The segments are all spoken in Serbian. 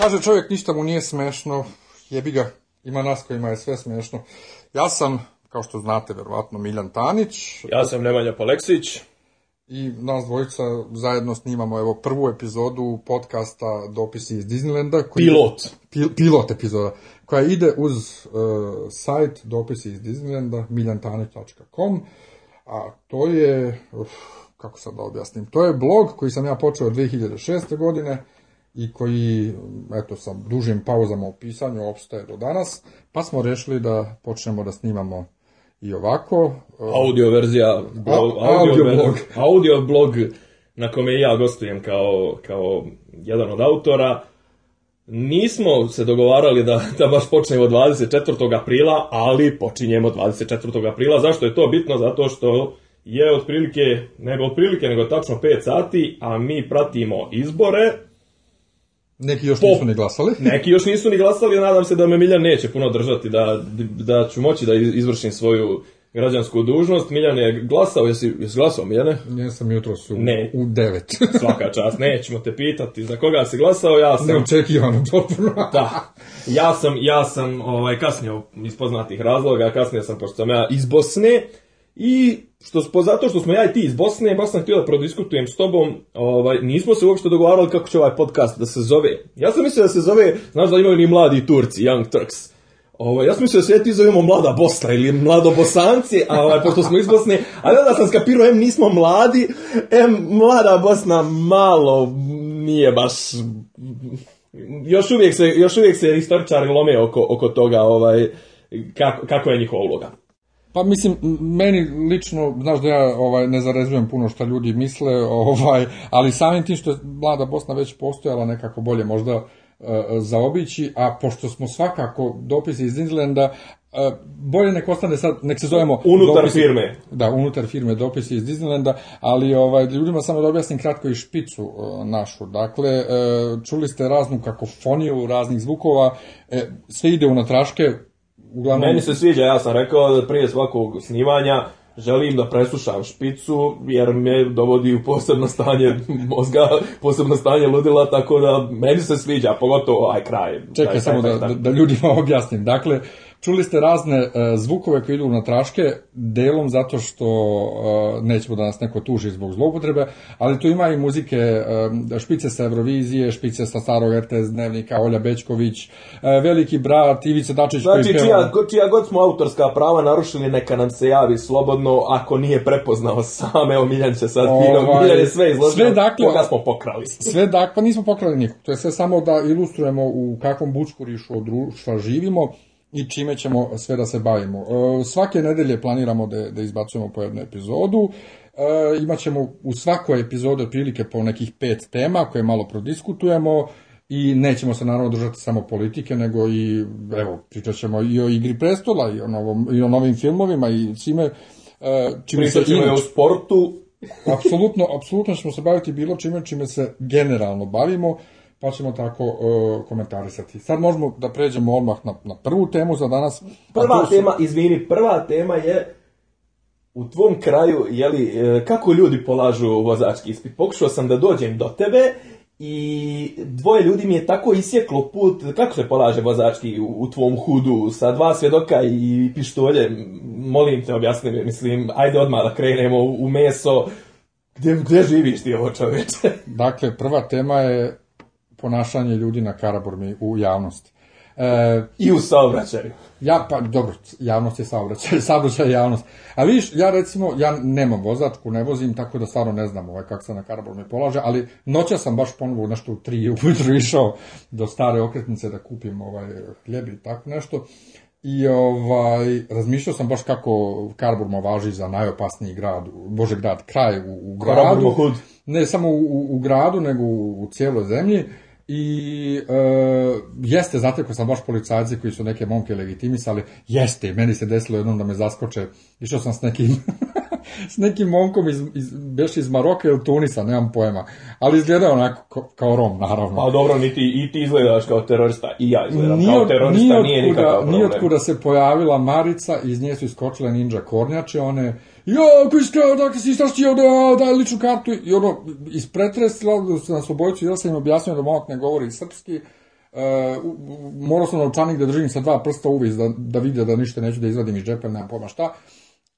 Kaže čovjek, ništa mu nije smešno, jebi ga, ima nas kojima je sve smešno. Ja sam, kao što znate, verovatno Miljan Tanić. Ja sam Nemanja Poleksić. I nas dvojica zajedno snimamo evo prvu epizodu podcasta Dopisi iz Disneylanda. Koji pilot. Pil, pilot epizoda, koja ide uz uh, sajt Dopisi iz Disneylanda, miljantanić.com, a to je, uf, kako sad da objasnim, to je blog koji sam ja počeo 2006. godine, i koji, eto, sa dužim pauzama u pisanju opstaje do danas, pa smo rešili da počnemo da snimamo i ovako. Audio verzija, blog, audio, audio, blog. audio blog na kome ja gostujem kao, kao jedan od autora. Nismo se dogovarali da, da baš počnemo 24. aprila, ali počinjemo 24. aprila. Zašto je to bitno? Zato što je otprilike, nego otprilike, nego tačno 5 sati, a mi pratimo izbore, Neki još po... nisu ni glasali. Neki još nisu ni glasali, nadam se da me Miljan neće puno držati, da, da ću moći da izvršim svoju građansku dužnost. Miljan je glasao, jesi, jesi glasao Miljane? Jesam jutro su ne. u devet. Svaka čast, nećemo te pitati za koga si glasao, ja sam... Neočekivano potpuno. da, ja sam, ja sam ovaj, kasnio iz poznatih razloga, kasnije sam, pošto sam ja iz Bosne, I što, po, zato što smo ja i ti iz Bosne, baš sam htio da prodiskutujem s tobom, ovaj, nismo se uopšte dogovarali kako će ovaj podcast da se zove. Ja sam mislio da se zove, znaš da imaju ni mladi Turci, Young Turks. Ovo, ovaj, ja sam mislio da se ja ti zovemo Mlada Bosna ili Mlado Bosanci, a ovaj, pošto smo iz Bosne, a onda sam skapirao, em nismo mladi, em Mlada Bosna malo nije baš... Još uvijek se, još uvijek se istoričari lome oko, oko toga ovaj, kako, kako je njihova uloga. Pa mislim, meni lično, znaš da ja ovaj, ne zarezujem puno šta ljudi misle, ovaj, ali samim tim što je Mlada Bosna već postojala nekako bolje možda e, zaobići, a pošto smo svakako dopisi iz Disneylanda, e, bolje nek ostane sad, nek se zovemo... Unutar dopisi, firme. Da, unutar firme dopisi iz Disneylanda, ali ovaj, ljudima samo da objasnim kratko i špicu e, našu. Dakle, e, čuli ste raznu kakofoniju raznih zvukova, e, sve ide u natraške, Uglavnom... Meni se sviđa, ja sam rekao da prije svakog snimanja želim da presušam špicu, jer me dovodi u posebno stanje mozga, posebno stanje ludila, tako da meni se sviđa, pogotovo ovaj kraj. Čekaj, samo da, da, da ljudima objasnim. Dakle, uh, Čuli ste razne e, zvukove koji idu na traške, delom zato što e, nećemo da nas neko tuži zbog zloupotrebe, ali tu ima i muzike, e, špice sa Eurovizije, špice sa starog RTS dnevnika, Olja Bečković, Veliki brat, Ivica Dačić znači, koji peva... Čija, čija god smo autorska prava narušili, neka nam se javi slobodno, ako nije prepoznao sam, evo Miljan će sad, ovaj, Miljan je sve izložio, sve dakle, koga smo pokrali. Sve dakle, nismo pokrali nikog, to je sve samo da ilustrujemo u kakvom bučkurišu od društva živimo, i čime ćemo sve da se bavimo. E, svake nedelje planiramo da, da izbacujemo po jednu epizodu, e, imaćemo u svakoj epizodi prilike po nekih pet tema koje malo prodiskutujemo, i nećemo se naravno držati samo politike, nego i, evo, pričat ćemo i o igri prestola, i o, novom, i o novim filmovima, i e, čime... čime pričat ćemo i o sportu. apsolutno, apsolutno ćemo se baviti bilo čime čime se generalno bavimo, pa ćemo tako e, komentarisati. Sad možemo da pređemo odmah na, na prvu temu za danas. Prva su... tema, izvini, prva tema je u tvom kraju, jeli, e, kako ljudi polažu vozački ispit? Pokušao sam da dođem do tebe i dvoje ljudi mi je tako isjeklo put kako se polaže vozački u, u tvom hudu sa dva svedoka i pištolje. Molim te, objasni mi, mislim, ajde odmah da krenemo u, u meso. Gde, gde živiš ti ovo čoveče? dakle, prva tema je ponašanje ljudi na Karaburmi u javnosti. E, I u saobraćaju. Ja, pa dobro, javnost je saobraćaj, saobraćaj je javnost. A vidiš, ja recimo, ja nemam vozačku, ne vozim, tako da stvarno ne znam ovaj, kako se na Karabor polaže, ali noća sam baš ponovo nešto u tri ujutru išao do stare okretnice da kupim ovaj, hljeb i tako nešto. I ovaj, razmišljao sam baš kako Karburma važi za najopasniji grad, bože grad, kraj u, u gradu. Ne samo u, u gradu, nego u, u cijeloj zemlji i e, jeste, ko sam baš policajci koji su neke momke legitimisali, jeste, meni se desilo jednom da me zaskoče, išao sam s nekim s nekim momkom iz, iz, beš iz Maroka ili Tunisa, nemam pojma, ali izgleda onako kao, kao Rom, naravno. Pa dobro, ni ti, i ti izgledaš kao terorista, i ja izgledam nije, kao terorista, nije, nije nikakav problem. Nije otkuda se pojavila Marica, iz nje su iskočile ninja kornjače, one jo, koji ste, dakle, si, šta si, ono, daj ličnu kartu, i ono, ispretresila se na da obojicu, ja sam im objasnio da momak ne govori srpski, e, morao sam novčanik da držim sa dva prsta uvis, da, da vide da ništa neću da izvadim iz džepa, nemam pojma šta,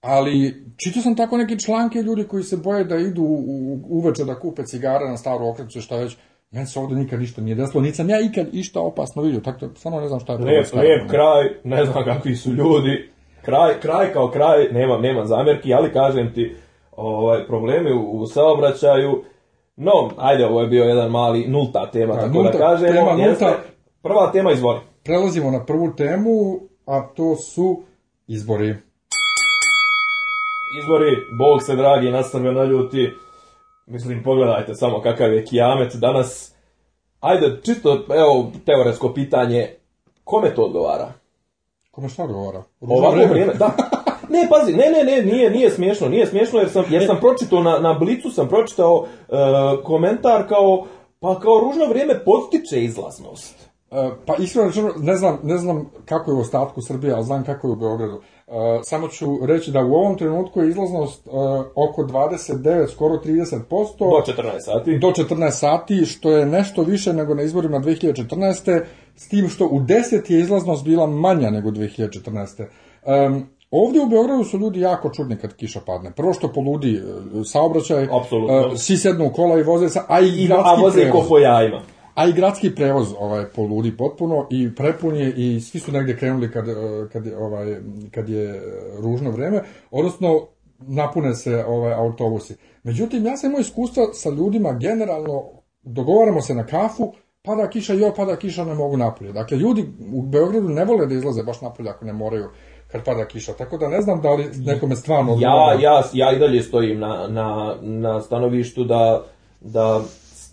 ali čitao sam tako neke članke ljudi koji se boje da idu u, uveče da kupe cigare na staru okretu, šta već, Meni se ovde nikad ništa nije desilo, nisam ja ikad išta opasno vidio, tako da stvarno ne znam šta je. Lep, lep kraj, ne znam kakvi su ljudi, kraj, kraj kao kraj, nemam, nemam zamjerki, ali kažem ti, ovaj, problemi u, u saobraćaju, no, ajde, ovo je bio jedan mali nulta tema, da, tako da nulta, da kažemo. Tema, jeste, nulta, prva tema izbori. Prelazimo na prvu temu, a to su izbori. Izbori, Bog se dragi, nastavio na ljuti. Mislim, pogledajte samo kakav je kijamet danas. Ajde, čisto, evo, teoretsko pitanje, kome to odgovara? Kome šta odgovara? Ovako vreme. vreme, da. Ne, pazi, ne, ne, ne, nije, nije smiješno, nije smiješno jer sam, jer sam pročitao na, na Blicu, sam pročitao e, komentar kao, pa kao ružno vrijeme potiče izlaznost. E, pa iskreno ne znam, ne znam kako je u ostatku Srbije, ali znam kako je u Beogradu. Eh, samo ću reći da u ovom trenutku je izlaznost eh, oko 29, skoro 30%. Do 14 sati. Do 14 sati, što je nešto više nego na izborima 2014. S tim što u 10 je izlaznost bila manja nego 2014. Um, Ovdje u Beogradu su ljudi jako čudni kad kiša padne. Prvo što poludi eh, saobraćaj, Absolutno. svi sednu u kola i voze, sa, a i, I a voze ko po jajima. A i gradski prevoz ovaj, poludi potpuno i prepun je i svi su negde krenuli kad, eh, kad, ovaj, kad je eh, ružno vreme, odnosno napune se ovaj, autobusi. Međutim, ja sam imao iskustva sa ljudima generalno, dogovaramo se na kafu, pada kiša, joj, pada kiša, ne mogu napolje. Dakle, ljudi u Beogradu ne vole da izlaze baš napolje ako ne moraju kad pada kiša, tako da ne znam da li nekome stvarno... Ja, ja, ja i dalje stojim na, na, na stanovištu da, da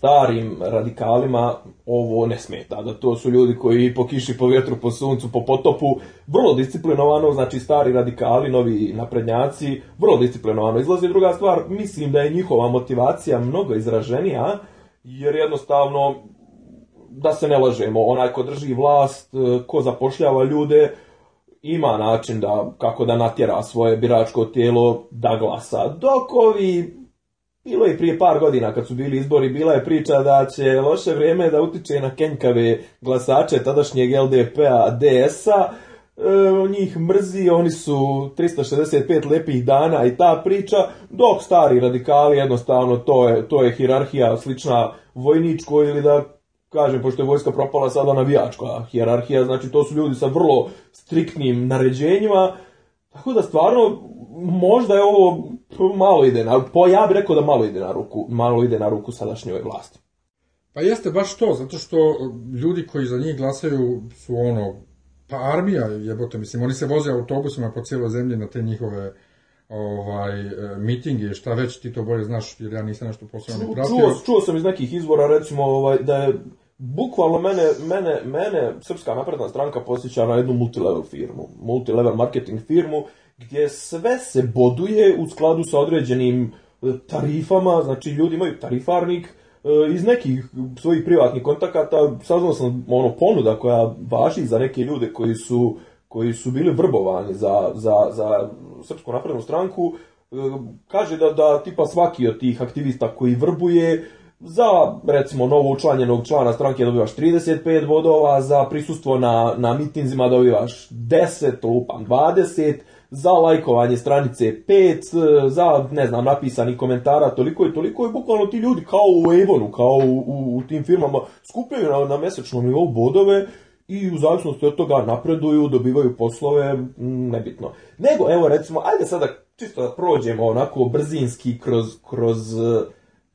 starim radikalima ovo ne smeta, da to su ljudi koji po kiši, po vjetru, po suncu, po potopu, vrlo disciplinovano, znači stari radikali, novi naprednjaci, vrlo disciplinovano izlaze. Druga stvar, mislim da je njihova motivacija mnogo izraženija, jer jednostavno, da se ne lažemo, onaj ko drži vlast, ko zapošljava ljude, ima način da kako da natjera svoje biračko tijelo da glasa. Dok ovi Bilo je prije par godina kad su bili izbori, bila je priča da će loše vrijeme da utiče na kenkave glasače tadašnjeg LDP-a, DS-a, on e, njih mrzi, oni su 365 lepih dana i ta priča, dok stari radikali jednostavno to je, to je hirarhija slična vojničkoj ili da kažem, pošto je vojska propala sada navijačka hirarhija, znači to su ljudi sa vrlo striktnim naređenjima, Tako da stvarno, možda je ovo malo ide na ruku, ja bih rekao da malo ide na ruku, malo ide na ruku sadašnjoj vlasti. Pa jeste baš to, zato što e, ljudi koji za njih glasaju su ono, pa armija jebote, mislim, oni se voze autobusima po cijeloj zemlji na te njihove ovaj, e, mitinge, šta već ti to bolje znaš, jer ja nisam nešto posebno ne pratio. Čuo, čuo sam iz nekih izvora, recimo, ovaj, da je Bukvalno mene, mene, mene Srpska napredna stranka posjeća na jednu multilevel firmu, multilevel marketing firmu, gdje sve se boduje u skladu sa određenim e, tarifama, znači ljudi imaju tarifarnik, e, iz nekih svojih privatnih kontakata saznao sam ono ponuda koja važi za neke ljude koji su, koji su bili vrbovani za, za, za Srpsku naprednu stranku, e, kaže da, da tipa svaki od tih aktivista koji vrbuje Za, recimo, novo učlanjenog člana stranke dobivaš 35 bodova, za prisustvo na, na mitinzima dobivaš 10, lupam 20, za lajkovanje stranice 5, za, ne znam, napisani komentara, toliko i toliko i bukvalno ti ljudi kao u Avonu, kao u, u, u tim firmama, skupljaju na, na mesečnom nivou bodove i u zavisnosti od toga napreduju, dobivaju poslove, nebitno. Nego, evo recimo, ajde sada čisto da prođemo onako brzinski kroz, kroz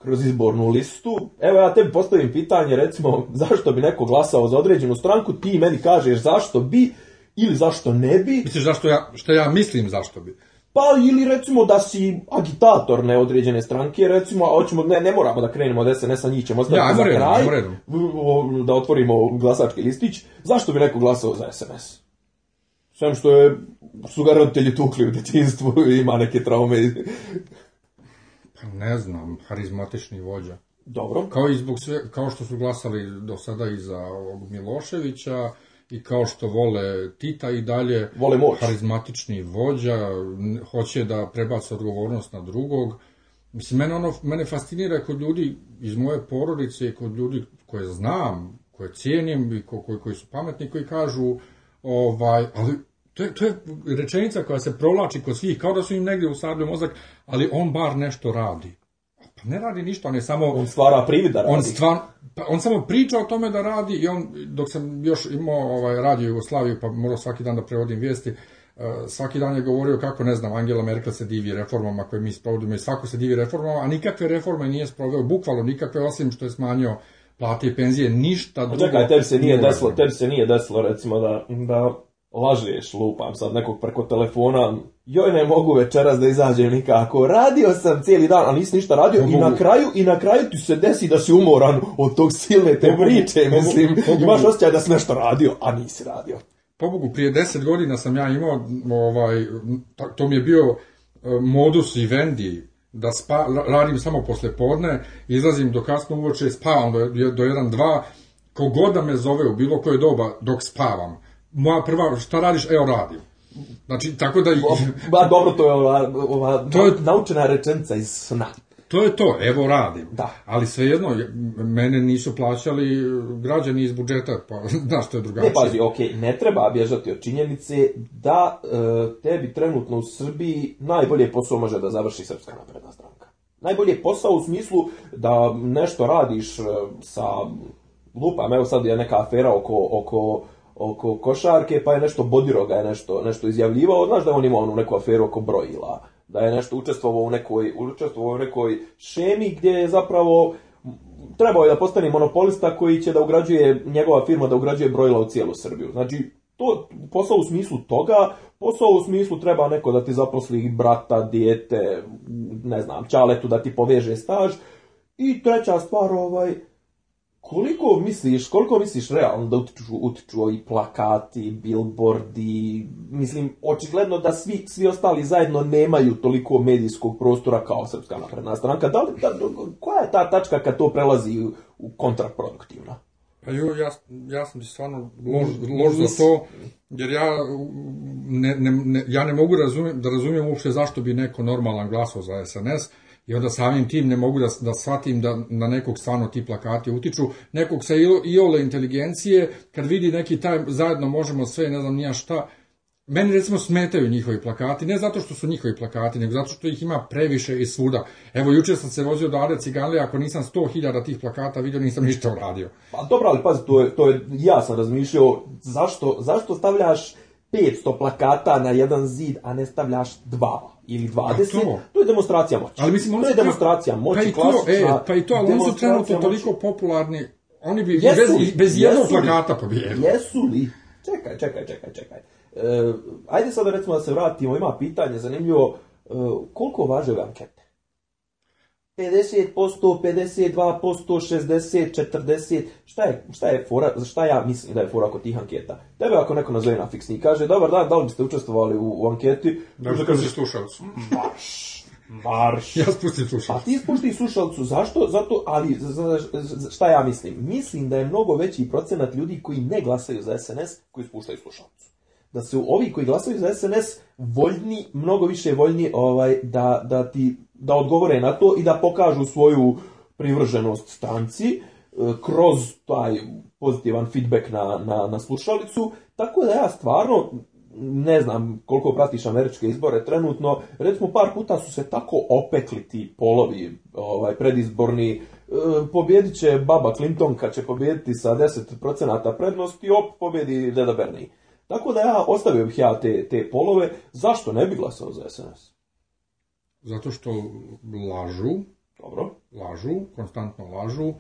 kroz izbornu listu. Evo ja tebi postavim pitanje, recimo, zašto bi neko glasao za određenu stranku, ti meni kažeš zašto bi ili zašto ne bi. Misliš zašto ja, što ja mislim zašto bi? Pa ili recimo da si agitator neodređene stranke, recimo, a hoćemo, ne, ne moramo da krenemo od SNS-a, njih ćemo ostaviti ja, za redom, kraj, redom. da otvorimo glasački listić, zašto bi neko glasao za SNS? Sve što je, su ga roditelji tukli u djetinstvu, ima neke traume Pa ne znam, harizmatični vođa. Dobro. Kao, i zbog sve, kao što su glasali do sada i za ovog Miloševića, i kao što vole Tita i dalje vole moć. harizmatični vođa hoće da prebace odgovornost na drugog mislim mene ono mene fascinira kod ljudi iz moje porodice i kod ljudi koje znam koje cijenim i ko, koji, koji su pametni koji kažu ovaj ali To je, to je rečenica koja se provlači kod svih, kao da su im negdje usadili mozak, ali on bar nešto radi. Pa ne radi ništa, on je samo... On stvara privid da radi. On, stvar, pa on samo priča o tome da radi i on, dok sam još imao ovaj, radio Jugoslaviju, pa morao svaki dan da prevodim vijesti, eh, svaki dan je govorio kako, ne znam, Angela Merkel se divi reformama koje mi sprovodimo i svako se divi reformama, a nikakve reforme nije sproveo, bukvalno nikakve, osim što je smanjio plate i penzije, ništa pa drugo. Čekaj, tebi se nije desilo, tebi se nije desilo, recimo, da, da lažeš, lupam sad nekog preko telefona, joj ne mogu večeras da izađem nikako, radio sam cijeli dan, a nisi ništa radio ne i mogu. na kraju i na kraju ti se desi da si umoran od tog silne te Pobogu, priče, mislim, Pobogu. imaš osjećaj da si nešto radio, a nisi radio. Pobogu, prije deset godina sam ja imao, ovaj, to mi je bio e, modus vivendi, da spa, radim samo posle podne, izlazim do kasno uoče, spavam do, do 1-2, kogoda me zove u bilo koje doba dok spavam, moja prva, šta radiš? Evo radim. Znači, tako da... Ba, dobro, to je ova, ova to je, naučena rečenica iz sna. To je to, evo radim. Da. Ali svejedno, mene nisu plaćali građani iz budžeta, pa znaš što je drugačije. Ne, pazi, okej, okay, ne treba bježati od činjenice da e, tebi trenutno u Srbiji najbolje posao može da završi Srpska napredna stranka. Najbolje posao u smislu da nešto radiš e, sa lupam, evo sad je neka afera oko, oko oko košarke, pa je nešto Bodiroga je nešto, nešto izjavljivao, znaš da je on imao onu neku aferu oko brojila, da je nešto učestvovao u nekoj, učestvovao u nekoj šemi gdje je zapravo trebao je da postane monopolista koji će da ugrađuje, njegova firma da ugrađuje brojila u cijelu Srbiju. Znači, to, posao u smislu toga, posao u smislu treba neko da ti zaposli brata, dijete, ne znam, čaletu da ti poveže staž. I treća stvar, ovaj, Koliko misliš, koliko misliš realno da utiču, utiču i plakati, billboardi, mislim, očigledno da svi, svi ostali zajedno nemaju toliko medijskog prostora kao Srpska napredna stranka. Da, li, da, koja je ta tačka kad to prelazi u kontraproduktivno? Pa jo, ja, ja sam ti stvarno lož, lož za to, jer ja ne, ne, ne, ja ne mogu razumem, da razumijem uopšte zašto bi neko normalan glasao za SNS, I onda samim tim ne mogu da, da shvatim da na nekog stvarno ti plakati utiču, nekog sa iole inteligencije, kad vidi neki taj, zajedno možemo sve, ne znam nija šta, Meni recimo smetaju njihovi plakati, ne zato što su njihovi plakati, nego zato što ih ima previše i svuda. Evo, juče sam se vozio do Are Ciganle, ako nisam 100.000 tih plakata vidio, nisam ništa uradio. Pa dobro, ali pazi, to je, to je, ja sam razmišljao, zašto, zašto stavljaš 500 plakata na jedan zid, a ne stavljaš dva? ili 20, to? to? je demonstracija moći. Ali mislim, to je demonstracija pa moći, pa klasična. E, pa i to, ali oni su trenutno toliko popularni, oni bi jesu bez, li, bez jednog jesu plakata pobijedili. Jesu li? Čekaj, čekaj, čekaj, čekaj. E, ajde sada recimo da se vratimo, ima pitanje zanimljivo, e, koliko važe ove ankete? 50%, 52%, 60%, 40%, šta je, šta je fora, šta ja mislim da je fora kod tih anketa? Tebe ako neko nazove na fiksni i kaže, dobar dan, da li biste učestvovali u, u anketi? Da, da kažeš slušalcu. Marš, marš. ja spusti slušalcu. A pa ti spušti slušalcu, zašto? Zato, ali šta ja mislim? Mislim da je mnogo veći procenat ljudi koji ne glasaju za SNS, koji spuštaju slušalcu da su ovi koji glasaju za SNS voljni, mnogo više voljni ovaj, da, da, ti, da odgovore na to i da pokažu svoju privrženost stanci e, kroz taj pozitivan feedback na, na, na slušalicu, tako da ja stvarno ne znam koliko pratiš američke izbore trenutno, recimo par puta su se tako opekli ti polovi ovaj, predizborni, e, pobjedit će baba Clinton kad će pobjediti sa 10% prednosti, op, pobjedi Deda Bernie. Tako da ja ostavio bih ja te, te polove, zašto ne bi glasao za SNS? Zato što lažu, Dobro. lažu, konstantno lažu,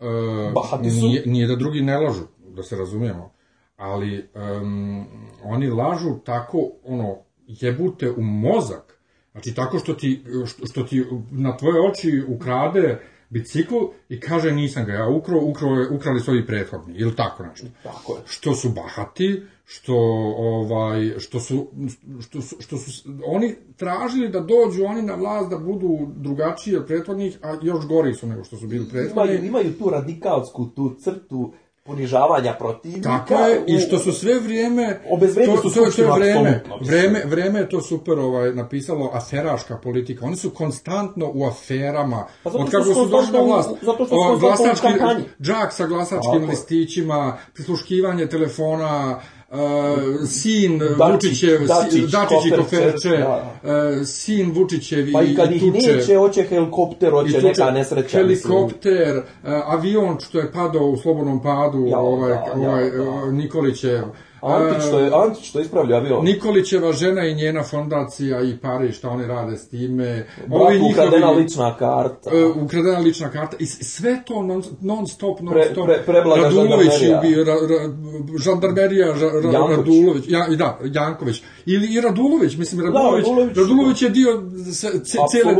e, Nije, nije da drugi ne lažu, da se razumijemo, ali um, oni lažu tako, ono, jebute u mozak, znači tako što ti, što, što ti na tvoje oči ukrade bicikl i kaže nisam ga ja ukrao, ukrao je, ukrali su ovi prethodni, ili tako nešto. Tako je. Što su bahati, što ovaj što su što su, što su oni tražili da dođu oni na vlast da budu drugačiji od prethodnih a još gori su nego što su bili prethodni imaju, imaju tu radikalsku tu crtu ponižavanja protivnika. Tako je, i što su sve vrijeme... Obezvredili su to, to je vrijeme vrijeme vreme je to super ovaj, napisalo aferaška politika. Oni su konstantno u aferama. Pa od kako su došli na vlast. Zato što su glasački, džak sa glasačkim listićima, prisluškivanje telefona, Uh, sin Dačić, Vučićev, Dačić, Dačić i da. uh, sin Vučićev pa i, i kad ih Tuče. neće, hoće helikopter, hoće tuče, neka nesreća. Helikopter, uh, avion što je padao u slobodnom padu, ja, ovaj, da, ovaj, ja, da. Nikolićev. Da Antić što je, Antić što je ispravlja avion. Nikolićeva žena i njena fondacija i pare šta oni rade s time. Brat, Ovi ukradena njihovi, lična karta. Uh, ukradena lična karta. I sve to non, non stop, non stop. Pre, pre, preblaga Radulović žandarmerija. Ubi, ra, ra, žandarmerija, ra, ra, Janković. Radulović. Ja, i da, Janković. Ili i Radulović, mislim, da, Radulović, da, Radulović, Radulović je dio se, ce, cele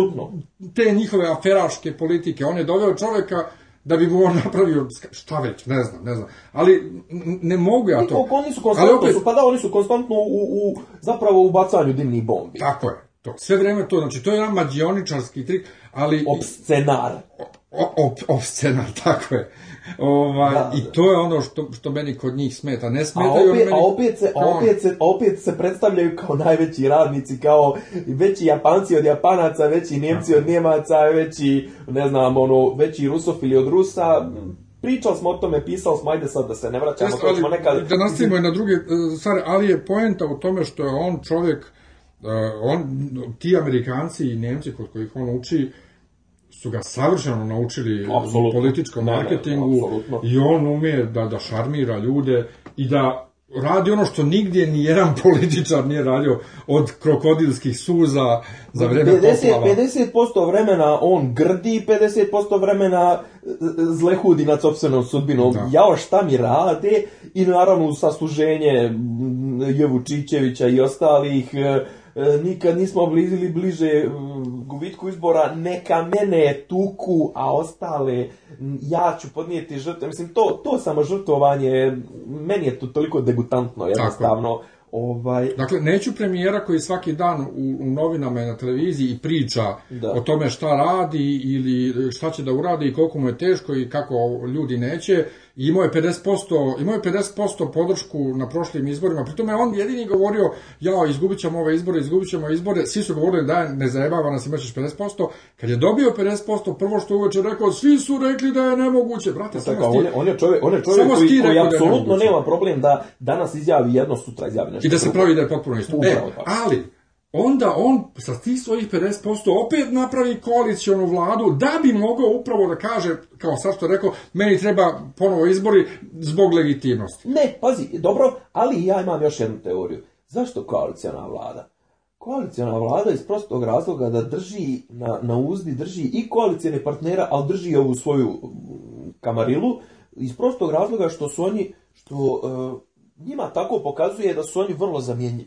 te njihove aferaške politike. On je doveo čoveka da bi on napravio šta već, ne znam, ne znam. Ali ne mogu ja to. oni su konstantno, opet... su, pa da, oni su konstantno u, u, zapravo u bacanju dimnih bombi. Tako je. To, sve vreme to, znači to je jedan mađioničarski trik, ali... Obscenar. Obscenar, tako je. Ovaj, da, I to je ono što, što meni kod njih smeta. Ne smeta a opet, meni... A opet se, opet, se, opet se predstavljaju kao najveći radnici, kao veći Japanci od Japanaca, veći Njemci od Njemaca, veći, ne znam, ono, veći Rusofili od Rusa. Pričao smo o tome, pisao smo, ajde sad da se ne vraćamo, Jeste, to ćemo nekad... Da nastavimo i na druge e, stvari, ali je poenta u tome što je on čovjek, e, on, ti Amerikanci i Njemci kod kojih on uči, su ga savršeno naučili u političkom da, da, marketingu ne, ne, i on ume da, da šarmira ljude i da radi ono što nigdje ni jedan političar nije radio od krokodilskih suza za vreme 50, poplava. 50% vremena on grdi, 50% vremena e, zlehudi nad sobstvenom sudbinom. Da. Jao šta mi rade i naravno sasluženje Jevu Čičevića i ostalih e, E, nikad nismo blizili bliže gubitku izbora, neka mene tuku, a ostale ja ću podnijeti žrtve. Mislim, to, to samo žrtvovanje, meni je to toliko degutantno jednostavno. Tako. Ovaj... Dakle, neću premijera koji svaki dan u, u novinama i na televiziji i priča da. o tome šta radi ili šta će da uradi i koliko mu je teško i kako ljudi neće, imao je 50%, imao je 50% podršku na prošlim izborima, pritom je on jedini govorio, ja izgubit ćemo ove izbore, izgubit ćemo izbore, svi su govorili da ne zajebava nas, imaćeš 50%, kad je dobio 50%, prvo što uveče rekao, svi su rekli da je nemoguće, brate, pa samo tako, on, je, on je čovjek, on je čovjek koji, koji, koji da apsolutno nema problem da danas izjavi jedno, sutra izjavi nešto. I da se pravi da je potpuno isto. E, ali, onda on sa tih svojih 50% opet napravi koalicijonu vladu da bi mogao upravo da kaže, kao sad što rekao, meni treba ponovo izbori zbog legitimnosti. Ne, pazi, dobro, ali ja imam još jednu teoriju. Zašto koalicijona vlada? Koalicijona vlada iz prostog razloga da drži na, na uzdi, drži i koalicijne partnera, ali drži ovu svoju mm, kamarilu, iz prostog razloga što su oni, što e, njima tako pokazuje da su oni vrlo zamjenjivi.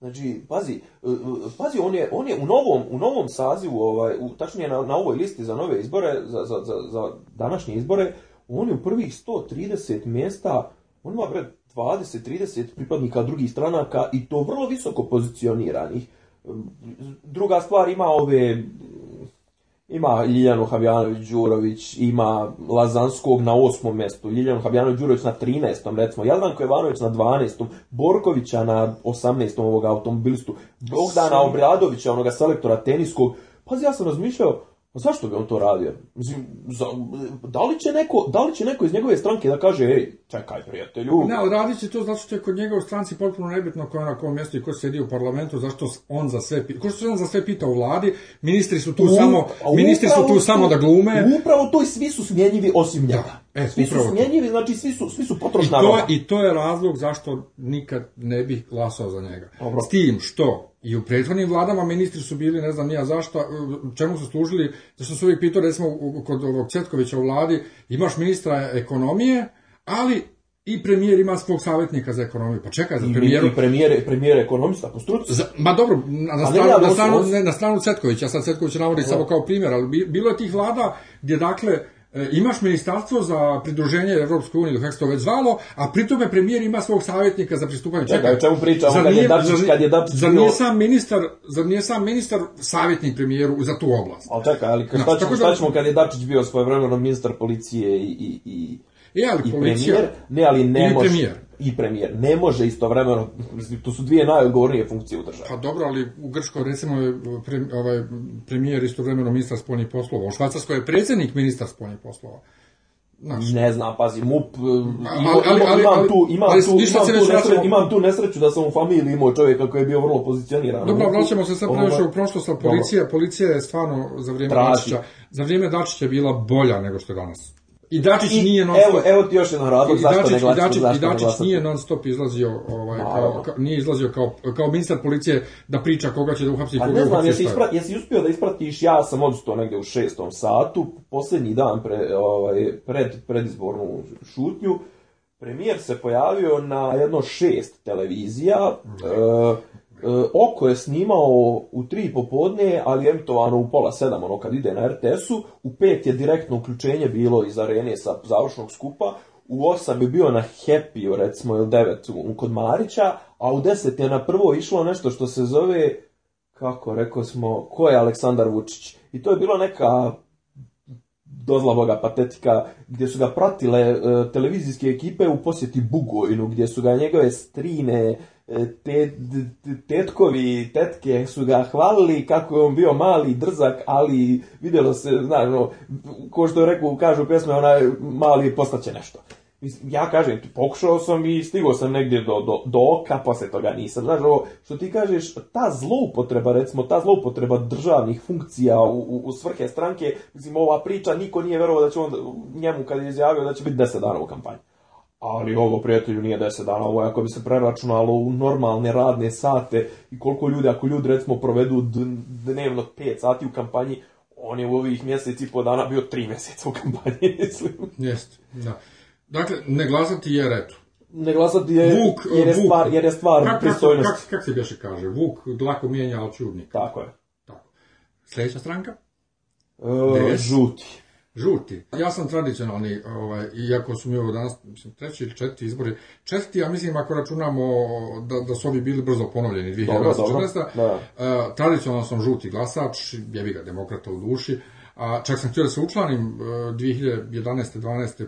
Znači, pazi, e, e, pazi on, je, on je u novom, u novom sazivu, ovaj, u, tačnije na, na ovoj listi za nove izbore, za, za, za, za današnje izbore, on je u prvih 130 mjesta, on ima vred 20-30 pripadnika drugih stranaka i to vrlo visoko pozicioniranih. Druga stvar ima ove Ima Ljiljanu Habjanović-Đurović, ima Lazanskog na osmom mestu, Ljiljanu Habjanović-Đurović na 13. recimo, Jadranko Jovanović na 12. Borkovića na 18. ovog automobilistu, Bogdana Obradovića, onoga selektora teniskog. Pazi, ja sam razmišljao, Pa zašto bi on to radio? Mislim, za, da, li će neko, da li će neko iz njegove stranke da kaže, ej, čekaj prijatelju? Ne, radit će to zato što je kod njega stranci potpuno nebitno ko je na kom mjestu i ko sedi u parlamentu, zašto on za sve pita, ko što se on za sve pita u vladi, ministri su tu u, samo, ministri su tu to, samo da glume. Upravo to i svi su smjenjivi osim da, njega. Da. E, svi su smjenjivi, znači svi su, svi su potrošna I to, roba. I to je razlog zašto nikad ne bih glasao za njega. Dobro. S tim što I u prethodnim vladama ministri su bili, ne znam nija zašto, e, čemu su služili, zašto su uvijek pitao, recimo kod ovog Cetkovića u vladi, imaš ministra ekonomije, ali i premijer ima svog savjetnika za ekonomiju. Pa čekaj, za premijeru... I premijer, premijer ekonomista po struci. ma dobro, na stranu, na stranu, ne, na stranu Cetkovića, sad Cetković navodi samo kao primjer, ali bilo je tih vlada gdje dakle E, imaš ministarstvo za pridruženje Evropskoj uniji, kako se to već zvalo, a pritome premijer ima svog savjetnika za pristupanje. Čekaj, o čemu pričamo? Zar nije, kad je Dačić, kad je Dačić zar nije sam ministar, zar nije sam ministar savjetnik premijeru za tu oblast? Ali čekaj, ali šta, znači, šta da- ćemo kad je Dačić bio svoje svojevremeno ministar policije i, i, i, e, ali i policija, premijer? Ne, ali ne može i premijer. Ne može istovremeno, to su dvije najodgovornije funkcije u državi. Pa dobro, ali u Grčkoj recimo je pre, ovaj, premijer istovremeno ministar spoljnih poslova, u Švacarskoj je predsjednik ministar spoljnih poslova. Znaš. Ne znam, pazi, MUP, e, ima, ali, ali, ali, imam tu, imam tu, imam, tu nesreću, imam tu nesreću da sam u familiji imao čovjeka koji je bio vrlo pozicioniran. Dobro, vraćamo se sad ovaj- previše u prošlost, ali policija, policija je stvarno za vrijeme Dačića, za vrijeme Dačića bila bolja nego što je danas. I Dačić I, nije non stop. Evo, evo ti još jedan razlog zašto Dačić, ne glasate. Dačić, zašto Dačić ne nije non stop izlazio ovaj kao, kao nije izlazio kao kao ministar policije da priča koga će da uhapsi koga. Pa ne znam, jesi ispra, jesi uspio da ispratiš ja sam odsuto negde u 6. satu, poslednji dan pre ovaj pred predizbornu šutnju. Premijer se pojavio na jedno šest televizija. Mm. E, oko je snimao u tri popodne, ali emitovano u pola sedam, ono kad ide na RTS-u, u pet je direktno uključenje bilo iz arene sa završnog skupa, u osam je bio na happy recimo, ili devet kod Marića, a u deset je na prvo išlo nešto što se zove, kako rekao smo, ko je Aleksandar Vučić? I to je bilo neka dozla boga patetika, gdje su ga pratile e, televizijske ekipe u posjeti Bugojnu, gdje su ga njegove strine E, te, tetkovi tetke su ga hvalili kako je on bio mali drzak, ali videlo se, znaš, no, ko što je rekao, kažu pesme, onaj mali postaće nešto. Ja kažem, pokušao sam i stigao sam negdje do, do, do oka, poslije toga nisam. Znaš, ovo, što ti kažeš, ta zloupotreba, recimo, ta zloupotreba državnih funkcija u, u, u svrhe stranke, mislim, ova priča, niko nije verovao da će on, njemu kad je izjavio da će biti deset dana u kampanji. Ali ovo, prijatelju, nije 10 dana, ovo je ako bi se preračunalo u normalne radne sate i koliko ljudi, ako ljudi recimo provedu dnevno 5 sati u kampanji, on je u ovih mjeseci i po dana bio 3 mjeseca u kampanji, mislim. Jeste, da. Dakle, ne glasati je retu. Ne glasati je, vuk, jer, je vuk. Stvar, jer je stvar kak, pristojnosti. Kako kak, kak se bješe kaže? Vuk dlako mijenja, ali čudnik. Tako je. Tako. Sljedeća stranka? E, žuti žuti. Ja sam tradicionalni, ovaj, iako su mi ovo danas, mislim, treći ili četiri izbori. Četiri, ja mislim, ako računamo da, da su ovi bili brzo ponovljeni, 2014. Da. Uh, tradicionalno sam žuti glasač, ja jebi ga demokrata u duši, a čak sam htio da se učlanim uh, 2011. 12.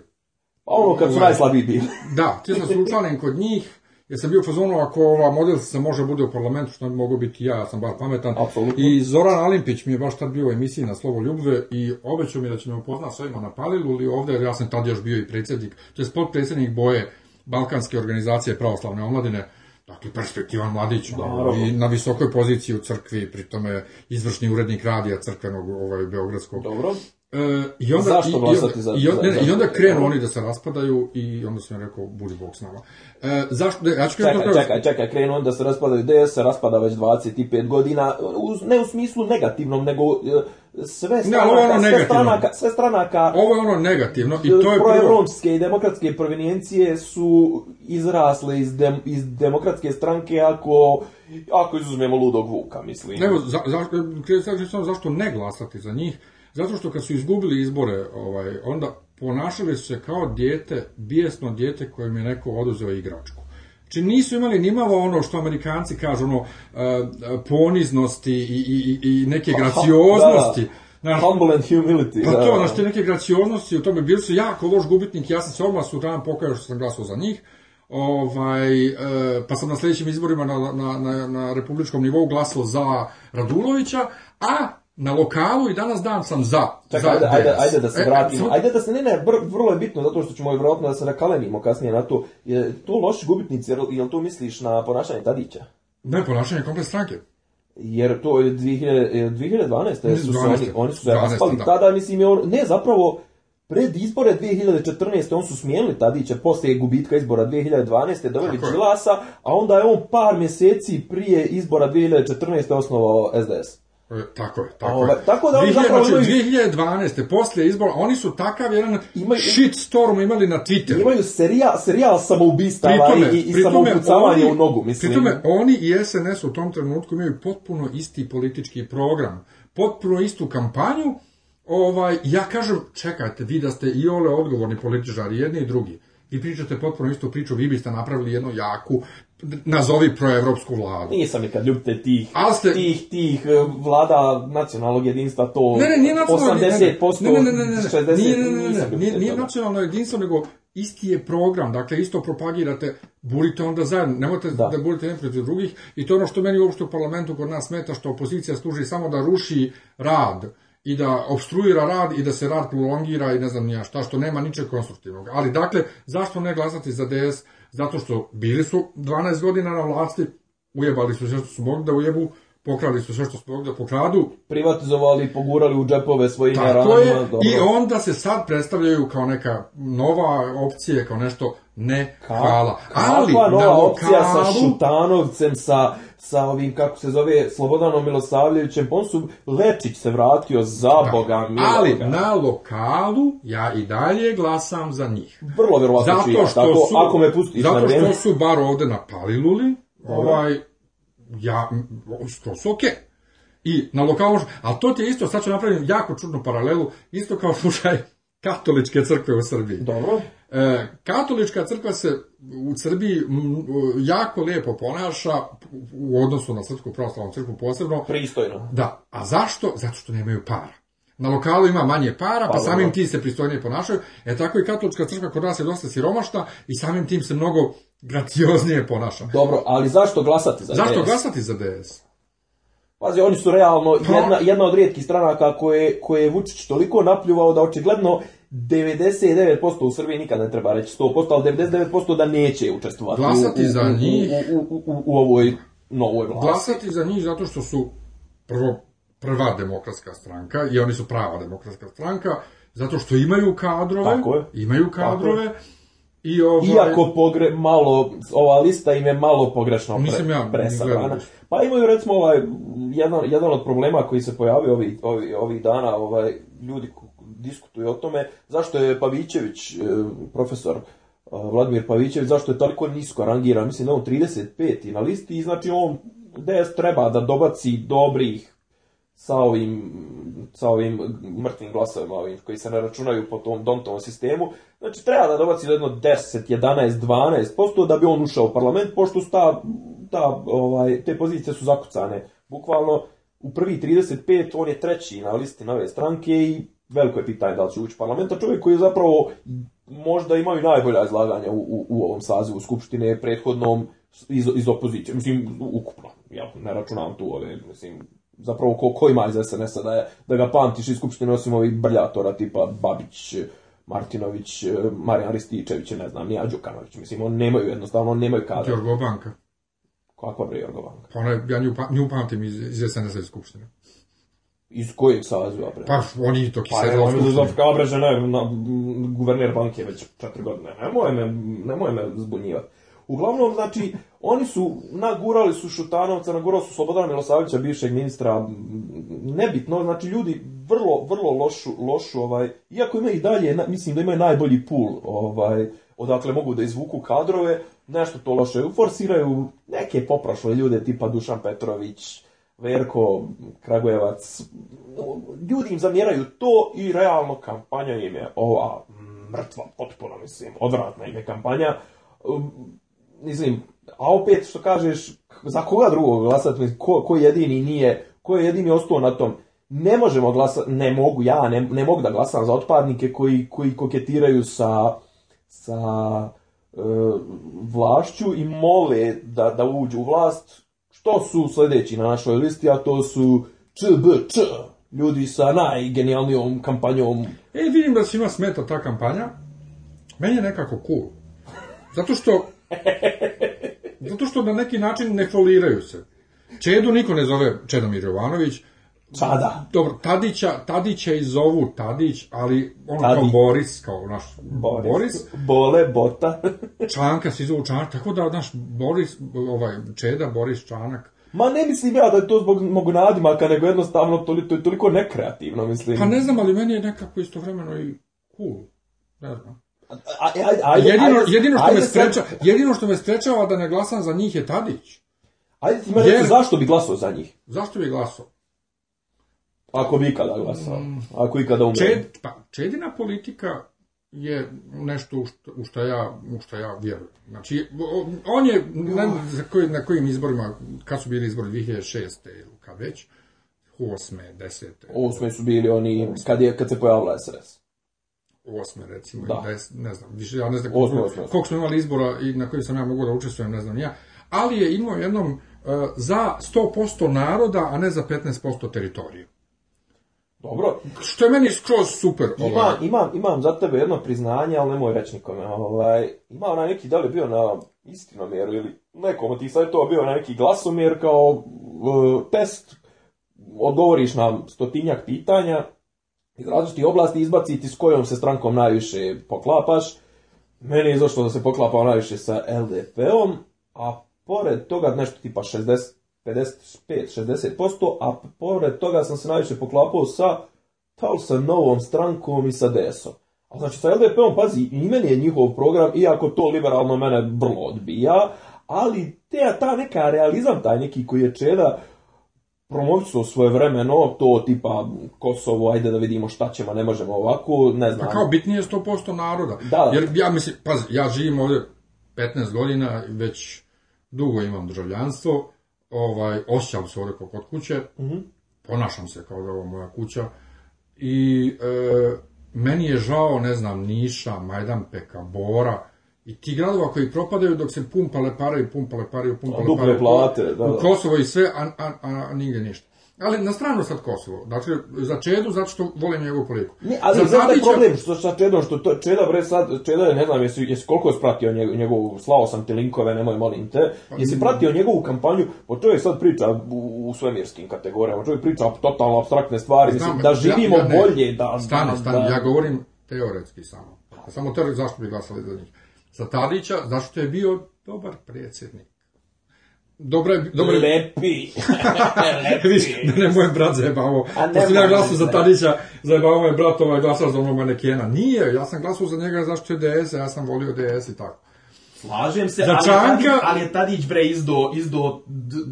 Pa ono kad su ovaj, najslabiji bili. da, htio sam da se učlanim kod njih, jer sam bio u fazonu, ako ova model može bude u parlamentu, što mogu biti ja, ja sam bar pametan. Absolutno. I Zoran Alimpić mi je baš tad bio u emisiji na Slovo Ljubve i obećao mi da će me upoznat s ovima na Palilu ili ovde, ja sam tad još bio i predsjednik, to je potpredsjednik boje Balkanske organizacije pravoslavne omladine, dakle perspektivan mladić da, i na visokoj poziciji u crkvi, pritome tome izvršni urednik radija crkvenog ovaj, Beogradskog. Dobro. E, i onda, Zašto i, i, za, i, onda, za, ne, za, I onda krenu oni da se raspadaju i onda sam ja rekao, budi bog s nama. E, zašto, ne, ja ću čekaj, čekaj, čekaj, čekaj, krenu onda se raspadaju, DS se raspada već 25 godina, uz, ne u smislu negativnom, nego sve stranaka, ne, ono sve negativno. stranaka, sve stranaka ovo je ono negativno i to je proevropske i demokratske provenijencije su izrasle iz, dem, iz demokratske stranke ako ako izuzmemo ludog Vuka, mislim. Nego, za, za, za, zašto ne glasati za njih? Zato što kad su izgubili izbore, ovaj, onda ponašali su se kao dijete, bijesno dijete kojem je neko oduzeo igračku. Znači nisu imali nimalo ono što Amerikanci kažu, ono, e, e, poniznosti i, i, i neke da, da. gracioznosti. Da. Humble and humility. Pa da, to, da. znaš, te neke gracioznosti u tome bili su jako loš gubitnik, ja sam se odmah sutradan pokajao što sam glasao za njih, ovaj, e, pa sam na sledećim izborima na, na, na, na republičkom nivou glasao za Radulovića, a na lokalu i danas dan sam za. Tako, za ajde, ajde, ajde da se e, vratimo. ajde da se, ne, ne, vrlo je bitno, zato što ćemo vjerojatno da se nakalenimo kasnije na to. Je, to loši gubitnici, jel, jel to misliš na ponašanje Tadića? Ne, ponašanje komplet stranke. Jer to je 2000, 2012. E, su se oni, oni su se raspali. Da. Tada, mislim, je on, ne, zapravo, Pred izbore 2014. on su smijenili Tadića posle gubitka izbora 2012. doveli Đilasa, a onda je on par mjeseci prije izbora 2014. osnovao SDS. E, tako je, tako Ove, ovaj, je. Tako da oni zapravo imaju... 2012. posle izbora, oni su takav jedan imaju, shitstorm imali na Twitteru. Imaju serijal, serijal samoubistava pritome, i, i samoupucavanja u nogu, mislim. Pritome, oni i SNS u tom trenutku imaju potpuno isti politički program, potpuno istu kampanju, ovaj, ja kažem, čekajte, vi da ste i ole odgovorni političari, jedni i drugi, vi pričate potpuno istu priču, vi biste napravili jednu jaku nazovi proevropsku vladu. Nisam nikad ljubite tih, ste... tih, tih vlada nacionalnog jedinstva, to ne, ne, nije 80%, ne, ne, ne, ne, ne, ne, ne, nije, ne, ne, ne, nije, nacionalno jedinstvo, nego isti je program, dakle isto propagirate, burite onda zajedno, nemojte da, da burite jedan protiv drugih i to je ono što meni uopšte u parlamentu kod nas smeta, što opozicija služi samo da ruši rad, i da obstruira rad i da se rad prolongira i ne znam nija šta, što nema ničeg konstruktivnog. Ali dakle, zašto ne glasati za DS? zato što bili su 12 godina na vlasti, ujebali su sve što su mogli da ujebu, pokrali su sve što su mogli da pokradu. Privatizovali, pogurali u džepove svoje svojim Tako je, dobro. i onda se sad predstavljaju kao neka nova opcija, kao nešto ne kala. Ali, Kakva na opcija sa Šutanovcem, sa, sa ovim, kako se zove, Slobodanom Milosavljevićem, on su Lečić se vratio za da. Boga miloga. Ali na lokalu ja i dalje glasam za njih. Vrlo verovatno zato što ja, tako, su, ako me pusti zato na vreme. Zato što su bar ovde na Paliluli, ovaj, ja, to su okej. Okay. I na lokalu, a to ti je isto, sad ću napraviti jako čudnu paralelu, isto kao slučaj katoličke crkve u Srbiji. Dobro. E, katolička crkva se u Srbiji jako lepo ponaša u odnosu na Srpsku pravoslavnu crkvu posebno. Pristojno. Da. A zašto? Zato što nemaju para. Na lokalu ima manje para, pa, pa samim tim se pristojnije ponašaju. E tako i katolička crkva kod nas je dosta siromašna i samim tim se mnogo gracioznije ponaša. Dobro, ali zašto glasati za DS? Zašto glasati za DS? Pazi, oni su realno pa- jedna, jedna od rijetkih stranaka koje, koje je Vučić toliko napljuvao da očigledno 99% u Srbiji nikada ne treba reći 100%, ali 99% da neće učestvovati glasati u, u, za njih u, u, u, u ovoj novoj vlasti. Glasati za njih zato što su prvo prva demokratska stranka i oni su prava demokratska stranka zato što imaju kadrove, Tako je. imaju kadrove. Tako I ovaj... Iako pogre, malo, ova lista im je malo pogrešno pre, Nisam ja presavana. Pa imaju recimo ovaj, jedan, jedan od problema koji se pojavio ovih, ovih, ovih dana, ovaj, ljudi diskutuje o tome zašto je Pavićević, e, profesor e, Vladimir Pavićević, zašto je toliko nisko rangiran, mislim da on 35. na listi i znači on DS treba da dobaci dobrih sa ovim, sa ovim mrtvim glasovima ovim koji se ne računaju po tom Dontovom sistemu. Znači treba da dobaci do jedno 10, 11, 12% da bi on ušao u parlament, pošto ta, ta, ovaj, te pozicije su zakucane. Bukvalno u prvi 35 on je treći na listi nove stranke i veliko je pitanje da li će ući parlament, čovjek koji je zapravo možda imao i najbolja izlaganja u, u, u ovom sazivu Skupštine prethodnom iz, iz opozicije, mislim, ukupno, ja ne računam tu ove, mislim, zapravo ko, ko ima iz SNS-a da, je, da ga pamtiš iz Skupštine osim ovih brljatora tipa Babić, Martinović, eh, Marijan Rističević, ne znam, Nija Đukanović, mislim, on nemaju jednostavno, on nemaju kada. Jorgo Banka. Kakva bre Jorgo Banka? Pa ona, ja nju, pa, nju pamtim iz, iz SNS-a iz Skupštine. Iz kojeg saziva, bre? Pa, oni to kisaju. Pa, ono da kao, bre, na, guverner banke već četiri godine. Nemoj me, nemoj me zbunjivati. Uglavnom, znači, oni su nagurali su Šutanovca, nagurali su Slobodana Milosavića, bivšeg ministra, nebitno, znači, ljudi vrlo, vrlo lošu, lošu, ovaj, iako imaju i dalje, na, mislim da imaju najbolji pul, ovaj, odakle mogu da izvuku kadrove, nešto to loše uforsiraju, neke poprašle ljude tipa Dušan Petrović, Verko, Kragujevac, ljudi im zamjeraju to i realno kampanja im je ova mrtva potpuno, mislim, odvratna im je kampanja. Um, mislim, a opet što kažeš, za koga drugog glasati, ko, ko jedini nije, ko je jedini ostao na tom, ne možemo glasati, ne mogu ja, ne, ne mogu da glasam za otpadnike koji, koji koketiraju sa, sa e, vlašću i mole da, da uđu u vlast, što su sledeći na našoj listi, a to su ČBČ, ljudi sa najgenijalnijom kampanjom. E, vidim da svima smeta ta kampanja. Meni je nekako cool. Zato što... Zato što na neki način ne foliraju se. Čedu niko ne zove Čedomir Jovanović, Sada. Dobro, Tadića, Tadića i zovu Tadić, ali on Tadi. kao Boris, kao naš Boris. Boris. Bole, Bota. čanka se zovu Čanak, tako da naš Boris, ovaj, Čeda, Boris Čanak, Ma ne mislim ja da je to zbog mog nadimaka, nego jednostavno to, to je toliko nekreativno, mislim. Pa ne znam, ali meni je nekako istovremeno i cool. Ne znam. A, a, a, ajde, jedino, ajde, jedino, što ajde, me spreča, sad... jedino što me sprečava da ne glasam za njih je Tadić. Ajde ti me Jer... zašto bi glasao za njih? Zašto bi glasao? Ako bi ikada glasao. Mm. Ako ikada umre. Čed, pa, čedina politika je nešto u što, ja, u što ja vjerujem. Znači, on je, na, za koji, na kojim izborima, kad su bili izbori 2006. ili kad već, 8. 10. 8. su bili oni, kad, je, kad se pojavila SRS. 8. recimo, da. 10, ne znam, više, ja ne znam koliko, 8, koliko smo imali izbora i na kojim sam ja mogu da učestvujem, ne znam ja, ali je imao jednom uh, za 100% naroda, a ne za 15% teritorije. Dobro, što je meni skroz super. Ovaj. Imam, imam, imam za tebe jedno priznanje, ali nemoj reći nikome. Ovaj, ovaj, ima onaj neki, da li bio na istinomjeru ili nekom od tih to bio na neki glasomjer kao uh, test, odgovoriš na stotinjak pitanja iz različitih oblasti izbaciti s kojom se strankom najviše poklapaš. Meni je izašlo da se poklapao najviše sa LDP-om, a pored toga nešto tipa 60 55-60%, a pored toga sam se najviše poklapao sa tal da sa novom strankom i sa DS-om. A znači sa LDP-om, pazi, i meni je njihov program, iako to liberalno mene brlo odbija, ali te, ta neka realizam, taj neki koji je čeda promovisao svoje vremeno, to tipa Kosovo, ajde da vidimo šta ćemo, ne možemo ovako, ne znam. Pa kao bitnije je 100% naroda. Da. Jer ja mislim, pazi, ja živim ovde 15 godina, već dugo imam državljanstvo, ovaj, osjećam se ovdje kod kuće, uh-huh. ponašam se kao da je ovo moja kuća i e, meni je žao, ne znam, Niša, Majdanpeka, Bora i ti gradova koji propadaju dok se pumpale pare i pumpale pare i pumpale pare. plate, da, da. U Kosovo i sve, a, a, a, a nigdje ništa. Ali na stranu sad Kosovo. Dakle, za Čedu, zato što volim njegovu politiku. Ne, ali za znaš Tadića... problem što sa Čedom, što to, Čeda bre sad, Čeda ne znam, jesi, jesi koliko je pratio njegov, slao sam ti linkove, nemoj molim te, pa jesi pratio njegovu kampanju, pa o čovjek sad priča u, u svemirskim kategorijama, čovjek priča o totalno abstraktne stvari, znam, mislim, da živimo ja, ja ne, bolje, da... Stani, da- stani, da... ja govorim teoretski samo. Samo teoretski zašto bi glasali za njih. Za Tadića, zašto je bio dobar predsjednik Dobro je... Dobro je... Lepi. Lepi. Viš, ne, moj brat zajebavo. sam ja glasu za Tadića, zajebavo je brat ovaj glasao za onog manekijena. Nije, ja sam glasao za njega zašto je DS, ja sam volio DS i tako. Slažem se, ali, Čanka... ali je Tadić bre izdo, izdo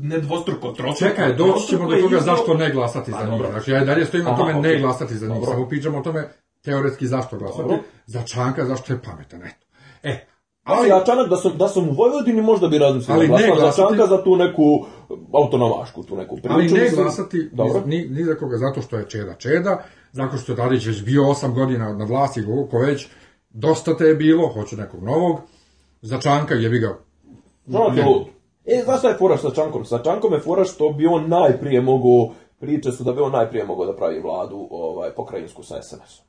ne dvostruko, trostruko. Čekaj, doći ćemo do toga izdo... zašto ne glasati pa, za njega. Znači, ja i dalje stojim na tome okay. ne glasati za njega. Samo piđamo o tome teoretski zašto glasati. Dobro. Za Čanka zašto je pametan, eto. E, Ali, ja čanak, da sam, da sam u Vojvodini možda bi razmislio. Ali da ne glasati. Za čanka za tu neku autonomašku, tu neku priču. Ali ne glasati Dobro. ni, ni za koga, zato što je Čeda Čeda, zato što je Tadić već bio 8 godina na vlasti, ko već, dosta te je bilo, hoće nekog novog, za čanka je bi ga... Čanak E, znaš šta je fora sa čankom? Sa čankom je fora što bi on najprije mogo, priče su da bi on najprije mogo da pravi vladu ovaj, pokrajinsku sa SNS-om.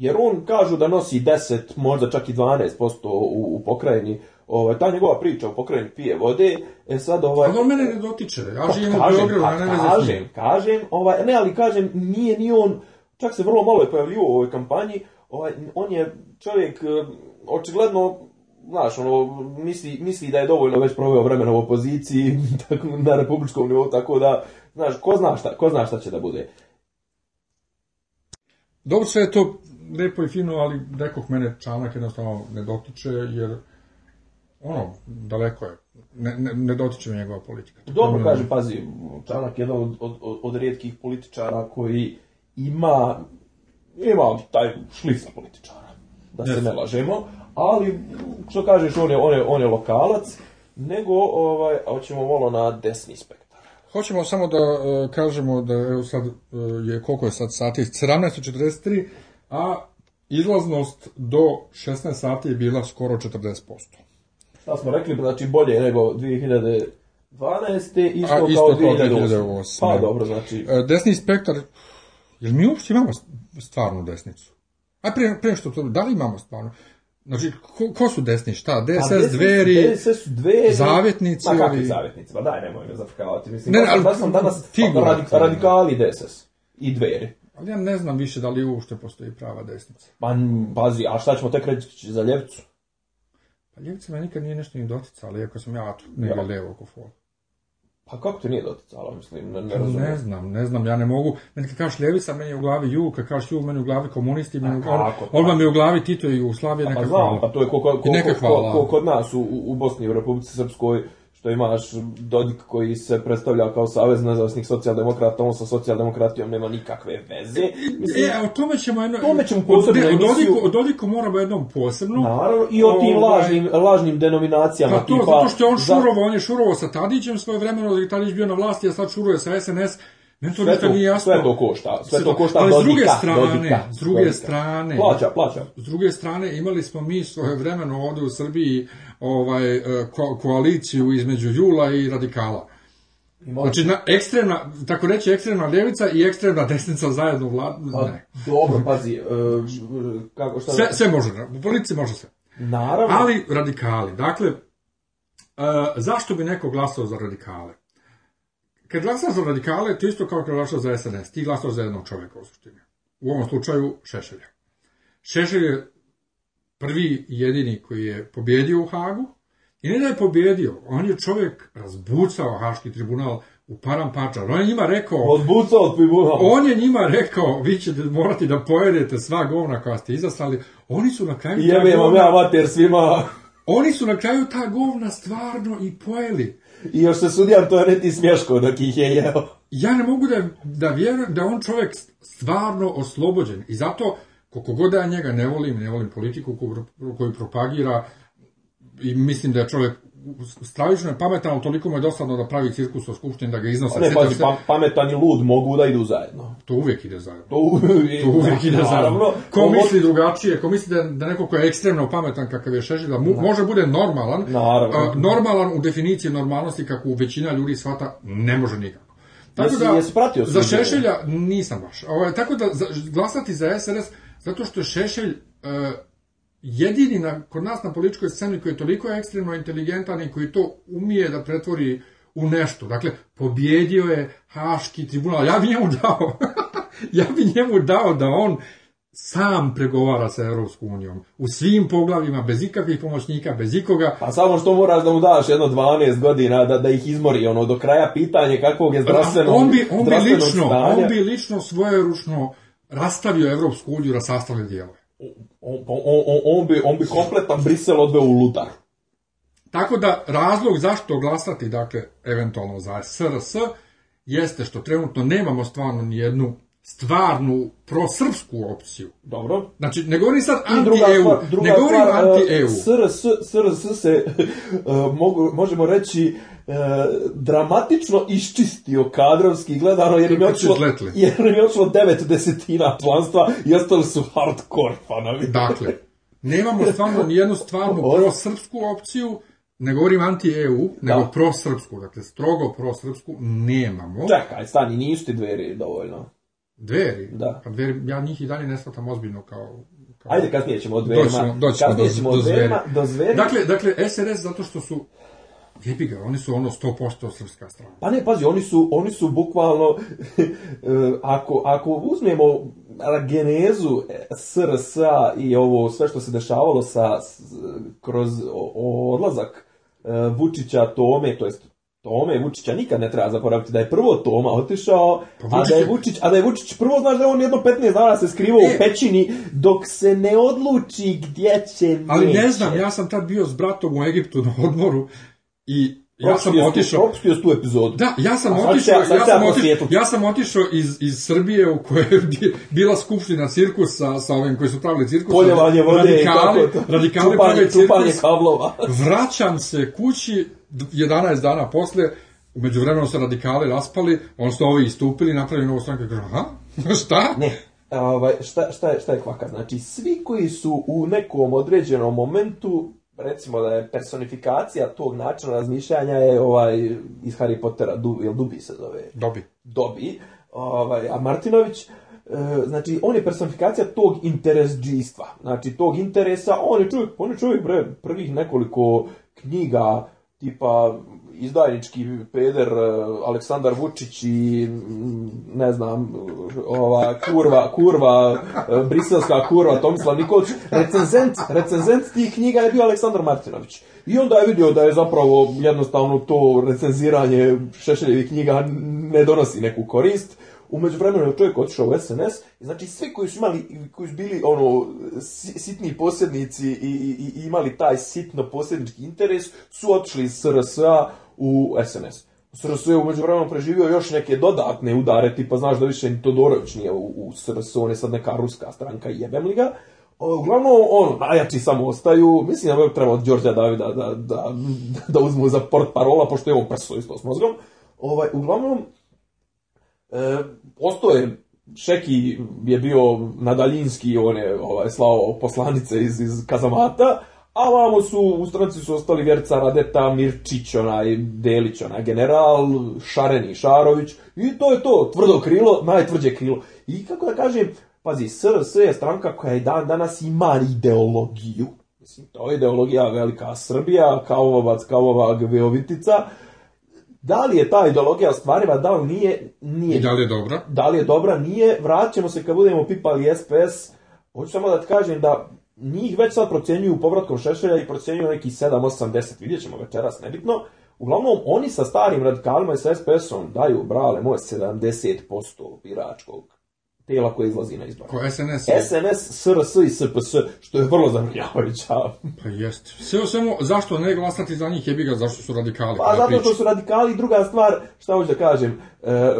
Jer on kažu da nosi 10, možda čak i 12% u, u pokrajini ovaj, ta njegova priča u pokrajini pije vode, e sad ovaj... Ali on mene ne dotiče, ja pa, kažem, u Beogradu, pa, ne kažem, kažem, ovaj, ne, ali kažem, nije ni on, čak se vrlo malo je pojavljivo u ovoj kampanji, ovaj, on je čovjek, e, očigledno, znaš, ono, misli, misli da je dovoljno već proveo vremena u opoziciji, tako, na republičkom nivou, tako da, znaš, ko zna šta, ko zna šta će da bude. Dobro sve to lepo i fino, ali nekog mene članak jednostavno ne dotiče, jer ono, daleko je. Ne, ne, ne dotiče me njegova politika. Tako Dobro kaže, pazi, članak je jedan od, od, od rijetkih političara koji ima, ima taj šlica političara, da se yes. ne lažemo, ali, što kažeš, on je, on je, on je lokalac, nego, ovaj, hoćemo malo na desni spektar. Hoćemo samo da uh, kažemo da, evo sad, uh, je, koliko je sad sati, 17.43, a izlaznost do 16 sati je bila skoro 40%. Šta smo rekli, znači bolje nego 2012. 12. isto, A, kao isto kao 2008. Pa dobro, znači... E, desni spektar, jel mi uopšte imamo stvarnu desnicu? A pre, pre što to, da li imamo stvarno? Znači, ko, ko su desni, šta? Pa, DSS, desni, dveri, DSS su dveri, zavetnici? Pa kakvi zavetnici, Pa daj, nemoj me zafrkavati. Mislim, ne, ali, da sam danas ti pa, radik, radikali DSS i dveri. Ali ja ne znam više da li uopšte postoji prava desnica. Pa, pazi, a šta ćemo tek reći za ljevcu? Pa ljevca me nikad nije nešto ni doticala, iako sam ja negdje ja. levo oko fol. Pa kako te nije doticala, mislim, ne, ne pa razumijem. Ne znam, ne znam, ja ne mogu. Meni kad kažeš ljevica, meni je u glavi jug, kad kažeš ju, meni u glavi komunisti, meni odmah mi je u glavi Tito i Jugoslavije, pa neka pa, hvala. Pa to je ko, ko, kod nas u, u Bosni i u Republici Srpskoj, što imaš Dodik koji se predstavlja kao savez nezavisnih socijaldemokrata, on sa socijaldemokratijom nema nikakve veze. Mislim, e, o tome ćemo jedno... Tome ćemo posebno o, Dodiku, o Dodiku moramo jednom posebno. Naravno, i o tim o, ovaj- lažnim, lažnim denominacijama. Pa to, tipa, zato što je on šurovo, za... on je šurovo sa Tadićem svoje vremeno, da je Tadić bio na vlasti, a sad šuruje sa SNS. Meni to ništa nije jasno. Sve to košta, sve to košta Ali s druge dodika, strane, dodika, s druge dodika. strane, plaća, plaća. S druge strane, imali smo mi svoje vremeno ovde u Srbiji uh, ovaj, e, ko, koaliciju između Jula i radikala. Znači, na, ekstremna, tako reći, ekstremna ljevica i ekstremna desnica zajedno vlada. Pa, ne. dobro, pazi, e, kako, šta sve, da- sve može, u politici može sve. Naravno. Ali radikali, dakle, e, zašto bi neko glasao za radikale? Kad glasaš za radikale, to isto kao kad glasaš za SNS, ti glasaš za jednog čovjeka u suštini. U ovom slučaju Šešelja. Šešelj je prvi jedini koji je pobjedio u Hagu, i ne da je pobjedio, on je čovjek razbucao Haški tribunal u param On je njima rekao... Odbucao tribunal. On je njima rekao, vi ćete morati da pojedete sva govna koja ste izaslali. Oni su na kraju... Jebe vam ja mater svima. Oni su na kraju ta govna stvarno i pojeli. I još se sudija to je neti smješko dok ih je jeo. Ja ne mogu da, da vjerujem da on čovjek stvarno oslobođen. I zato koliko god da ja njega ne volim, ne volim politiku koju propagira i mislim da je čovjek stravično je pametan, ali toliko mu je dosadno da pravi cirkus o skupštini, da ga iznose. Ne, pazi, pa, pametan i lud mogu da idu zajedno. To uvijek ide zajedno. To, uvijek, to uvijek ide zajedno. Ko misli drugačije, ko misli da, da neko ko je ekstremno pametan kakav je Šešelj, da mu, da. može bude normalan, naravno. normalan u definiciji normalnosti kako većina ljudi svata ne može nikako. Tako da, Jesi, pratio za Šešelja nisam baš. Ovo, ovaj, tako da za, glasati za SRS Zato što je Šešelj uh, jedini na, kod nas na političkoj sceni koji je toliko ekstremno inteligentan i koji to umije da pretvori u nešto. Dakle, pobjedio je Haški tribunal. Ja bi njemu dao, ja bi njemu dao da on sam pregovara sa Europskom unijom. U svim poglavljima, bez ikakvih pomoćnika, bez ikoga. Pa samo što moraš da mu daš jedno 12 godina da, da ih izmori, ono, do kraja pitanje kakvog je zdravstveno on bi, on bi lično, stanja. On bi lično svoje svojeručno rastavio Evropsku uniju na sastavne dijelove. On, on, on, on, bi, on bi kompletan Brisel odveo u ludar. Tako da razlog zašto glasati, dakle, eventualno za SRS, jeste što trenutno nemamo stvarno ni jednu stvarnu prosrpsku opciju. Dobro. Znači, ne govorim sad anti-EU, ne govorim e, anti-EU. SRS, SRS se, e, mogu, možemo reći, e, dramatično iščistio kadrovski gledano, jer im je očilo, jer im je očilo devet desetina članstva i ostali su hardcore fanovi. Dakle, nemamo stvarno nijednu stvarnu prosrpsku opciju, ne govorim anti-EU, nego da. prosrpsku, dakle, strogo prosrpsku nemamo. Čekaj, stani, nisu ti dveri dovoljno. Dveri? Da. Pa dveri, ja njih i dalje ne shvatam ozbiljno kao... kao... Ajde, kasnije ćemo od dverima. Doćemo, doćemo kasnije ćemo do, do, dverima, do zveri. Dakle, dakle, SRS zato što su Jebi ga, oni su ono 100% srpska strana. Pa ne, pazi, oni su, oni su bukvalno, ako, ako uzmemo genezu SRS-a i ovo sve što se dešavalo sa, kroz odlazak e, Vučića, Tome, to jest Tome Vučića nikad ne treba zaboraviti da je prvo Toma otišao, pa a da je Vučić, a da je Vučić prvo znaš da on jedno 15 dana se skrivao e, u pećini dok se ne odluči gdje će Ali neće. ne znam, ja sam tad bio s bratom u Egiptu na odmoru i ja sam otišao... Propustio tu epizodu. Da, ja sam otišao, ja, ja, sam otišao, ja sam otišao iz, iz Srbije u kojoj je bila skupština cirkusa sa, sa ovim koji su pravili cirkus. Poljevanje vode radikali, i tako. Radikali čupanje, čupanje kablova. Vraćam se kući 11 dana posle, umeđu vremenu se radikali raspali, on su ovi istupili, napravili novu stranku kažu, aha, šta? Ne, ovaj, šta, šta, je, šta je kvaka? Znači, svi koji su u nekom određenom momentu recimo da je personifikacija tog načina razmišljanja je ovaj iz Harry Pottera, du, ili Dubi se zove? Dobi. Dobi, ovaj, a Martinović, e, znači, on je personifikacija tog interesđistva. Znači, tog interesa, on je čovjek, on je čovjek bre, prvih nekoliko knjiga, tipa izdajnički peder e, Aleksandar Vučić i ne znam, ova kurva, kurva, e, briselska kurva Tomislav Nikolić, recenzent, recenzent tih knjiga je bio Aleksandar Martinović. I onda je vidio da je zapravo jednostavno to recenziranje Šešeljevih knjiga ne donosi neku korist, Umeđu vremenu je čovjek otišao u SNS i znači svi koji su imali, koji su bili ono sitni posjednici i, i, i imali taj sitno posjednički interes su otišli iz srs u SNS. SRS je umeđu vremenom preživio još neke dodatne udare, tipa znaš da više Todorović nije u, u SRS, on je sad neka ruska stranka, jebem li ga. Uglavnom, ono, najjači samo ostaju, mislim da bi trebao od Đorđa Davida da, da, da uzmu za port parola, pošto je on prso isto s mozgom. Ovaj, uglavnom, e, ostoje Šeki je bio nadaljinski, on je ovaj, slao poslanice iz, iz kazamata, A ovamo su, u stranci su ostali Vjerca Radeta, Mirčić, onaj, Delić, onaj, general, Šareni, Šarović. I to je to, tvrdo krilo, najtvrđe krilo. I kako da kažem, pazi, SRS je stranka koja i dan danas ima ideologiju. Mislim, to je ideologija velika Srbija, kao Kavovac, Kavova, Veovitica. Da li je ta ideologija stvariva, da li nije, nije. I da li je dobra? Da li je dobra, nije. Vraćamo se kad budemo pipali SPS. Hoću samo da ti kažem da njih već sad procenjuju povratkom Šešelja i procenjuju neki 7, 8, 10, vidjet ćemo večeras, nebitno. Uglavnom, oni sa starim radikalima i sa SPS-om daju, brale moje, 70% biračkog tijela koje izlazi na izbor. Ko SNS? SNS, SRS i SPS, što je vrlo zanimljavajuća. Pa jeste. Sve o svemu, zašto ne glasati za njih je biga, zašto su radikali? Pa zato što su radikali, druga stvar, šta hoću da kažem, e,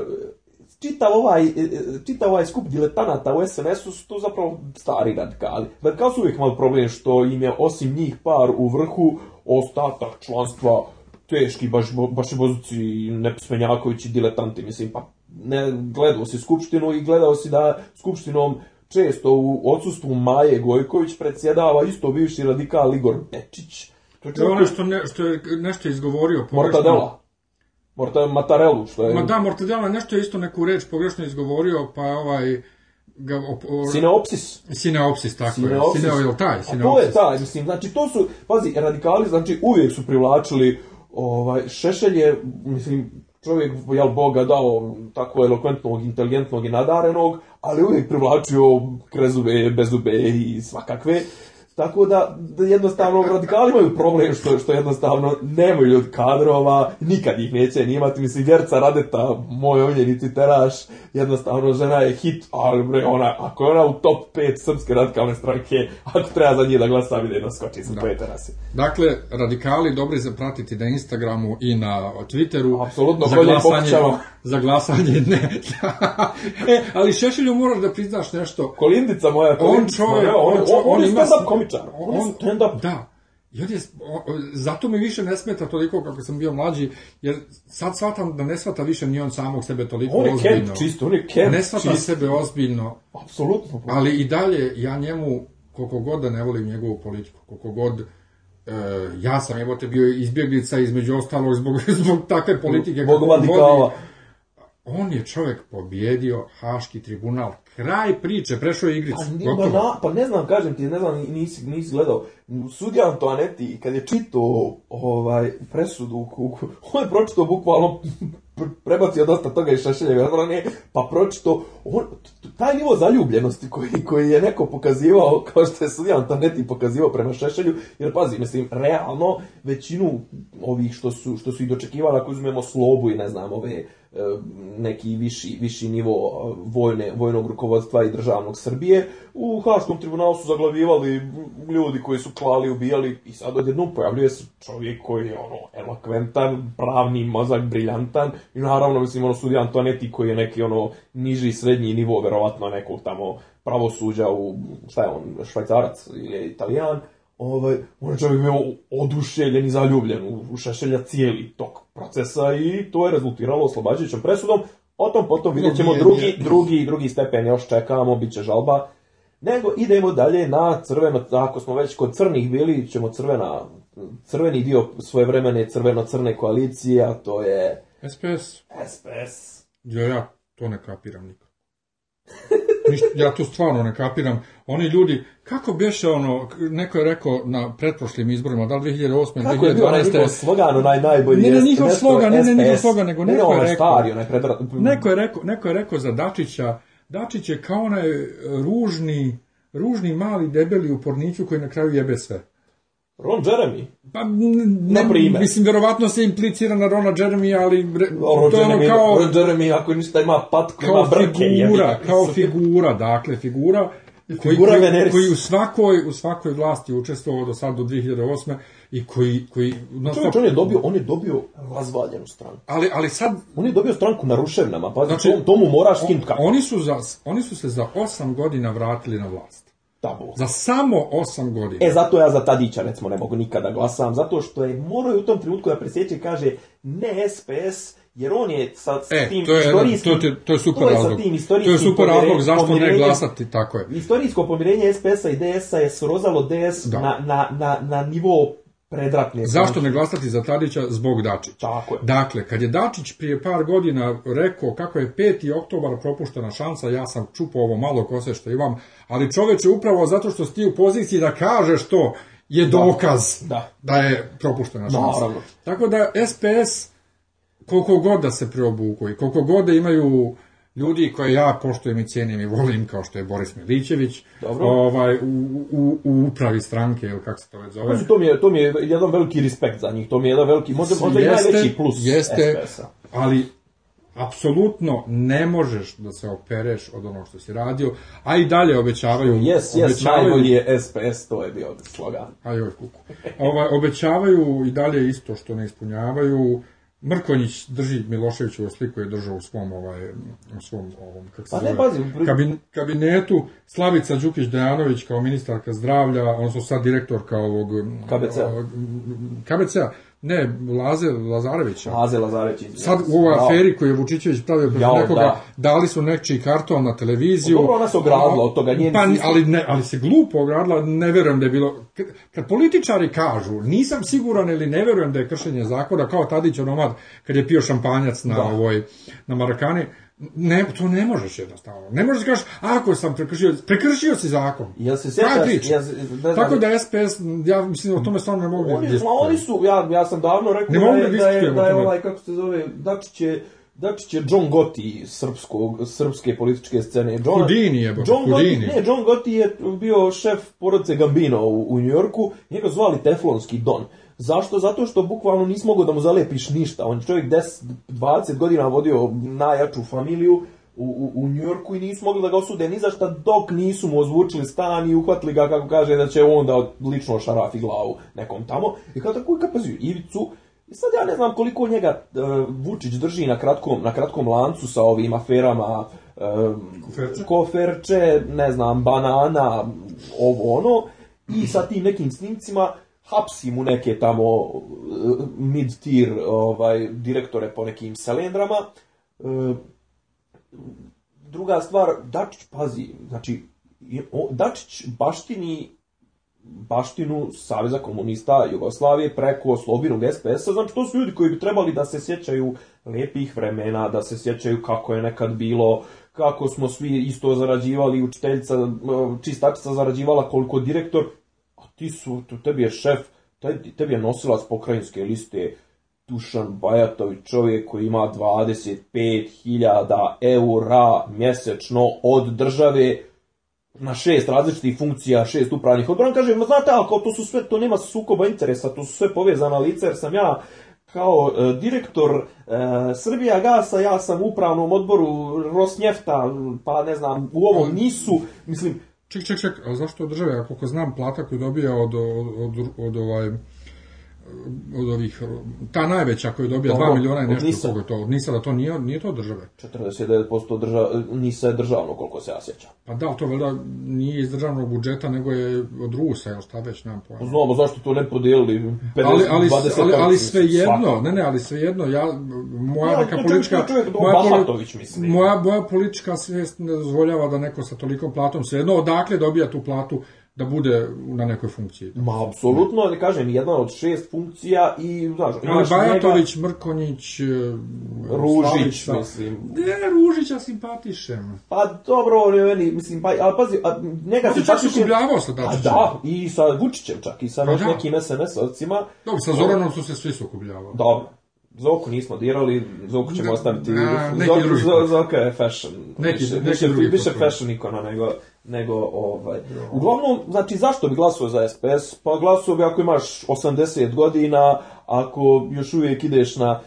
čitav ovaj, e, e, čitav ovaj skup diletanata u SNS-u su to zapravo stari radikali. Radikali su uvijek imali problem što im je osim njih par u vrhu ostatak članstva teški baš, baš bozuci, nepismenjakovići, diletanti, mislim, pa ne, gledao si Skupštinu i gledao si da Skupštinom često u odsustvu Maje Gojković predsjedava isto bivši radikal Igor Bečić. To je ono što, ne, što je nešto izgovorio pogrešno. Mortadela. Morta, matarelu, što je... Ma da, mortadela, nešto je isto neku reč pogrešno izgovorio, pa ovaj... Ga, op, or... Sineopsis. Sineopsis, tako sineopsis. je. Sineopsis. taj, sineopsis. A to je taj, mislim, znači to su, pazi, radikali, znači uvijek su privlačili, ovaj, Šešelj je, mislim, čovjek, jel, Boga dao tako elokventnog, inteligentnog i nadarenog, ali uvijek privlačio krezube, bezube i svakakve. Tako da, da jednostavno radikali imaju problem što što jednostavno nemaju od kadrova, nikad ih neće ni imati, mislim Vjerca Radeta, moj omiljeni titeraš, jednostavno žena je hit, ali bre, ona, ako je ona u top 5 srpske radikalne stranke, ako treba za nje da glasa, vide da skoči sa da. peterasi. Dakle, radikali dobri za pratiti na Instagramu i na Twitteru. Apsolutno, za glasanje, za glasanje ne. e, ali Šešelju moraš da priznaš nešto. Kolindica moja, kolindica on čovjek, moja, on, on, on, on, on je stand-up komičar. On, on stand-up. Da. Ja je, zato mi više ne smeta toliko kako sam bio mlađi, jer sad shvatam da ne shvata više ni on samog sebe toliko on je ozbiljno. Kemp, čisto, on je kemp, Ne shvata čist. sebe ozbiljno. Apsolutno. Ali i dalje, ja njemu, koliko god da ne volim njegovu politiku, koliko god e, ja sam, evo te bio izbjeglica između ostalog zbog, zbog takve politike. Bog vodi, on je čovek pobjedio Haški tribunal. Kraj priče, prešao je igricu. Pa, na, pa ne znam, kažem ti, ne znam, nisi, nisi gledao. Sudija Antoaneti, kad je čitao ovaj, presudu, on je pročitao bukvalno prebacio dosta toga i Šešeljeve odbrane, pa pročito, on, taj nivo zaljubljenosti koji, koji je neko pokazivao, kao što je Sudija Antoneti pokazivao prema Šešelju, jer pazi, mislim, realno, većinu ovih što su, što su i dočekivala, ako uzmemo slobu i ne znam, ove, E, neki viši, viši nivo e, vojne, vojnog rukovodstva i državnog Srbije. U Haškom tribunalu su zaglavivali ljudi koji su klali, ubijali i sad odjednom pojavljuje se čovjek koji je ono, elokventan, pravni mozak, briljantan i naravno, mislim, ono, sudi Antonetti koji je neki ono niži srednji nivo, verovatno nekog tamo pravosuđa u, šta je on, švajcarac ili italijan, ovaj, on čovjek bio oduševljen i zaljubljen u, u Šešelja cijeli tok procesa i to je rezultiralo oslobađajućom presudom. O tom potom vidjet ćemo drugi, drugi, drugi stepen, još čekamo, bit će žalba. Nego idemo dalje na crveno, ako smo već kod crnih bili, ćemo crvena, crveni dio svoje vremene crveno-crne koalicije, a to je... SPS. SPS. Jo, ja to ne kapiram nikad. Ništa, ja to stvarno ne kapiram. Oni ljudi, kako biše ono, neko je rekao na pretprošlim izborima, da li 2008. ili 2012. Kako je bio onaj njihov slogan, onaj najbolji Ne, ne njihov slogan, ne, ne njihov slogan, nego neko je rekao. Neko je rekao, neko je rekao za Dačića, Dačić je kao onaj ružni, ružni mali debeli u koji na kraju jebe sve. Ron Jeremy? Pa, ne, na Mislim, verovatno se implicira na Rona Jeremy, ali... Ron, to je Jeremy, kao, Ron Jeremy, ako ništa ima patku, ima brke. Figura, jemi. kao figura, dakle, figura koji, koji, koji u svakoj u svakoj vlasti učestvovao do sad do 2008 i koji koji no, Čovječ, on je dobio on je dobio razvaljenu stranku. Ali ali sad on je dobio stranku na ruševnama, pa znači, on tomu moraš skinut kako. Oni su za oni su se za osam godina vratili na vlast tabu. Za samo 8 godina. E, zato ja za Tadića, recimo, ne mogu nikada da glasam, zato što je morao u tom trenutku da presjeće i kaže ne SPS, jer on je sa, sa e, tim to je, istorijskim... To, je, to je super to razlog. Tim to je super razlog zašto ne glasati, tako je. Istorijsko pomirenje SPS-a i DS-a je srozalo DS da. na, na, na, na nivou predrapne. Zašto ne glasati za Tadića? Zbog Dačića. Tako je. Dakle, kad je Dačić prije par godina rekao kako je 5. oktobar propuštena šansa, ja sam čupao ovo malo kose što imam, ali čoveče upravo zato što si ti u poziciji da kažeš to je da. dokaz da, da. da je propuštena šansa. Da, Tako da SPS koliko god da se preobuku koliko god da imaju ljudi koje ja poštujem i cijenim i volim, kao što je Boris Milićević, Dobro. Ovaj, u, u, u upravi stranke, ili kako se to već zove. Znači, to, mi je, to mi je jedan veliki respekt za njih, to mi je jedan veliki, možda, možda jeste, i najveći plus jeste, Ali, apsolutno ne možeš da se opereš od onog što si radio, a i dalje obećavaju... Yes, yes, obećavaju, najbolji je SPS, to je bio slogan. A joj, kuku. Ova, obećavaju i dalje isto što ne ispunjavaju, Mrkonjić drži Miloševićevu sliku je držao u svom ovaj u svom ovom kako se pa zove, ne, pazim, pri... kabin, kabinetu Slavica Đukić Dejanović kao ministarka zdravlja, odnosno sad direktorka ovog KBC-a. KBC-a Ne, Laze Lazarević. Laze Lazarević. Sad u ovoj aferi koju je Vučićević pravio preko nekoga, da. dali su nečiji karton na televiziju. Dobro, ona se ogradila od toga. Njen pa, ali, ne, ali se glupo ogradila, ne verujem da je bilo... Kad, kad političari kažu, nisam siguran ili ne verujem da je kršenje zakona, kao Tadić onomad kad je pio šampanjac na, da. ovoj, na Marakani, Ne, to ne možeš jednostavno. Ne možeš da kažeš, ako sam prekršio, prekršio si zakon. Ja se sjećaš, ja se, ne da, da, da. Tako da SPS, ja mislim, o tome stvarno ne mogu oni, da Oni su, ja, ja sam davno rekao ne da, je, da, je, da je ovaj, kako se zove, Dačić je, Dačić je John Gotti srpskog, srpske političke scene. John, Houdini je, John Houdini. Gotti, ne, John Gotti je bio šef porodice Gambino u, u Njujorku, njega zvali Teflonski Don. Zašto? Zato što bukvalno nisi mogao da mu zalepiš ništa. On je čovjek 10, 20 godina vodio najjaču familiju u, u, u Njorku i nisu mogli da ga osude ni za šta dok nisu mu ozvučili stan i uhvatili ga, kako kaže, da će on da lično šarafi glavu nekom tamo. I kao tako i kapazuju Ivicu. I sad ja ne znam koliko njega uh, Vučić drži na kratkom, na kratkom lancu sa ovim aferama uh, koferče, ne znam, banana, ovo ono. I sa tim nekim snimcima hapsi mu neke tamo e, mid-tier ovaj, direktore po nekim selendrama. E, druga stvar, Dačić, pazi, znači, Dačić baštini baštinu Saveza komunista Jugoslavije preko Slobinog SPS-a, znači to su ljudi koji bi trebali da se sjećaju lepih vremena, da se sjećaju kako je nekad bilo, kako smo svi isto zarađivali, učiteljica, e, čistačica zarađivala koliko direktor, ti su, tebi je šef, tebi je nosilac pokrajinske liste, Dušan Bajatović, čovjek koji ima 25.000 eura mjesečno od države na šest različitih funkcija, šest upravnih odbora. On kaže, ma znate, ali kao to su sve, to nema sukoba interesa, to su sve povezana lica, jer sam ja kao e, direktor e, Srbija Gasa, ja sam u upravnom odboru Rosnjefta, pa ne znam, u ovom nisu, mislim, ček, ček, ček, a zašto od države? Ako ko znam plata koju dobija od, od, od, od ovaj, od ovih, ta najveća koja je dobija 2 miliona i nešto nisa. koga to, od NISA da to nije, nije to države. 49% drža NISA je državno koliko se ja sećam Pa da, to valjda nije iz državnog budžeta, nego je od Rusa, jel šta već nam pojma. Znamo zašto to ne podelili 50, ali, ali, 20 ali, ali sve jedno, svaka. ne ne, ali sve jedno, ja, moja ja, neka politička, čovjek, moja, Bahatović, moja, moja politička svest ne dozvoljava da neko sa tolikom platom sve jedno, odakle dobija tu platu, da bude na nekoj funkciji. Da. Ma, apsolutno, ali kažem, jedna od šest funkcija i, znaš, imaš Bajatović, Mrkonjić, e, Ružić, Slavica. mislim. Ne, Ružića simpatišem. Pa dobro, on je meni, mislim, pa, ali pazi, a, njega simpatišem... On se čak sukobljavao sa Dačićem. Da, i sa Vučićem čak, i sa pa, da. nekim sns ovcima Dobro, sa Zoranom su se svi sukobljavali. Dobro, da, Zoku nismo dirali, Zoku ćemo da, ostaviti. A, neki Zoku, drugi. Zoka je fashion. Neki, više, neki drugi. Više fashion ikona nego nego ovaj. Uglavnom, znači zašto bi glasao za SPS? Pa glasao bi ako imaš 80 godina, ako još uvijek ideš na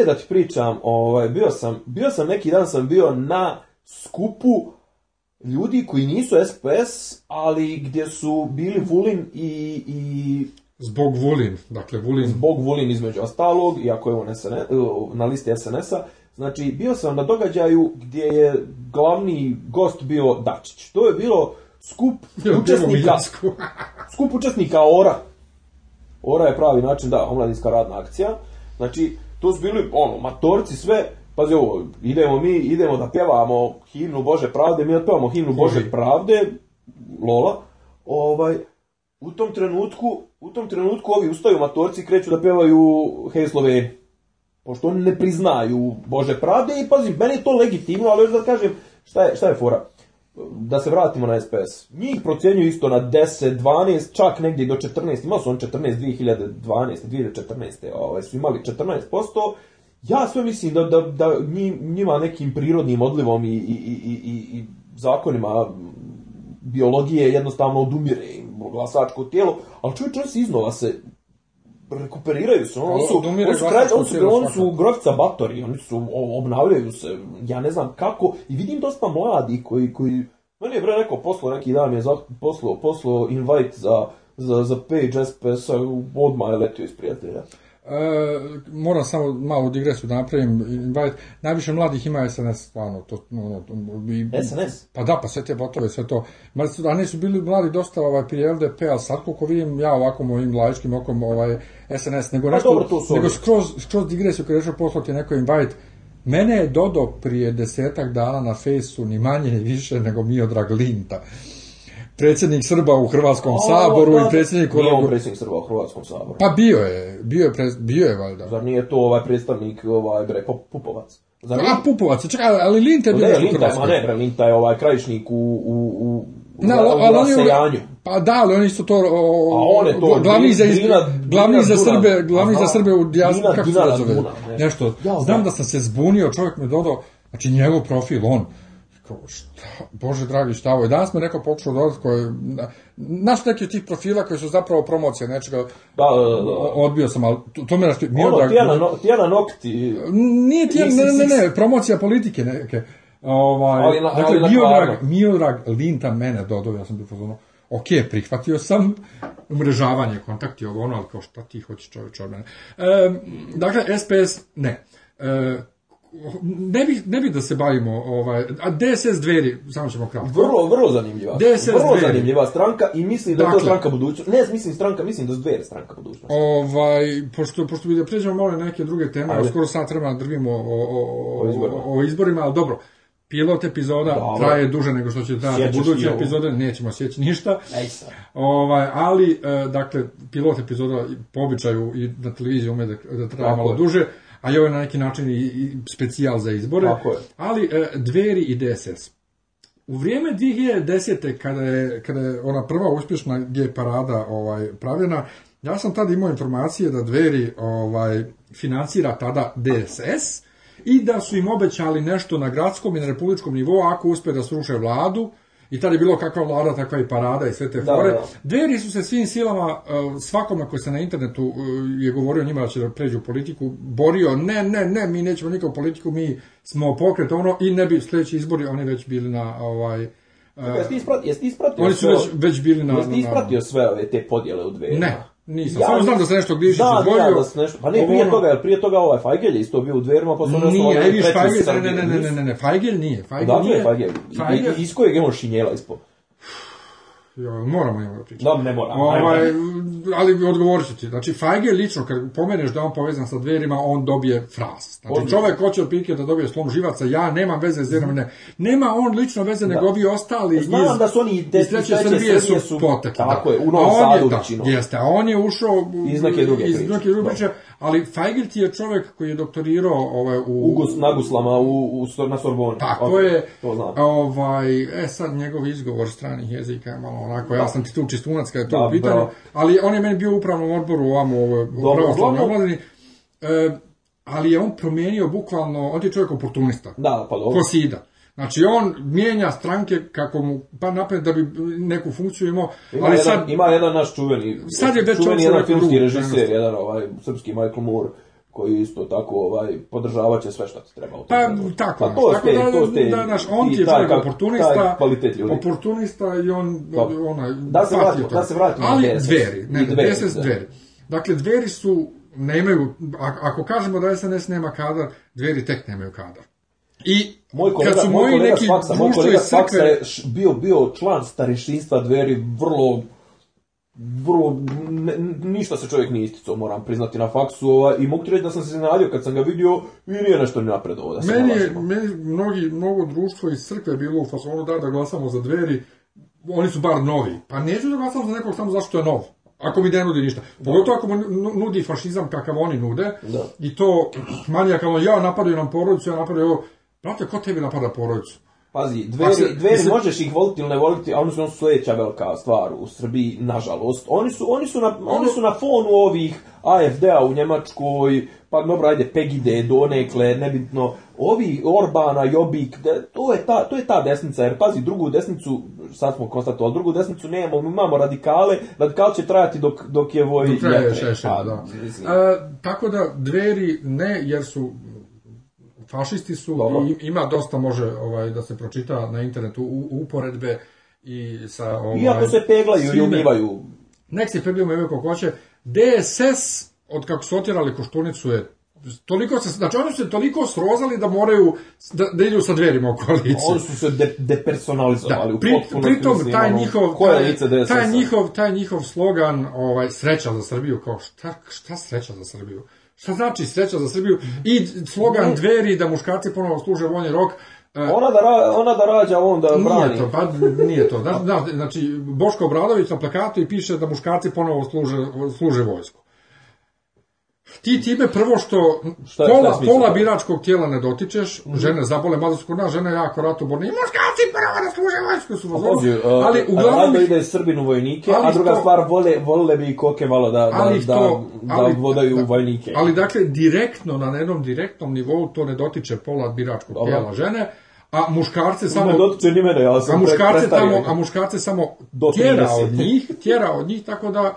E, da ti pričam, ovaj, bio sam, bio sam neki dan sam bio na skupu ljudi koji nisu SPS, ali gdje su bili Vulin i, i Zbog Vulin, dakle Vulin. Zbog Vulin između ostalog, iako je on SNS, na listi SNS-a, Znači, bio sam na događaju gdje je glavni gost bio Dačić. To je bilo skup učesnika, skup učesnika ORA. ORA je pravi način, da, omladinska radna akcija. Znači, to su bili, ono, matorci sve, pazi ovo, idemo mi, idemo da pjevamo himnu Bože pravde, mi odpevamo da himnu Bože pravde, Lola, ovaj, u tom trenutku, u tom trenutku ovi ustaju matorci i kreću da pjevaju Hej Sloveni pošto oni ne priznaju Bože pravde i pazi, meni je to legitimno, ali još da kažem, šta je, šta je fora? Da se vratimo na SPS. Njih procjenjuju isto na 10, 12, čak negdje do 14. Imao su on 14 2012, 2014. Ovaj, su imali 14%. Ja sve mislim da, da, da njima nekim prirodnim odlivom i, i, i, i, i zakonima biologije jednostavno odumire glasačko tijelo, ali čovječ se iznova se rekuperiraju se, on, su, on su, kraj, on su, on su grobca batori, oni su, obnavljaju se, ja ne znam kako, i vidim dosta mladi koji, koji, meni je bre neko poslo neki dan, je poslo, poslo invite za, za, za page SPS-a, odmah je letio iz prijatelja. E, moram samo malo digresu da napravim. Invite. Najviše mladih ima SNS, stvarno. To, ono, to, i, SNS? Pa da, pa sve te botove, sve to. Ma, a ne su bili mladi dosta ovaj, prije LDP, ali sad koliko vidim ja ovako mojim laičkim okom ovaj, SNS, nego, pa, nešto, dobro, to su nego skroz, skroz digresu kada rešao poslati neko invite. Mene je Dodo prije desetak dana na fejsu ni manje ni više nego Miodrag Linta predsjednik Srba u Hrvatskom o, saboru da, i da. predsjednik... Nije on predsjednik Srba u Hrvatskom saboru. Pa bio je, bio je, pre, bio je valjda. Zar nije to ovaj predstavnik, ovaj, bre, Pupovac? Zar nije... A, Pupovac, čekaj, ali Linta je bio ne, Linta, ne, bre, Linta je ovaj krajišnik u, u, u Na, u, ali oni, pa da, ali oni su to, o, A on to glavni za, iz, glavni za Srbe, glavni za Srbe u dijaspori, kako se zove, nešto. Ja, Znam da sam se zbunio, čovjek me dodao, znači njegov profil, on, šta, bože dragi, šta ovo je? Danas mi neko pokušao dodati da koje, naš neki od tih profila koji su zapravo promocija nečega, da, da, da. da. odbio sam, ali to, to me našto... Ono, da, tijana, no, tijana nokti... Nije tijana, ne, ne, ne, promocija politike neke. Ovaj, ali, na, dakle, ali Miodrag, Miodrag Linta mene dodao, ja sam bio pozvano, ok, prihvatio sam umrežavanje, kontakti ovo ono, ali kao šta ti hoćeš čovječ od mene. E, dakle, SPS ne. E, ne bih ne bi da se bavimo ovaj a DSS dveri samo ćemo kratko. Vrlo vrlo zanimljiva. DSS vrlo dveri. zanimljiva stranka i mislim da dakle, to stranka budućnosti. Ne, mislim stranka, mislim da su dveri stranka budućnosti. Ovaj pošto pošto bi da pređemo malo na neke druge teme, Ajde. skoro sat vremena da drvimo o o, o, izborima. o, o izborima, ali dobro pilot epizoda Dobre. traje duže nego što će trajati buduće epizode, nećemo sjeći ništa. Ovaj, ali, e, dakle, pilot epizoda po običaju i na televiziji ume da, da traje Tako malo je. duže a i ovo na neki način i specijal za izbore. Tako je. Ali e, dveri i DSS. U vrijeme 2010. kada je, kada je ona prva uspješna G parada ovaj, pravljena, ja sam tada imao informacije da dveri ovaj, financira tada DSS i da su im obećali nešto na gradskom i na republičkom nivou ako uspe da sruše vladu, i tada je bilo kakva vlada, takva i parada i sve te da, fore. Da, da. Dveri su se svim silama, e, svakome koji se na internetu e, je govorio o njima da će da pređu u politiku, borio, ne, ne, ne, mi nećemo nikad u politiku, mi smo pokret, ono, i ne bi sledeći izbori, oni već bili na, ovaj, Kako, e, ti ispratio, jesi ti ispratio Oni su već, već bili na... Jesi ti ispratio sve ove te podjele u dve? Ne, Nisam, ja, samo znam da se nešto Glišić da, odvojio. Da, da se nešto, pa ne, prije toga, jer prije toga ovaj Fajgelj je isto bio u dverima, pa su nešto nije, ovaj Fajgelj, ne, ne, ne, ne, ne, Fajgelj nije. Fajgelj dakle, nije, Fajgelj, Fajgelj. iz kojeg je on šinjela ispod. Ja, moramo njemu pričati. Da, ne moram. Ovaj, ali odgovorit ću ti. Znači, Fajge lično, kad pomeneš da on povezan sa dverima, on dobije fras. Znači, Odlično. čovek hoće od prilike da dobije slom živaca, ja nemam veze s dverima, ne. Nema on lično veze, da. nego ovi ostali Znam iz, da su oni iz treće Srbije su, su potekli. Tako da. je, u Novom Sadu da, većinom. Jeste, a on je ušao iz neke druge priče. Iz neke druge priče. Da ali Feigl ti je čovjek koji je doktorirao ovaj, u... Ugus Naguslama u, u, na Sorboni. Pa, Tako okay, je. To znam. Ovaj, e sad njegov izgovor stranih jezika je malo onako, da. ja sam ti tu čistunac kada je to da, pitanje, da. ali on je meni bio u upravnom odboru ovamo u pravoslavnoj omladini. E, ali je on promijenio bukvalno, on je čovjek oportunista. Da, pa dobro. Kosida. Znači, on mijenja stranke kako mu pa napred da bi neku funkciju imao, ima ali jedan, sad... Ima jedan naš čuveni, sad je već čuveni jedan filmski režiser, jedan ovaj, srpski Michael Moore, koji isto tako ovaj podržavaće sve što ti treba. Pa tako, pa, to tako ste, da, to ste, da, da naš, on ti je taj, oportunista, kvalitet ljudi. oportunista i on, Top. Pa, onaj, da se vrati, da se vratimo. Ali DSS, dveri, ne, dveri, DSS da. dveri. Dakle, dveri su, nemaju, ako kažemo da SNS nema kadar, dveri tek nemaju kadar. I moj kolega, kad su moj neki Faksa, moj kolega Faksa je bio, bio član starešinstva dveri, vrlo vrlo, ne, ništa se čovjek nije isticao, moram priznati na faksu ova, i mogu ti reći da sam se iznenadio kad sam ga vidio i nije nešto napred ovo. Da meni je, meni, mnogi, mnogo društvo iz crkve bilo u fasonu da, da glasamo za dveri, oni su bar novi. Pa neću da glasam za nekog samo zašto je nov. Ako mi ne nudi ništa. Pogotovo ako mu nudi fašizam kakav oni nude, da. i to manija kao ja napadaju nam porodicu, ja napadaju ovo, Brate, ko tebi napada porodicu? Pazi, dveri, se, dveri mislim... možeš ih voliti ili ne voliti, a oni su, oni velika stvar u Srbiji, nažalost. Oni su, oni su, na, oni su na fonu ovih AFD-a u Njemačkoj, pa dobro, ajde, Pegide, donekle, nebitno, ovi Orbana, Jobik, de, to, je ta, to je ta desnica, jer pazi, drugu desnicu, sad smo konstatovali, drugu desnicu nemamo, mi imamo radikale, radikal će trajati dok, dok je voj... Dok traje šešen, pa, da. Mislim. A, e, tako da, dveri ne, jer su fašisti su, Dobro. i, ima dosta može ovaj, da se pročita na internetu u, uporedbe i sa... Ovaj, Iako se peglaju i umivaju. Nek se peglaju umivaju kako hoće. DSS, od kako su otirali Koštunicu, je toliko se, znači oni su se toliko srozali da moraju da, da idu sa dverima u koaliciju. Oni su se de, depersonalizovali da, pri, u pritom taj njihov taj, taj njihov taj njihov slogan ovaj sreća za Srbiju kao šta šta sreća za Srbiju. Šta znači sreća za Srbiju? I slogan ne. dveri da muškarci ponovo služe vojni rok. E, ona da, ra, ona da rađa, on da brani. Nije to, pa nije to. Da, znači, Boško Obradović na plakatu i piše da muškarci ponovo služe, služe vojsku. Ti time prvo što šta, pola, šta pola biračkog tijela ne dotičeš, mm. žene zabole, mada su kod nas žene jako ratoborne, i muškarci prvo da služe vojsku su vozovi, pa e, ali uglavnom... Rado ide Srbinu vojnike, a druga to, stvar, vole, volele bi koke malo da, da, ali da, to, da, ali, da vodaju da, vojnike. Ali dakle, direktno, na jednom direktnom nivou to ne dotiče pola biračkog Dobre. tijela žene, a muškarce samo ne dotiče ni mene, ja sam a muškarce tamo, a muškarce samo tjera od njih, tjera od njih tako da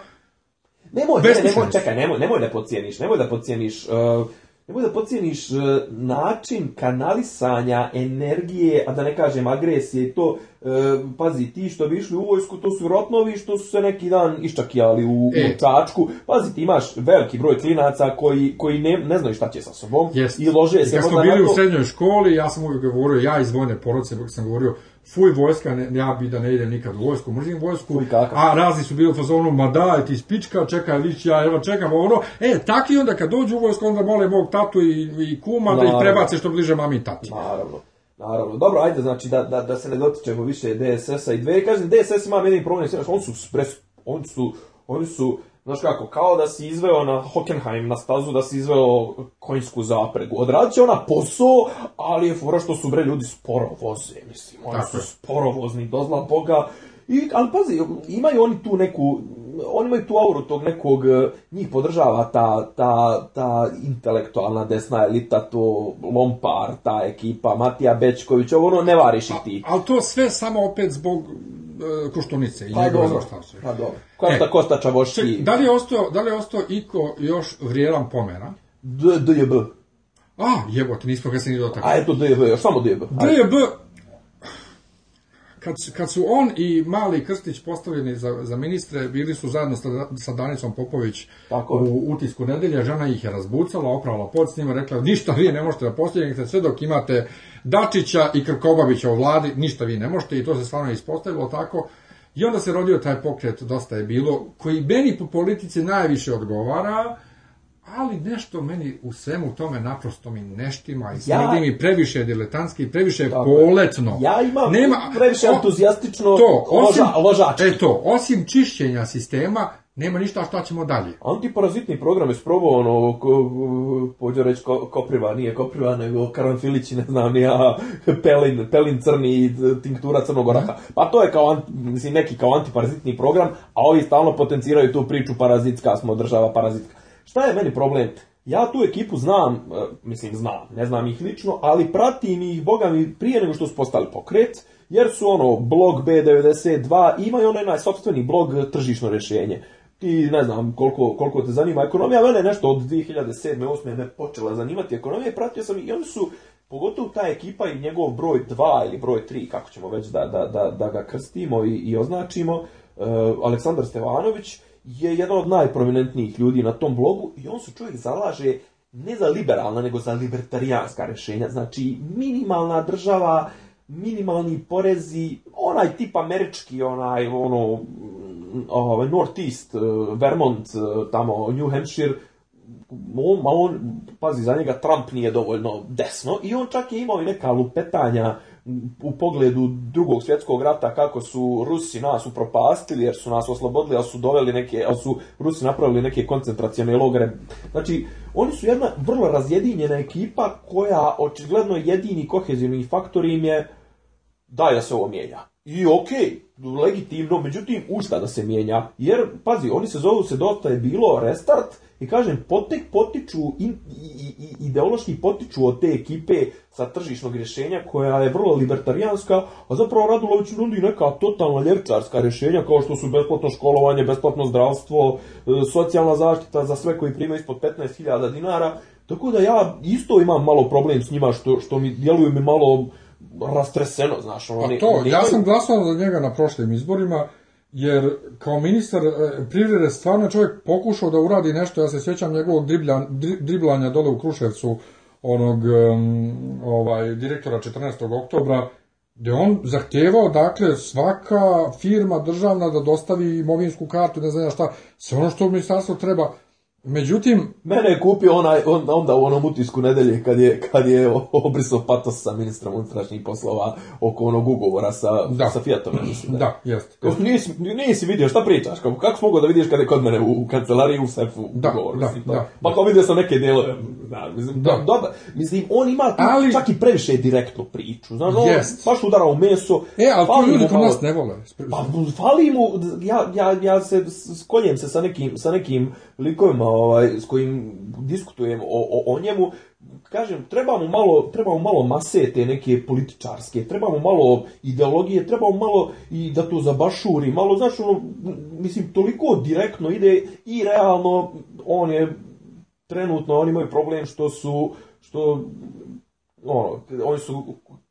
Nemoj, ne, nemoj, čekaj, nemoj, nemoj da pocijeniš, nemoj da pocijeniš, uh, nemoj da pocijeniš uh, način kanalisanja energije, a da ne kažem agresije to, uh, pazi, ti što bi išli u vojsku, to su rotnovi što su se neki dan iščakijali u, e. u Čačku, pazi, ti imaš veliki broj klinaca koji, koji ne, ne znaju šta će sa sobom Jest. i lože se. I kad smo bili to... u srednjoj školi, ja sam uvijek govorio, ja iz vojne porodice, sam govorio, fuj vojska, ne, ja bi da ne idem nikad u vojsku, mrzim vojsku, a razni su bili u fazonu, ma da, ti spička, čekaj, vić, ja evo čekam ono, e, taki onda kad dođu u vojsku, onda mole mog tatu i, i kuma Naravno. da ih prebace što bliže mami i tati. Naravno. Naravno, dobro, ajde, znači, da, da, da se ne dotičemo više DSS-a i dve, kažem, DSS ima meni problem, on su, pres, on su, oni su Znaš kako, kao da si izveo na Hockenheim, na stazu, da si izveo konjsku zapregu. Odradiće ona posao, ali je fora što su bre ljudi sporo voze, mislim. Oni su sporo vozni, dozna Boga. I, ali pazi, imaju oni tu neku, on imaju tu auru tog nekog, e, njih podržava ta, ta, ta intelektualna desna elita, to Lompar, ta ekipa, Matija Bečković, ovo ono ne variš i ti. Ali to sve samo opet zbog uh, Koštunice. Pa, pa dobro, pa dobro. Kosta e, Kosta Čavoški. Da li je ostao, da li je ostao Iko još vrijedan pomena? DJB. A, jebote, nismo ga se ni dotakli. A eto DJB, još samo DJB. DJB kad, kad su on i Mali Krstić postavljeni za, za ministre, bili su zajedno sa, sa Danicom Popović Tako. u utisku nedelje, žena ih je razbucala, oprala pod s njima, rekla, ništa vi ne možete da postavljate, sve dok imate Dačića i Krkobabića u vladi, ništa vi ne možete i to se stvarno ispostavilo tako. I onda se rodio taj pokret, dosta je bilo, koji meni po politici najviše odgovara, ali nešto meni u svemu tome naprosto mi neštima i ja, mi previše diletanski, previše tako, poletno. Ja imam Nema, previše entuzijastično to, osim, loža, Eto, osim čišćenja sistema, nema ništa šta ćemo dalje. Antiparazitni program je sprobao ono, pođe reći ko, Kopriva, nije Kopriva, nego Karanfilić, ne znam, ja, Pelin, Pelin crni, i tinktura crnog oraka. Mhm. Pa to je kao, mislim, neki kao antiparazitni program, a ovi stalno potenciraju tu priču parazitska, smo država parazitka. Šta je meni problem? Ja tu ekipu znam, e, mislim znam, ne znam ih lično, ali pratim ih, boga mi, prije nego što su postali pokret, jer su ono blog B92, imaju onaj najsopstveni blog e, tržišno rješenje. Ti ne znam koliko, koliko te zanima ekonomija, mene nešto od 2007. 8. me počela zanimati ekonomija pratio sam i oni su, pogotovo ta ekipa i njegov broj 2 ili broj 3, kako ćemo već da, da, da, da ga krstimo i, i označimo, uh, Aleksandar Stevanović, je jedan od najprominentnijih ljudi na tom blogu i on se čovjek zalaže ne za liberalna, nego za libertarijanska rješenja. Znači, minimalna država, minimalni porezi, onaj tip američki, onaj, ono, ovaj, North eh, Vermont, eh, tamo, New Hampshire, on, on, pazi, za njega Trump nije dovoljno desno i on čak je imao i neka lupetanja u pogledu drugog svjetskog rata kako su Rusi nas upropastili jer su nas oslobodili, ali su doveli neke, ali su Rusi napravili neke koncentracione logore. Znači, oni su jedna vrlo razjedinjena ekipa koja očigledno jedini kohezivni faktor im je da da se ovo mijenja. I okej, okay, legitimno, međutim, u šta da se mijenja? Jer, pazi, oni se zovu se dosta je bilo Restart, I kažem, potek potiču, in, i, i, ideološki potiču od te ekipe sa tržišnog rješenja koja je vrlo libertarijanska, a zapravo Radulović nudi neka totalna ljerčarska rješenja kao što su besplatno školovanje, besplatno zdravstvo, e, socijalna zaštita za sve koji primaju ispod 15.000 dinara. Tako da ja isto imam malo problem s njima što, što mi djeluju mi malo rastreseno, znaš. Oni, to, ja sam glasao za njega na prošlim izborima, jer kao ministar e, privrede stvarno čovjek pokušao da uradi nešto, ja se sjećam njegovog driblja, driblanja dole u Kruševcu, onog ovaj, direktora 14. oktobra, gdje on zahtjevao, dakle, svaka firma državna da dostavi imovinsku kartu, ne znam ja šta, sve ono što ministarstvo treba, Međutim... Mene je kupio onaj, on, onda u onom utisku nedelje kad je, kad je obrisao patos sa ministrom unutrašnjih poslova oko onog ugovora sa, da. sa Fiatom, ja mislim. Da, da jeste. jest. nisi, nisi vidio, šta pričaš? Kako, kako mogu da vidiš kada je kod mene u, u kancelariji u sefu da, ugovor? Da, mislim, da, da. Pa kao vidio sam neke delove. Da, mislim, da. Doba, mislim, on ima tu ali... čak i previše direktnu priču. Znaš, on jest. baš udara u meso. E, ali to ljudi kod nas ne vole. Pa fali mu, ja, ja, ja se skoljem se sa nekim, sa nekim likovima ovaj, s kojim diskutujem o, o, o njemu, kažem, trebamo malo, trebamo malo mase te neke političarske, trebamo malo ideologije, trebamo malo i da to zabašuri, malo, znaš, ono, mislim, toliko direktno ide i realno on je trenutno, oni imaju problem što su, što, ono, oni su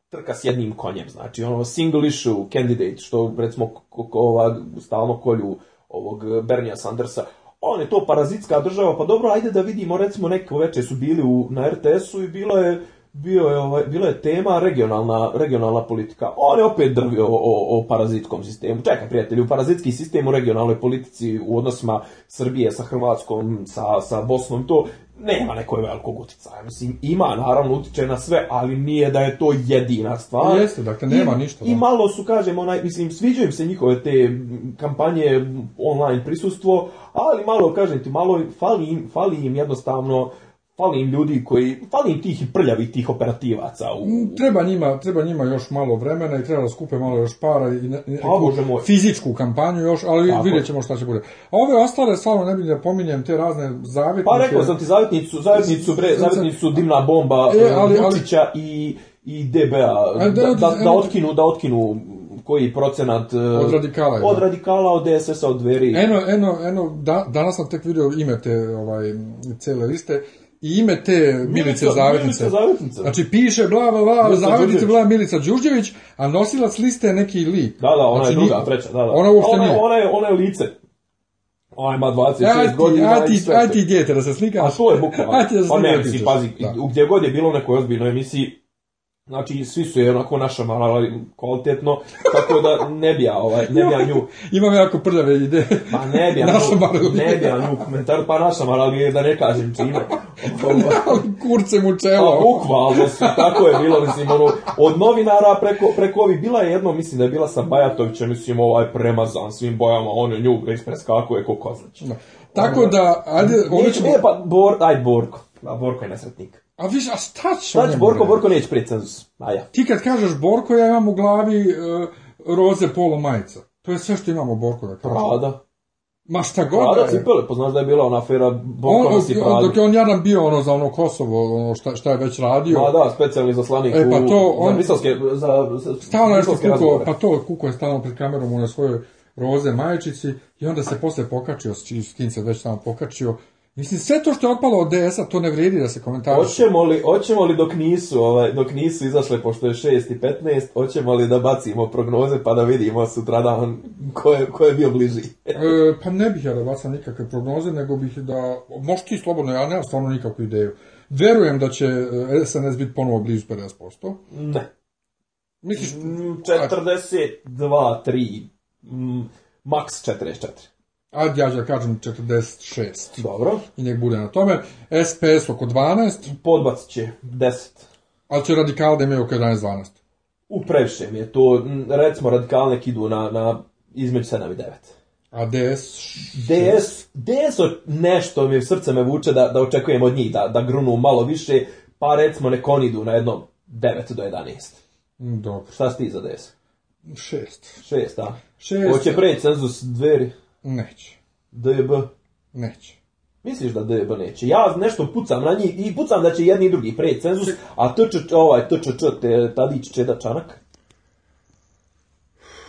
trka s jednim konjem, znači, ono, single issue candidate, što, recimo, ova, stalno kolju ovog Bernija Sandersa, on je to parazitska država, pa dobro, ajde da vidimo, recimo neke veče su bili u, na RTS-u i bilo je bio je ovaj, bila je tema regionalna, regionalna politika. On je opet drvio o, o, o parazitskom sistemu. Čekaj, prijatelju, parazitski sistem u regionalnoj politici u odnosima Srbije sa Hrvatskom, sa, sa Bosnom, to nema nekog velikog utjecaja. Mislim, ima naravno utiče na sve, ali nije da je to jedina stvar. Jeste, dakle, nema I, ništa. Da. I malo su, kažem, onaj, mislim, sviđaju im se njihove te kampanje, online prisustvo, ali malo, kažem ti, malo fali im, fali im jednostavno Fali im ljudi koji, fali im tih prljavih tih operativaca. U... Mm, treba, njima, treba njima još malo vremena i treba da skupe malo još para i ne, pa, moj. fizičku kampanju još, ali Tako. vidjet ćemo šta će bude. A ove ostale, stvarno ne bih da pominjem te razne zavjetnike. Pa rekao sam ti zavetnicu, zavjetnicu, bre, zavjetnicu Dimna bomba e, ali, ali... i, i DBA. E, da, da, da, da-, da otkinu, da otkinu koji procenat e, da. od radikala, od, radikala, od DSS-a, od dveri. Eno, eno, eno da, danas sam tek video ime te ovaj, cele liste i ime te Milice Zavetnice. Milica Zavetnice. Znači piše bla bla bla Milica Zavetnice Đurđević. bla Milica Đurđević, a nosilac liste je neki lik. Da, da, ona znači, je druga, treća, da, da. Ona uopšte nije. Ona je, ona je lice. Ona ima e, 26 godina. A ti, a ti djete da se slika. A to je bukvalno. A ti da se slika. Pa ne, mislim, pazi, da. gdje god je bilo u nekoj ozbiljnoj emisiji, Znači, svi su je onako naša mala kvalitetno, tako da ne bi ja, ovaj, ne bi ja nju... Imam jako prljave ideje. Pa ne bi ja nju, ne bi ja nju komentar, pa mala je, da ne kažem čime. Pa ne, čelo. Pa bukvalno su, tako je bilo, mislim, ono, od novinara preko, preko ovih, bila je jedno, mislim da je bila sa Bajatovićem, mislim, ovaj premazan svim bojama, on je nju već preskakuje ko znači. Tako da, ajde, ono ćemo... E, pa, bor, ajde, Borko, da, Borko je nesretnik. A vi a šta ću? Šta Borko? Bre? Borko neće prije cenzus. A ja. Ti kad kažeš Borko, ja imam u glavi uh, roze polo majica. To je sve što imamo Borko da kažem. Prada. Ma šta god Prada da je. cipele, poznaš pa da je bila ona afera Borko si Prada. Dok je on jadan bio ono za ono Kosovo, ono šta, šta je već radio. Ma da, specijalni zaslanik e, pa to, u, on, za visoske, za, stalno nešto kuko, pa to kuko je stalno pred kamerom u svojoj roze majčici i onda se posle pokačio, s kim se već tamo pokačio, Mislim, sve to što je otpalo od DS-a, to ne vredi da se komentariše. Hoćemo li, hoćemo li dok nisu, ovaj, dok nisu izašle, pošto je 6 i 15, hoćemo li da bacimo prognoze pa da vidimo sutra da on, ko, je, ko je bio bliži? e, pa ne bih ja da bacam nikakve prognoze, nego bih da, možeš ti slobodno, ja nemam stvarno nikakvu ideju. Verujem da će e, SNS biti ponovo blizu 50%. Ne. Misliš... 42, mm, 3, mm, maks 44 a ja ću da kažem 46. Dobro. I nek bude na tome. SPS oko 12. Podbac će 10. Ali će radikal da imaju oko 11-12. U previše mi je to, recimo radikal nek idu na, na između 7 i 9. A DS? DS, DS nešto mi srce me vuče da, da očekujem od njih da, da grunu malo više, pa recimo nek oni idu na jednom 9 do 11. Dobro. Šta si ti za DS? 6. 6, a? 6. Hoće preći cenzus dveri. Neće. DB? Neće. Misliš da DB neće? Ja nešto pucam na njih i pucam da će jedni i drugi pred cenzus, a TČ, ovaj, TČČ, Tadić, Čeda, Čanak?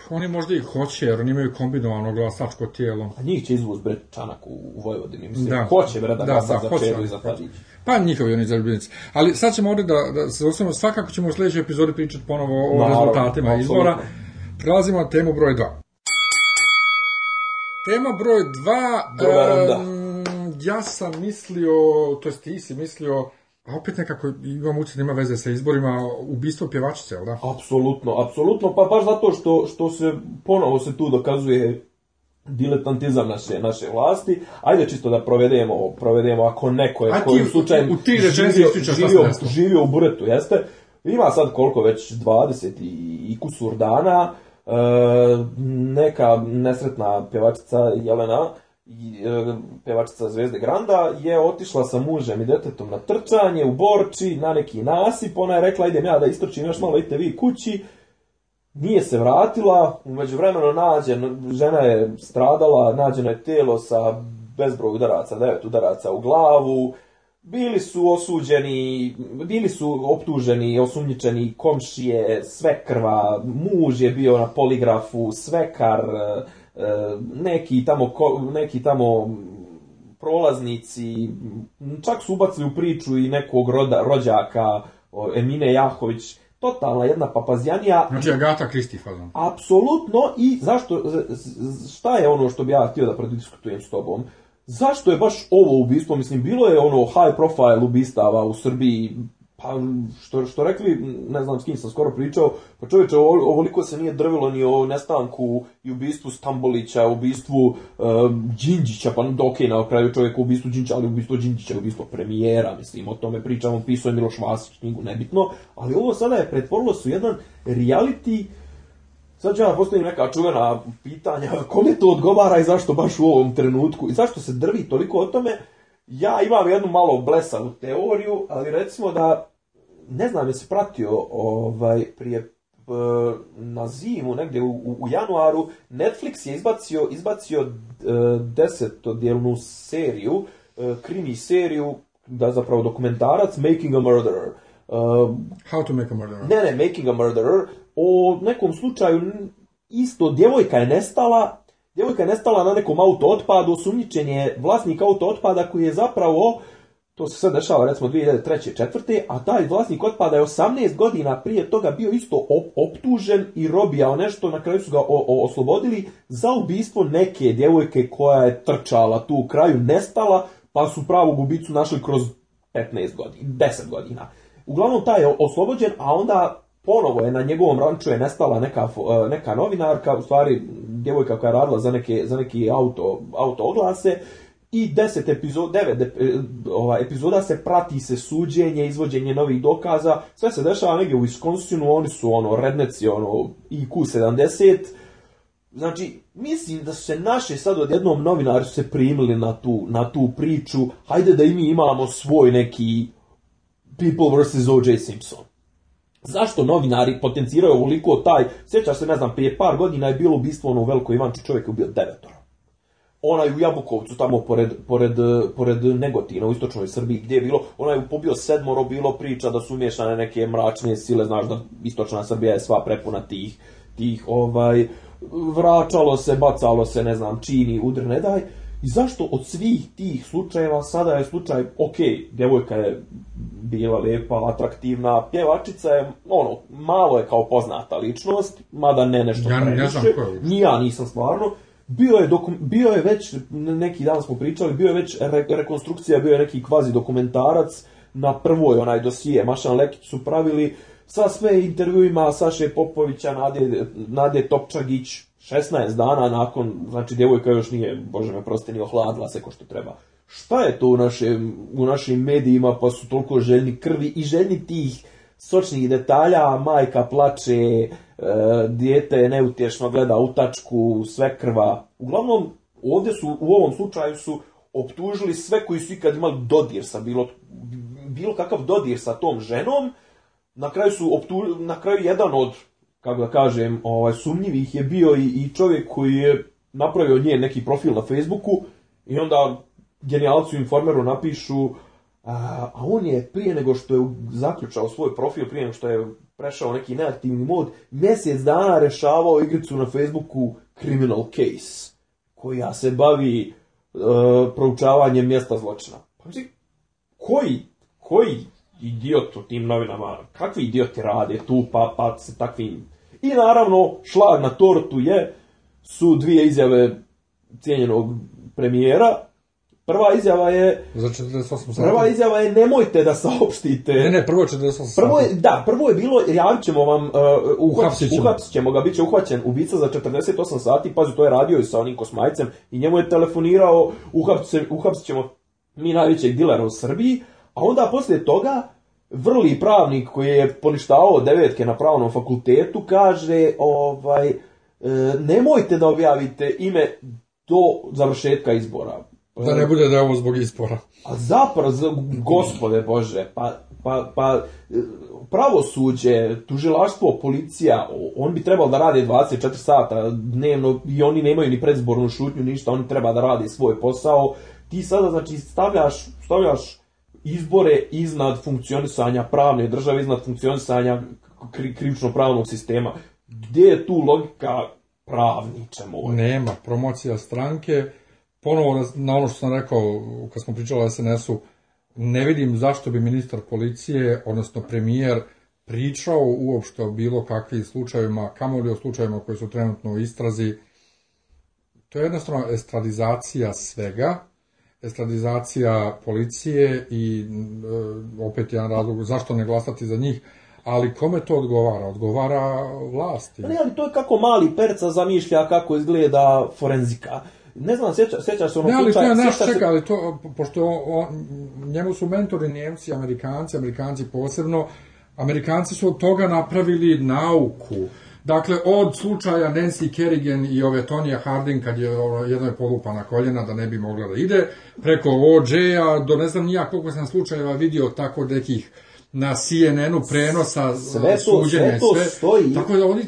Oni možda i hoće, jer oni imaju kombinovano glasačko tijelo. A njih će izvuz, bre, Čanak u, Vojvodini, mislim. Da. Hoće, bre, da, da glasa za Čedu i za Tadić. Pa njihovi oni zaljubljenici. Ali sad ćemo ovdje da, da se osnovno, svakako ćemo u sledećoj epizodi pričati ponovo o Naravno, rezultatima absolutno. izbora. Prelazimo na temu broj 2. Tema broj 2. um, ja sam mislio, to jest ti si mislio, a opet nekako imam učin, ima veze sa izborima, ubistvo pjevačice, jel da? Apsolutno, apsolutno, pa baš zato što, što se ponovo se tu dokazuje diletantizam naše, naše vlasti. Ajde čisto da provedemo, provedemo ako neko je kojim slučajem u ti živio, živio, živio u buretu, jeste? Ima sad koliko već 20 i, i kusur dana, E, neka nesretna pjevačica Jelena, e, pevačica Zvezde Granda, je otišla sa mužem i detetom na trčanje u Borči, na neki nasip. Ona je rekla, idem ja da istrčim još malo, idite vi kući. Nije se vratila, umeđu vremenu nađen, žena je stradala, nađeno je telo sa bezbroj udaraca, devet udaraca u glavu, Bili su osuđeni, bili su optuženi, osumnjičeni, komšije, svekrva, muž je bio na poligrafu, svekar, eh, neki tamo, neki tamo prolaznici, čak su ubacili u priču i nekog roda, rođaka, Emine Jahović, totalna jedna papazjanija. Znači Agata Kristi fazon. Apsolutno i zašto, šta je ono što bi ja htio da prodiskutujem s tobom? zašto je baš ovo ubistvo? Mislim, bilo je ono high profile ubistava u Srbiji, pa što, što rekli, ne znam s kim sam skoro pričao, pa čovječe, ovoliko se nije drvilo ni o nestanku i ubistvu Stambolića, ubistvu e, Đinđića, pa dok ok, na kraju čovjek ubistvu Đinđića, ali ubistvu Đinđića, ubistvu premijera, mislim, o tome pričamo, pisao je Miloš Vasić knjigu, nebitno, ali ovo sada je pretvorilo se u jedan reality Sad ću ja postavim neka čuvena pitanja, kome to odgovara i zašto baš u ovom trenutku i zašto se drvi toliko o tome. Ja imam jednu malo blesavu teoriju, ali recimo da, ne znam je se pratio ovaj, prije eh, na zimu, negdje u, u, januaru, Netflix je izbacio, izbacio eh, desetodjelnu seriju, eh, krimi seriju, da zapravo dokumentarac, Making a Murderer. How to make a murderer. Ne, ne, Making a Murderer, o nekom slučaju isto djevojka je nestala, djevojka je nestala na nekom auto otpadu, osumnjičen je vlasnik auto koji je zapravo to se sad dešava recimo 2003. četvrte, a taj vlasnik otpada je 18 godina prije toga bio isto op optužen i robijao nešto, na kraju su ga oslobodili za ubistvo neke djevojke koja je trčala tu u kraju, nestala, pa su pravu gubicu našli kroz 15 godina, 10 godina. Uglavnom taj je oslobođen, a onda ponovo je na njegovom ranču je nestala neka, e, neka novinarka, u stvari djevojka koja je radila za, neke, za neki auto, auto oglase i 10 epizod, 9 e, ova, epizoda se prati se suđenje, izvođenje novih dokaza, sve se dešava negde u Wisconsinu, oni su ono redneci, ono IQ 70, Znači, mislim da su se naše sad odjednom novinari su se primili na tu, na tu priču, hajde da i mi imamo svoj neki People vs. O.J. Simpson. Zašto novinari potenciraju ovoliko taj, sjećaš se, ne znam, prije par godina je bilo ubistvo ono veliko Ivančić, čovjek je ubio devetora. Onaj u Jabukovcu, tamo pored, pored, pored Negotina u istočnoj Srbiji, gdje je bilo, onaj je pobio sedmoro, bilo priča da su umješane neke mračne sile, znaš da istočna Srbija je sva prepuna tih, tih ovaj, vračalo se, bacalo se, ne znam, čini, udr, ne daj. I zašto od svih tih slučajeva sada je slučaj, ok, djevojka je bila lepa, atraktivna, pjevačica je, ono, malo je kao poznata ličnost, mada ne nešto ja, previše. Ja znam koja Ni ja nisam stvarno. Bio je, dokum, bio je već, neki dan smo pričali, bio je već re, rekonstrukcija, bio je neki kvazi dokumentarac, na prvoj onaj dosije, Mašan Lekić su pravili sa sve intervjuima Saše Popovića, Nade, Nade Topčagić, 16 dana nakon, znači djevojka još nije, bože me proste, ni ohladila se ko što treba. Šta je to u, naše, u našim medijima pa su toliko željni krvi i željni tih sočnih detalja, majka plače, e, dijete neutješno gleda u tačku, sve krva. Uglavnom, ovde su, u ovom slučaju su optužili sve koji su ikad imali dodir sa bilo, bilo kakav dodir sa tom ženom, na kraju, su optu, na kraju jedan od kako da kažem, ovaj, sumnjivih je bio i, i čovjek koji je napravio nje neki profil na Facebooku i onda genijalcu informeru napišu a, a on je prije nego što je zaključao svoj profil, prije nego što je prešao neki neaktivni mod, mjesec dana rešavao igricu na Facebooku Criminal Case, koja se bavi e, proučavanjem mjesta zločina. Pa znači, koji, koji idiot u tim novinama, kakvi idioti rade tu, pa, pa se takvim I naravno, šlag na tortu je, su dvije izjave cijenjenog premijera. Prva izjava je... Za 48 sati. Prva izjava je nemojte da saopštite... Ne, ne, prvo je 48 sati. Prvo je, da, prvo je bilo, javit ćemo vam, uh, uhapsit ćemo. uhapsit ćemo ga, bit će uhvaćen ubica za 48 sati, pazi, to je radio i sa onim kosmajcem i njemu je telefonirao, uhapsit, ćemo mi najvećeg dilera u Srbiji, a onda poslije toga vrli pravnik koji je poništavao devetke na pravnom fakultetu kaže ovaj e, nemojte da objavite ime do završetka izbora. Da ne bude da je ovo zbog izbora. A zapravo, gospode Bože, pa, pa, pa e, suđe, tužilaštvo, policija, on bi trebalo da rade 24 sata dnevno i oni nemaju ni predzbornu šutnju, ništa, oni treba da rade svoj posao. Ti sada, znači, stavljaš, stavljaš izbore iznad funkcionisanja pravne države, iznad funkcionisanja kri, krivično-pravnog sistema. Gdje je tu logika pravniče moj? Nema, promocija stranke, ponovo na ono što sam rekao kad smo pričali o SNS-u, ne vidim zašto bi ministar policije, odnosno premijer, pričao uopšte o bilo kakvim slučajevima, kamoli o slučajevima koji su trenutno u istrazi. To je jednostavno estradizacija svega, estradizacija policije i e, opet jedan razlog zašto ne glasati za njih, ali kome to odgovara? Odgovara vlasti. Ne, ali to je kako mali perca zamišlja kako izgleda forenzika. Ne znam, sjeća, sjećaš se ono ne, ali slučaja... Ne, ali to je čeka, ali to, pošto on, njemu su mentori Njemci, Amerikanci, Amerikanci posebno, Amerikanci su od toga napravili nauku. Dakle, od slučaja Nancy Kerrigan i ove Tonija Harding, kad je ono, jedno je polupana koljena da ne bi mogla da ide, preko OJ-a, do ne znam nijak koliko sam slučajeva vidio tako nekih na CNN-u prenosa sve to, suđenja sve, to sve. Stoji. Tako da oni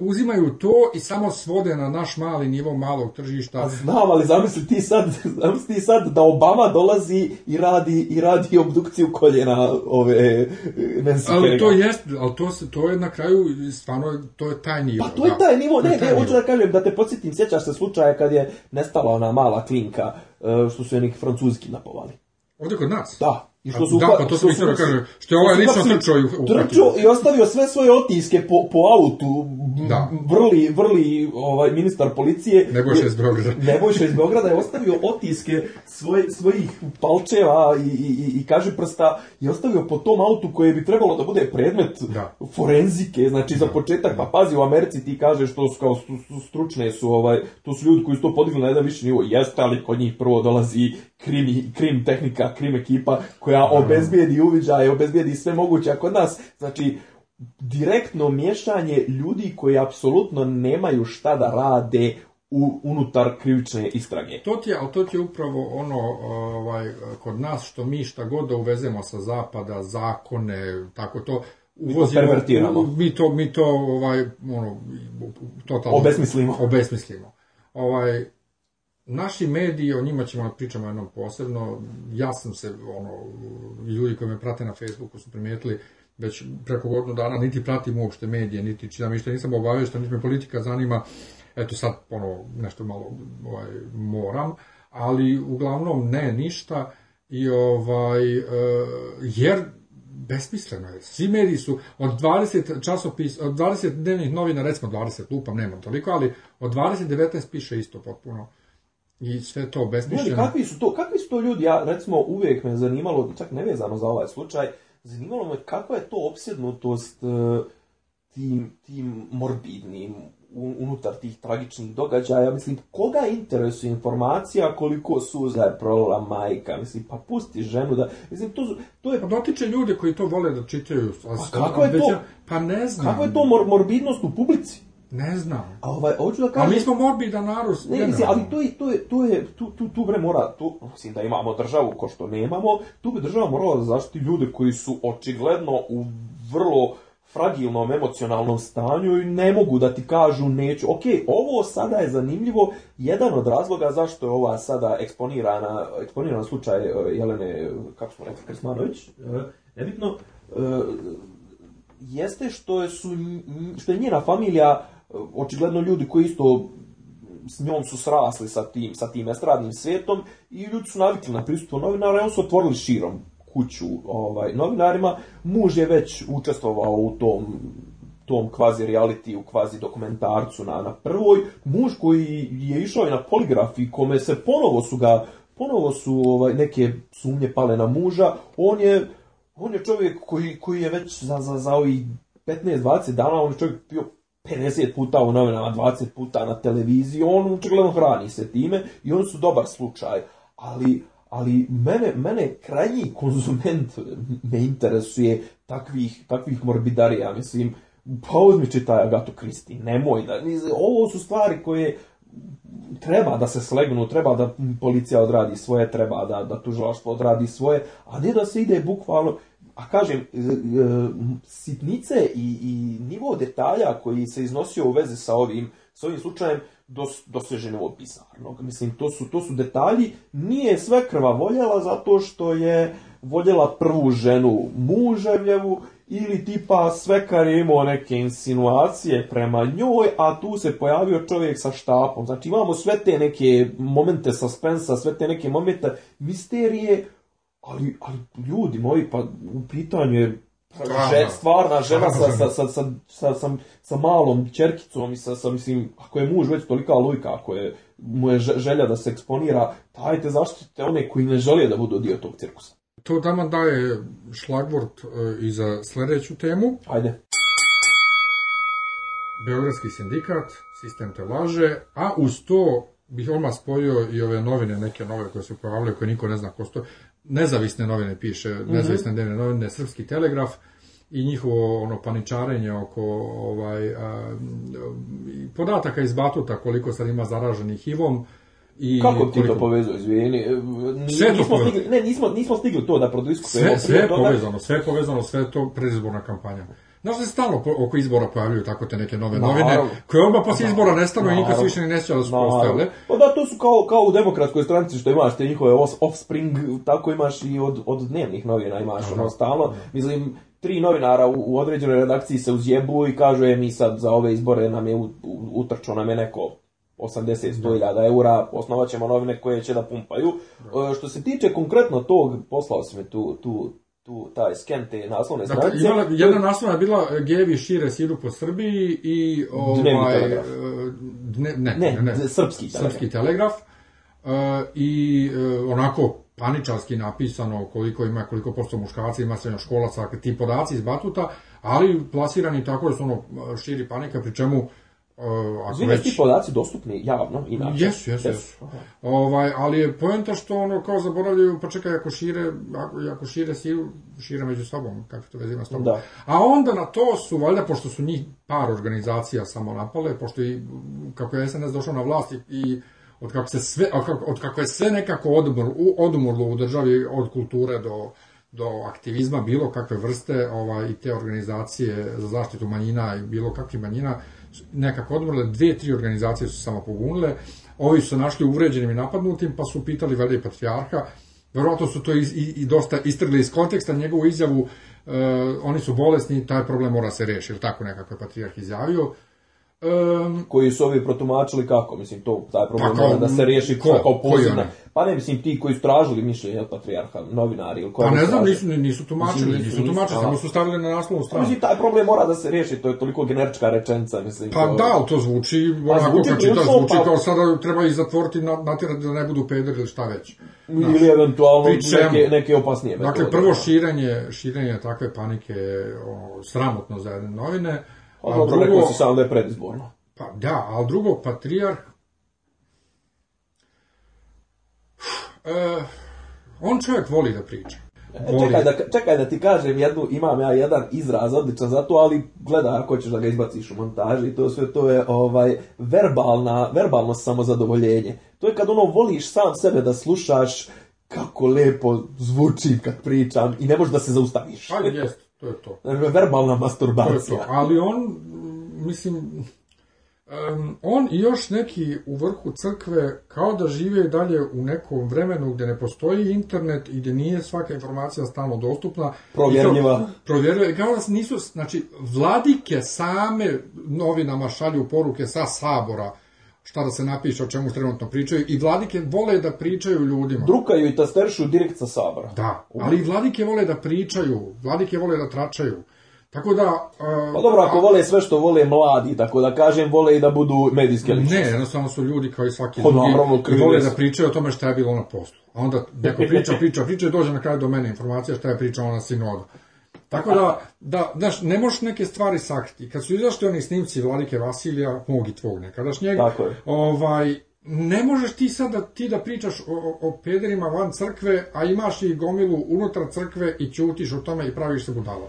uzimaju to i samo svode na naš mali nivo malog tržišta. A znam, ali zamisli ti sad, zamisli ti sad da Obama dolazi i radi i radi obdukciju koljena ove e, Nancy Ali to jest, al to se to je na kraju stvarno to je taj nivo. Pa to je da. taj nivo, da, ne, ne, hoću da kažem da te podsetim, sećaš se slučaja kad je nestala ona mala klinka e, što su je neki francuski napovali. Ovde kod nas? Da, I što su da, pa to sam mislio da kaže, što je ovaj lično trčao u, u Trčao i ostavio sve svoje otiske po, po autu, da. vrli, vrli ovaj, ministar policije. Nebojša iz Beograda. Nebojša iz Beograda je ostavio otiske svoje, svojih palčeva i, i, i kaže prsta i ostavio po tom autu koje bi trebalo da bude predmet da. forenzike, znači da. za početak, da. pa pazi u Americi ti kaže što su kao stručne su, ovaj, to su ljudi koji su to podigli na jedan viši nivo, jeste, ali kod njih prvo dolazi krim, krim tehnika, krim ekipa koja ga obezbijedi uviđaje, obezbijedi sve moguće. A kod nas, znači, direktno miješanje ljudi koji apsolutno nemaju šta da rade u, unutar krivične istrage. To ti je, to ti je upravo ono ovaj, kod nas što mi šta god da uvezemo sa zapada, zakone, tako to, uvozimo, mi to, mi to ovaj, ono, totalno, obesmislimo. obesmislimo. Ovaj, Naši mediji, o njima ćemo da pričamo jednom posebno, ja sam se, ono, ljudi koji me prate na Facebooku su primetili već preko godinu dana, niti pratim uopšte medije, niti čitam ništa, nisam obavešten, niti me politika zanima, eto sad, ono, nešto malo ovaj, moram, ali uglavnom ne, ništa, i ovaj, e, jer besmisleno je. Svi mediji su od 20 časopis, od 20 dnevnih novina, recimo 20, lupam, nemam toliko, ali od 20 19 piše isto potpuno. Uh, I sve to obesmišljeno. Kakvi su to, kakvi su to ljudi, ja recimo uvijek me zanimalo, čak nevezano za ovaj slučaj, zanimalo me kako je to opsjednutost e, tim, tim morbidnim unutar tih tragičnih događaja, mislim, koga interesuje informacija koliko suza je prolila majka, mislim, pa pusti ženu da, mislim, to, to je... Pa dotiče ljude koji to vole da čitaju, a pa, kako je to, pa ne znam. Kako je to mor morbidnost u publici? Ne znam. A ovaj hoću da kažem. Ali mi smo morbidan narod. Ne, mislim, ali to je to je to je tu tu tu bre mora tu mislim da imamo državu ko što nemamo, tu bi država morala da zaštiti ljude koji su očigledno u vrlo fragilnom emocionalnom stanju i ne mogu da ti kažu neću. Ok, ovo sada je zanimljivo. Jedan od razloga zašto je ova sada eksponirana, eksponirana slučaj e, Jelene, kako smo rekli, Krsmanović, e, nebitno, e, jeste što je, su, što je njena familija Eh, očigledno ljudi koji isto s njom su srasli sa tim, sa tim estradnim svetom i ljudi su navikli na prisustvo novinara i oni su otvorili širom kuću ovaj, novinarima. Muž je već učestvovao u tom tom kvazi reality, u kvazi dokumentarcu na, na prvoj, muž koji je išao i na poligraf i kome se ponovo su ga, ponovo su ovaj, neke sumnje pale na muža, on je, on je čovjek koji, koji je već za, za, za ovih 15-20 dana, on je čovjek bio 50 puta u novinama, 20 puta na televiziji, on očigledno hrani se time i on su dobar slučaj, ali ali mene, mene krajnji konzument ne interesuje takvih, takvih morbidarija, mislim, pa uzmi čitaj Agatu Kristi, nemoj da, ovo su stvari koje treba da se slegnu, treba da policija odradi svoje, treba da, da tužilaštvo odradi svoje, a ne da se ide bukvalno a kažem, e, e, sitnice i, i nivo detalja koji se iznosio u veze sa ovim, s ovim slučajem, dos, doseže nivo bizarnog. Mislim, to su, to su detalji. Nije sve krva voljela zato što je voljela prvu ženu muževljevu ili tipa svekar je imao neke insinuacije prema njoj, a tu se pojavio čovjek sa štapom. Znači imamo sve te neke momente suspensa, sve te neke momente misterije ali, ali ljudi moji, pa u pitanju je Že, stvarna žena sa, sa, sa, sa, sa, sa, sa malom čerkicom i sa, sa, mislim, ako je muž već tolika lujka, ako je mu je želja da se eksponira, dajte zaštite one koji ne žele da budu dio tog cirkusa. To dama daje šlagvort e, i za sledeću temu. Ajde. Beogradski sindikat, sistem te laže, a uz to bih odmah spojio i ove novine, neke nove koje su pojavile, koje niko ne zna ko stoje nezavisne novine piše, mhm. nezavisne dnevne novine, Srpski telegraf i njihovo ono paničarenje oko ovaj a, podataka iz Batuta koliko sad ima zaraženih HIV-om i Kako ti koliko... E, to povezuje, izvini? Sve nismo to povezano. Stigli, ne, nismo, nismo stigli to da prodiskutujemo. Sve, sve je povezano, sve je povezano, sve je to predizborna kampanja. Znaš da se stalno oko izbora pojavljuju tako te neke nove novine, koje odmah posle izbora nestanu i nikad se više ni neće da su postavile. Pa da, to su kao, kao u demokratskoj stranci što imaš te njihove offspring, tako imaš i od, od dnevnih novina imaš, Aha. ono, stalno. Mislim, tri novinara u, u određenoj redakciji se uzjebu i kažu, je mi sad za ove izbore nam je u, utrčao nam je neko 80-100.000 da. eura, osnovat ćemo novine koje će da pumpaju. Da. E, što se tiče konkretno tog, poslao si me tu, tu, tu taj skem te naslovne dakle, stranice. Dakle, imala, jedna naslovna je bila eh, Gevi šire siru po Srbiji i ovaj, telegraf. Eh, dne, ne, ne, ne, ne, srpski telegraf. Srpski telegraf. Uh, I uh, onako paničarski napisano koliko ima, koliko posto muškaraca ima srednjoškolaca, ti podaci iz Batuta, ali plasirani tako da su ono širi panika, pri čemu uh, Uh, ako ti podaci dostupni javno i na... Jesu, jesu, jesu. Ovaj, ali je poenta što ono kao zaboravljaju, pa čekaj, ako šire, ako, ako šire si, šire među sobom, kakve to vezima ima s tobom. Da. A onda na to su, valjda, pošto su njih par organizacija samo napale, pošto i, kako je SNS došao na vlast i, i od kako, se sve, od kako, je sve nekako odmor, odmorlo u državi od kulture do, do aktivizma bilo kakve vrste ovaj, i te organizacije za zaštitu manjina i bilo kakvih manjina, uh, nekako odmrle, dve, tri organizacije su samo pogunile, ovi su našli uvređenim i napadnutim, pa su pitali veli patrijarha, verovatno su to i, i, i dosta istrgli iz konteksta, njegovu izjavu, e, oni su bolesni, taj problem mora se rešiti, ili tako nekako je patrijarh izjavio, Um, koji su ovi protumačili kako, mislim, to, taj problem pa kao, da se riješi ko, kao posebna. Pa ne, mislim, ti koji su tražili mišljenje od patrijarha, novinari ili koja Pa ne znam, nisu, nisu tumačili, mislim, nisu, nisu tumačili, samo da. su stavili na naslovu stranu. Mislim, taj problem mora da se riješi, to je toliko generička rečenca, mislim. Pa to... da, ali to zvuči, pa, onako kad čitaš, zvuči pa... kao sada treba i zatvoriti, natjerati da ne budu peder ili šta već. Znaš, ili eventualno neke, neke opasnije. Dakle, prvo da. širenje, širenje takve panike o, sramotno za jedne novine, A drugo... Rekao si sam da je predizborno. Pa da, ali drugo, patrijarh... E, on čovjek voli da priča. E, voli. Čekaj da-, da, čekaj da ti kažem jednu, imam ja jedan izraz odličan za to, ali gledaj ako ćeš da ga izbaciš u montaži i to sve to je ovaj verbalna, verbalno samozadovoljenje. To je kad ono voliš sam sebe da slušaš kako lepo zvuči kad pričam i ne možeš da se zaustaviš. Ali pa, jest. To je to. Verbalna masturbacija. To to. Ali on, mislim, Um, on i još neki u vrhu crkve kao da žive dalje u nekom vremenu gde ne postoji internet i gde nije svaka informacija stalno dostupna. Provjerljiva. Provjerljiva. Kao da nisu, znači, vladike same novinama šalju poruke sa sabora šta da se napiše, o čemu trenutno pričaju. I vladike vole da pričaju ljudima. Drukaju i tasteršu direkt sa sabora. Da, ali i vladike vole da pričaju, vladike vole da tračaju. Tako da... Uh, pa dobro, ako a... vole sve što vole mladi, tako da kažem, vole i da budu medijske ličnosti. Ne, jednostavno su ljudi kao i svaki Hod, drugi i vole da pričaju o tome šta je bilo na poslu. A onda neko priča, priča, priča i dođe na kraju do mene informacija šta je pričao ona sinoda. Tako da, da, znaš, ne možeš neke stvari sakriti. Kad su izašli oni snimci Vladike Vasilija, mog i tvog nekadašnjeg, Tako je. ovaj, ne možeš ti sad da, ti da pričaš o, o pederima van crkve, a imaš i gomilu unutar crkve i ćutiš o tome i praviš se budalo.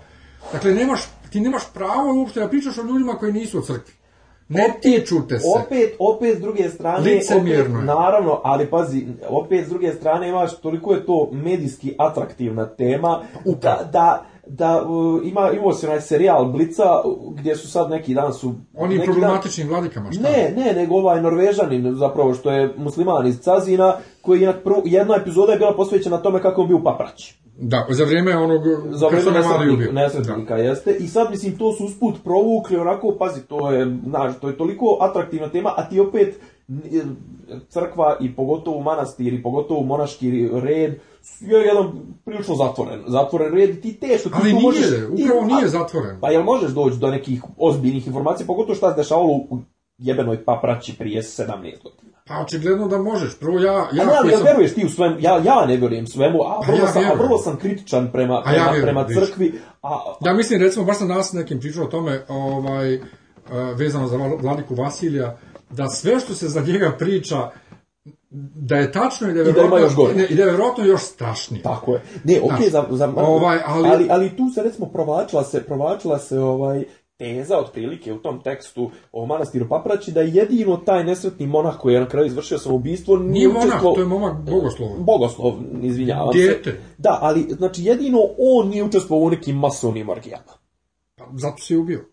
Dakle, nemaš, ti nemaš pravo uopšte da pričaš o ljudima koji nisu u crkvi. Ne tiču te se. Opet, opet s druge strane... Licemirno je. Naravno, ali pazi, opet s druge strane imaš, toliko je to medijski atraktivna tema, da, da da uh, ima, imao se onaj serijal Blica gdje su sad neki dan su... Oni problematični dan... vladikama, šta? Ne, ne, nego ovaj Norvežanin zapravo što je musliman iz Cazina koji je prv, jedna epizoda je bila posvećena tome kako on bio paprać. Da, za vrijeme onog za vrijeme nesretnika, nesretnika da. jeste. I sad mislim to su usput provukli onako, pazi, to je, znaš, to je toliko atraktivna tema, a ti opet crkva i pogotovo manastir i pogotovo monaški red je jedan prilično zatvoren, zatvoren red ti teško... Ti Ali nije, možeš, upravo ti, nije zatvoren. Pa jel možeš doći do nekih ozbiljnih informacija, pogotovo šta se dešavalo u jebenoj papraći prije 17 godina? Pa očigledno da možeš. Prvo ja ja a ne, ja sam... veruješ ti u svemu. Ja ja ne vjerujem svemu, a vrlo, pa ja sam, a vrlo sam kritičan prema prema, ja vjerujem, prema crkvi, a Ja mislim recimo baš sam danas nekim pričao o tome, ovaj eh, vezano za vladiku Vasilija da sve što se za njega priča da je tačno i da je, I da ima još gore. I da je da vjerojatno još strašnije. Tako je. Ne, okej, okay, za, za, ovaj, ali... ali... ali... tu se recimo provlačila se, provlačila se ovaj, teza otprilike u tom tekstu o manastiru Papraći da je jedino taj nesretni monah koji je na kraju izvršio samoubistvo nije, nije monah, to je momak bogoslov. Bogoslov, izvinjavam Dijete. se. Da, ali znači jedino on nije učestvovao u nekim masovnim orgijama. Pa, zato se je ubio.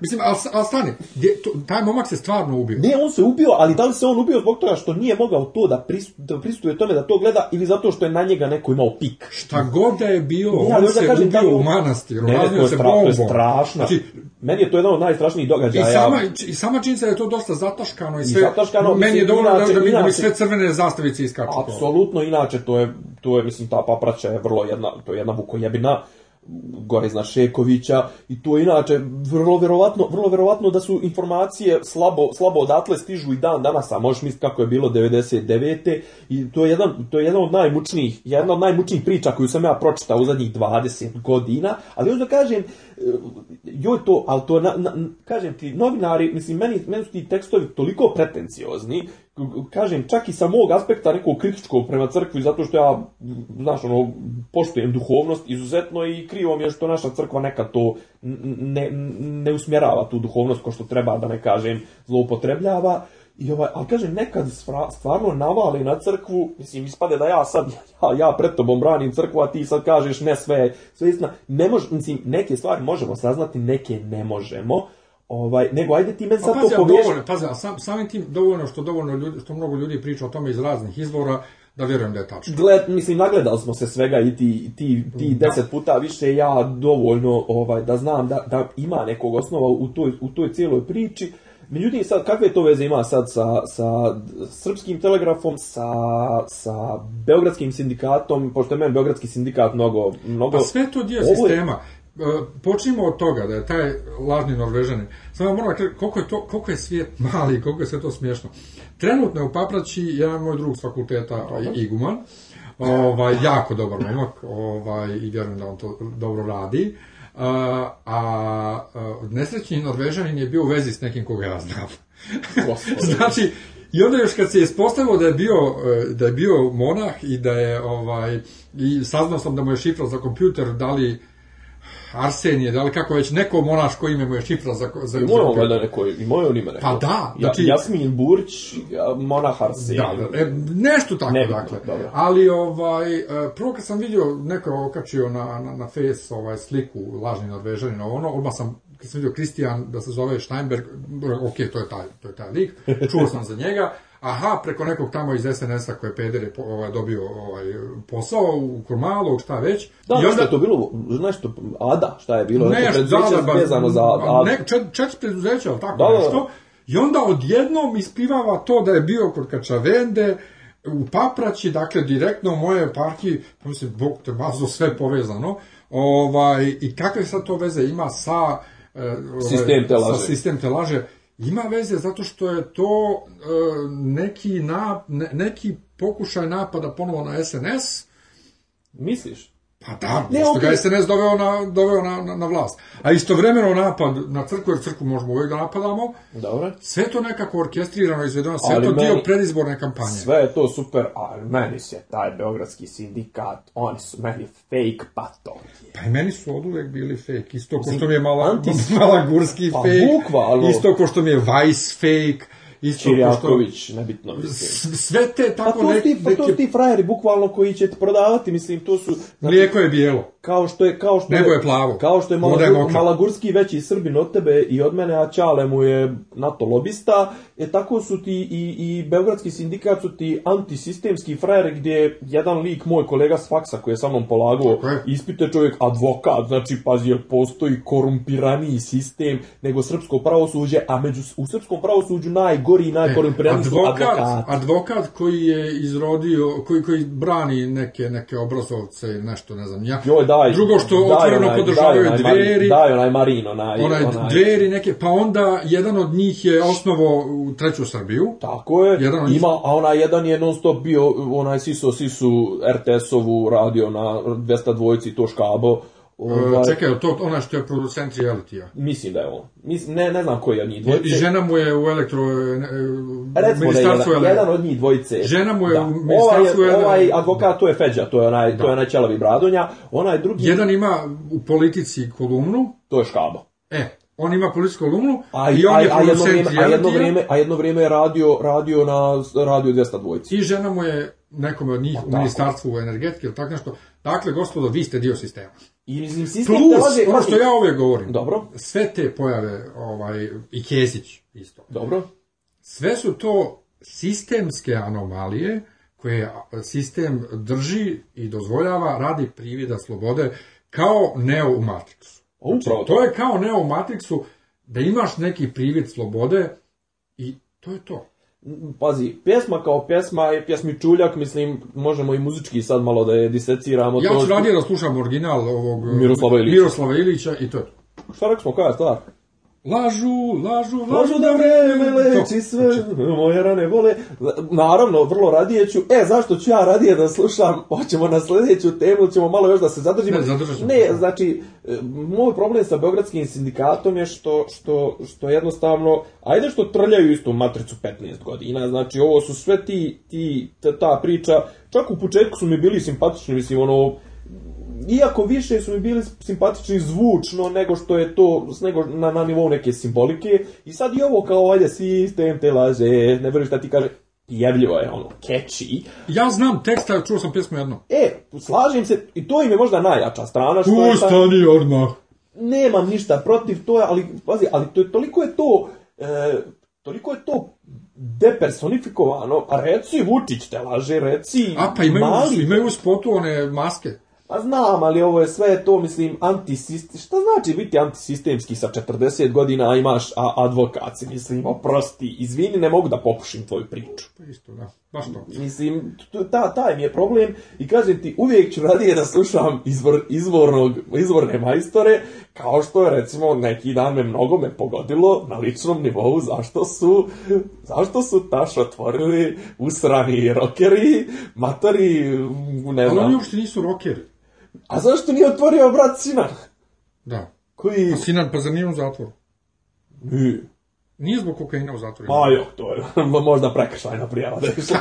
Mislim, ali, ali stani, dje, to, taj momak se stvarno ubio. Nije, on se ubio, ali da li se on ubio zbog toga što nije mogao to da, pristu, da pristuje tome da to gleda ili zato što je na njega neko imao pik? Šta god da je bio, ne, on, on da se kažem, ubio u manastiru, ne, razvio to se stra, bombom. To je strašno. Znači, meni je to jedan od najstrašnijih događaja. I sama, i sama činjenica da je to dosta zataškano i sve. I zataškano, meni je dovoljno inače, da, da vidim sve crvene zastavice iskaču. Apsolutno, inače, to je, to je, mislim, ta papraća je vrlo jedna, to je jedna vukojebina gore Gojezna Šekovića i to inače vrlo verovatno, vrlo verovatno da su informacije slabo, slabo odatle stižu i dan danas, a možeš misliti kako je bilo 99. i to je jedan, to je jedan od najmučnijih, jedna od najmučnijih priča koju sam ja pročitao u zadnjih 20 godina, ali hoću da kažem e, jo to, al to na, na, kažem ti, novinari, mislim, meni, meni su ti tekstovi toliko pretenciozni kažem, čak i sa mog aspekta nekog kritičkog prema crkvi, zato što ja, znaš, ono, poštujem duhovnost izuzetno i krivo mi je što naša crkva neka to ne, ne usmjerava tu duhovnost ko što treba, da ne kažem, zloupotrebljava. I ovaj, ali kažem, nekad stvarno navali na crkvu, mislim, ispade da ja sad, ja, ja pred tobom branim crkvu, a ti sad kažeš ne sve, sve istina. Ne mož, mislim, neke stvari možemo saznati, neke ne možemo, Ovaj, nego ajde ti meni pa sad pa, pazi, to poveži. Dovoljno, pazi, a sam, samim tim dovoljno što dovoljno ljudi, što mnogo ljudi priča o tome iz raznih izvora, da vjerujem da je tačno. Gled, mislim, nagledali smo se svega i ti, ti, ti da. deset puta više ja dovoljno ovaj, da znam da, da ima nekog osnova u toj, u toj cijeloj priči. Međutim, sad, kakve to veze ima sad sa, sa srpskim telegrafom, sa, sa Beogradskim sindikatom, pošto je meni Beogradski sindikat mnogo... mnogo... Pa sve to dio Ovo je... sistema počnimo od toga da je taj lažni norvežanin, samo moram da koliko je, to, koliko je svijet mali, koliko je sve to smiješno. Trenutno je u Papraći jedan moj drug s fakulteta, Iguman, ovaj, jako dobar momak ovaj, i vjerujem da on to dobro radi. A, a, a nesrećni Norvežanin je bio u vezi s nekim koga ja znam. znači, I onda još kad se ispostavilo da je bio, da je bio monah i da je, ovaj, i saznao sam da mu je šifra za kompjuter dali Arsenije, da li kako već, neko monaško ime mu je šifra za... za I moje valjda neko, i moje on ima neko. Pa da, znači... Ja, Jasmin Burć, monah Arsenije. Da, da, e, nešto tako, Nebitno, dakle. Dobro. Ali, ovaj, e, prvo kad sam vidio, neko okačio na, na, na Face ovaj, sliku lažni norvežanin, ono, odmah sam kad sam vidio Kristijan da se zove Steinberg, ok, to je taj, to je taj lik, čuo sam za njega, aha, preko nekog tamo iz SNS-a koje je Peder je ovaj, dobio ovaj, posao u Kurmalu, šta već. Da, I onda... je to bilo, nešto, ADA, šta je bilo, nešto, preduzeće da, da vezano za ADA. Ne, čet, čet preduzeća, ali tako da, da, da, nešto. I onda odjednom ispivava to da je bio kod Kačavende, u Papraći, dakle, direktno u moje partiji, pa mislim, Bog te mazo, sve povezano, ovaj, i kakve sad to veze ima sa... Eh, ovaj, sistem te laže. Sa sistem te laže Ima veze zato što je to e, neki, na, neki pokušaj napada ponovo na SNS. Misliš? Pa da, ne, što ga je SNS doveo, na, doveo na, na, na vlast. A istovremeno napad na crkvu, jer crkvu možemo uvijek da napadamo, Dobre. sve to nekako orkestrirano izvedeno, sve ali to meni, dio predizborne kampanje. Sve je to super, ali meni se taj beogradski sindikat, oni su meni fake patologije. Pa i meni su od uvek bili fake, isto ko što mi je Mala, Antis... Mala Gurski pa, fake, bukvalno. isto ko što mi je Vice fake, isto Čirjaković, nebitno mislim. Sve te tako pa to nek, ti, pa neke... ti frajeri bukvalno koji će prodavati, mislim, to su... Mlijeko je bijelo kao što je kao što Nebo je, je plavo. Kao što je Malagur, Malagurski veći Srbin od tebe i od mene, a čale mu je NATO lobista, je tako su ti i, i Beogradski sindikat su ti antisistemski frajer gdje jedan lik, moj kolega s faksa koji je sa mnom polagao, ispite čovjek advokat, znači pazi jel postoji korumpirani sistem nego srpsko pravosuđe, a među, u srpskom pravosuđu najgori i e, najkorumpiraniji e, advokat, su advokati. Advokat koji je izrodio, koji, koji brani neke, neke obrazovce, nešto ne znam, ja. Joj, da, daj. Drugo što otvoreno podržavaju daj onaj, dveri. Daj onaj Marino onaj, onaj, onaj. Dveri neke, pa onda jedan od njih je osnovo u treću Srbiju. Tako je, jedan ima, a onaj jedan je non stop bio, onaj Siso Sisu RTS-ovu radio na 202 dvojici to škabo Ovaj, e, Čekaj, to ona što je producent reality Mislim da je on. Mislim, ne, ne znam koji od njih dvojice. I žena mu je u elektro... E, e, Recimo da je jedan, jedan od njih dvojice. Žena mu je da. u ovaj- ministarstvu... Ovaj, ovaj advokat, to je Feđa, to je onaj, da. to je da. onaj Čelavi Bradonja. Onaj drugi... Jedan ima u politici kolumnu. To je Škabo. E, on ima političku kolumnu a, i on a, je a, jedno vrijeme, a, jedno vrijeme, a jedno vrijeme je radio, radio na radio 202. I žena mu je nekome od njih pa u ministarstvu energetike ili tako nešto. Dakle, gospodo, vi ste dio sistema. I mislim, sistem Plus, dolaze, ono što ja ovdje govorim, dobro. sve te pojave, ovaj, i Kesić isto. Dobro. Sve su to sistemske anomalije koje sistem drži i dozvoljava radi privida slobode kao neo u Matrixu. Upravo, to je kao neo u Matrixu, da imaš neki privid slobode i to je to. Pazi, pjesma kao pjesma je pjesmičuljak, mislim, možemo i muzički sad malo da je diseciramo. Ja ću radije da slušam original ovog Miroslava Ilića, Miroslava Ilića i to je to. Šta rekao smo, koja je stvar? Lažu, lažu, lažu, da, da vreme leči sve, znači, moje rane vole. Naravno, vrlo radije ću. E, zašto ću ja radije da slušam? Hoćemo na sledeću temu, ćemo malo još da se zadržimo. Ne, zadržimo. Ne, znači, e, moj problem sa Beogradskim sindikatom je što, što, što jednostavno, ajde što trljaju istu matricu 15 godina, znači ovo su sve ti, ti ta, ta priča, čak u početku su mi bili simpatični, mislim, ono, iako više su mi bili simpatični zvučno nego što je to nego na, na nivou neke simbolike i sad i ovo kao valja sistem te laže, ne vrlo šta ti kaže jevljivo je ono, catchy. Ja znam teksta, čuo sam pjesmu jedno. E, slažem se, i to im je možda najjača strana. Što U, je ta... stani odmah. Nemam ništa protiv toga, ali, pazi, ali to, je, toliko je to, e, toliko je to depersonifikovano, a pa reci Vučić te laže, reci A pa imaju, mali. imaju spotu one maske. Pa znam, ali ovo je sve to, mislim, antisistem. Šta znači biti antisistemski sa 40 godina, a imaš a, advokat mislim, oprosti, izvini, ne mogu da popušim tvoju priču. Pa isto, da, baš to. Mislim, ta, taj mi je problem i kažem ti, uvijek ću radije da slušam izvor, izvornog, izvorne majstore, Kao što je, recimo, neki dan me mnogo me pogodilo na ličnom nivou zašto su, zašto su taš otvorili usrani rokeri, matari, mm, ne znam. Ali oni uopšte nisu rokeri. A zašto nije otvorio brat Sinan? Da. Koji... Pa Sinan, pa za nije u zatvoru? Nije. Nije zbog kokaina u zatvoru. Pa jo, to je možda prekršajna prijava da je išla.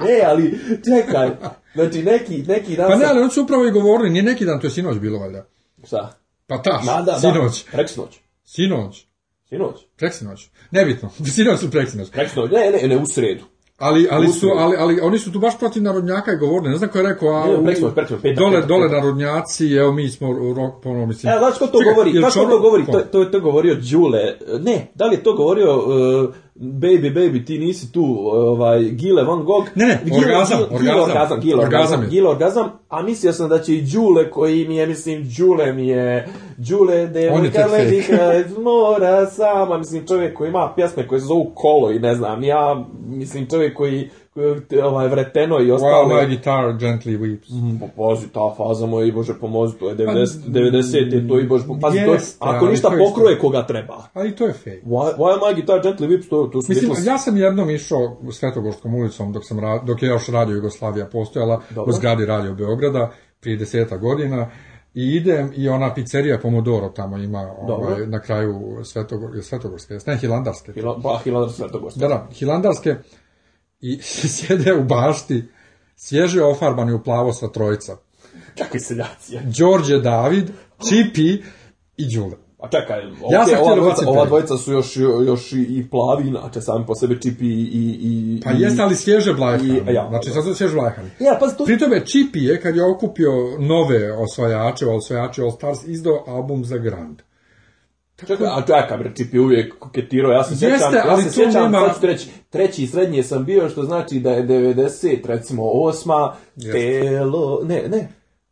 ne, ali čekaj, znači neki, neki dan... Pa ne, ali on su upravo i govorili, nije neki dan, to je sinoć bilo valjda. Sa? Pa ta, Mada, da. sinoć. Da, preksinoć. Sinoć. Sinoć. Preksinoć. Nebitno. Sinoć su preksinoć. Preksinoć, ne, ne, ne, u sredu. Ali, ali, su, ali, ali oni su tu baš protiv narodnjaka i govorili, ne znam ko je rekao, a, ne, preksinoć, preksinoć, petak, dole, petak, dole narodnjaci, evo mi smo rok, ponovno mislim. Evo, znaš ko to Čekaj, govori, znaš ko to govori, to, to je to govorio Đule, ne, da li je to govorio uh, baby, baby, ti nisi tu, ovaj, Gile Van Gogh. Ne, Gile, orgazam, Gile, orgazam, Gile, orgazam, Gile, orgazam, Gile, orgazam, a mislio sam da će i Đule koji mi je, mislim, Đule mi je, Đule, devojka ledika iz mora sama, mislim, čovjek koji ima pjesme koje se zovu Kolo i ne znam, ja, mislim, čovjek koji ovaj vreteno i ostalo. Well, my guitar gently weeps. Mm. Pa pazi, ta faza moja i bože pomozi, to je 90, pa 90 je to i bože pomozi. Pa to je, ako ništa pokroje koga treba. Ali to je fake. Why, why my guitar gently weeps, to, to su Mislim, Niklas... ja sam jednom išao Svetogorskom ulicom dok, sam, dok je još radio Jugoslavija postojala, Dobro. u zgradi radio Beograda, prije deseta godina. I idem i ona pizzerija Pomodoro tamo ima Dobre. ovaj, na kraju Svetogor, Svetogorske, ne Hilandarske. Hila, pa Hilandarske Svetogorske. Da, da, Hilandarske i sjede u bašti, svježe ofarbani u plavo sa trojica. Kakvi seljaci? Đorđe David, Čipi i Đule. A čekaj, okay, ja sam ova, da dvojica, ova dvojica su još, još i i plavi, znači sami po sebi Čipi i... i pa i, jeste, ali svježe blajhani. Ja, znači, sad su svježe blajhani. Ja, pa, to... Pri tome, Čipi je, kad je okupio nove osvajače, osvajače All Stars, izdao album za Grand. Mm Čekaj, a čekam, Rečip je uvijek koketirao, ja se sjećam, ja se sjećam, nema... sad treći, treći i srednji sam bio, što znači da je 90, recimo osma, Jeste. telo, ne, ne,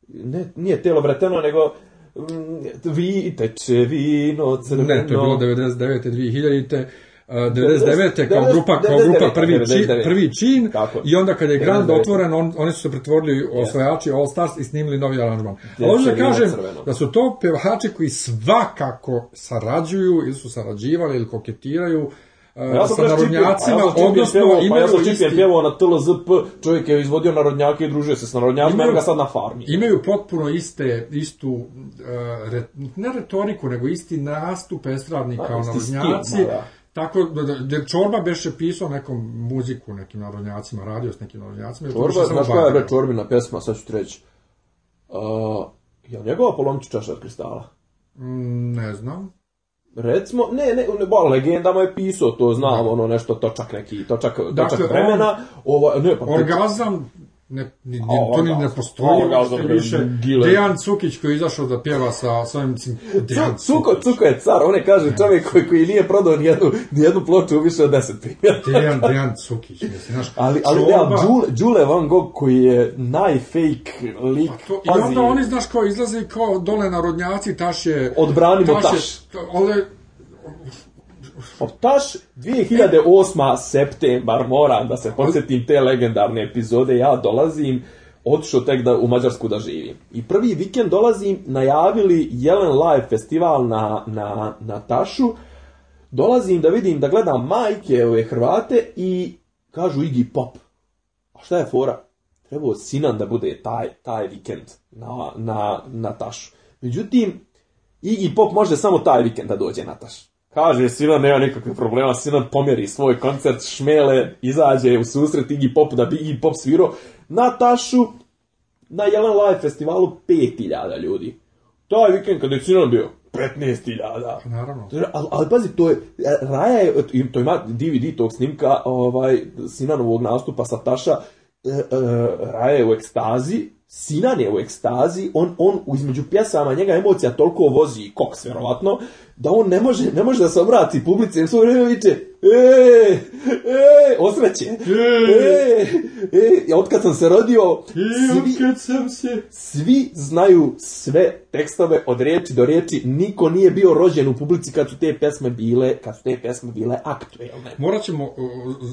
ne, nije telo vrateno, nego mm, vi teče vino crveno. Ne, to je bilo 99. 2000. 99. kao grupa, kao grupa prvi, čin, prvi čin i onda kada je Grand otvoren, on, oni su se pretvorili osvajači All Stars i snimili novi aranžman. A hoću da kažem da su to pevači koji svakako sarađuju ili su sarađivali ili koketiraju e, ja sa narodnjacima, ja odnosno pjevao, imaju pa ja sam isti... pjevao na TLZP, čovjek je izvodio narodnjake i družio se s narodnjacima, imaju, ga sad na farmi. Imaju potpuno iste, istu, uh, re, ne retoriku, nego isti nastup estradni kao pa, narodnjaci, stil, ma, da. da. Tako da, jer da, da Čorba beše pisao nekom muziku, nekim narodnjacima, radio s nekim narodnjacima. Čorba, znaš koja je Čorbina pesma, sad ću ti reći. Uh, je li njegova polomči čaša od kristala? Mm, ne znam. Recimo, ne, ne, ne, ba, legendama je pisao, to znam, da. ono nešto, točak neki, točak, točak dakle, vremena. On, ova, ne, pa, orgazam, ne, ne, ni, to ni ne postoji uopšte više. Dejan Cukić koji je izašao da pjeva sa svojim cim... Dejan Cuko, Cuko je car, on je kaže čovjek koji, koji nije prodao ni jednu, ni jednu ploču više od deset primjera. Dejan, Dejan Cukić, mislim, znaš. Ali, ali čorba... ja, Đule, Đule Van Gogh koji je najfake lik, to, I onda oni, znaš, kao izlaze kao dole narodnjaci, taš je... Odbranimo taš. taš. Je, ale, Taš 2008. septembar, moram da se podsjetim te legendarne epizode, ja dolazim, otišao tek da u Mađarsku da živim. I prvi vikend dolazim, najavili Jelen Live festival na, na, na Tašu, dolazim da vidim, da gledam majke ove Hrvate i kažu Iggy Pop. A šta je fora? Trebao Sinan da bude taj, taj vikend na, na, na Tašu. Međutim, Iggy Pop može samo taj vikend da dođe na Tašu. Kaže, Sinan nema nikakvih problema, Sinan pomjeri svoj koncert, šmele, izađe u susret Iggy Popu da bi Iggy Pop svirao na Tašu, na Jelen Live festivalu 5000 ljudi. Taj vikend kad je Sinan bio, 15.000. Naravno. Ali, ali pazi, to je, e, Raja je, to ima DVD tog snimka, ovaj, Sinanovog nastupa sa Taša, e, e, Raja je u ekstazi, Sinan je u ekstazi, on, on između pjesama njega emocija toliko vozi i koks vjerovatno, da on ne može, ne može da se obrati publici, jer svoje vreme viče e, e, osreće, e, e, otkad sam se rodio, svi, sam se... svi znaju sve tekstove od riječi do riječi, niko nije bio rođen u publici kad su te pesme bile, kad su te pesme bile aktuelne. Morat ćemo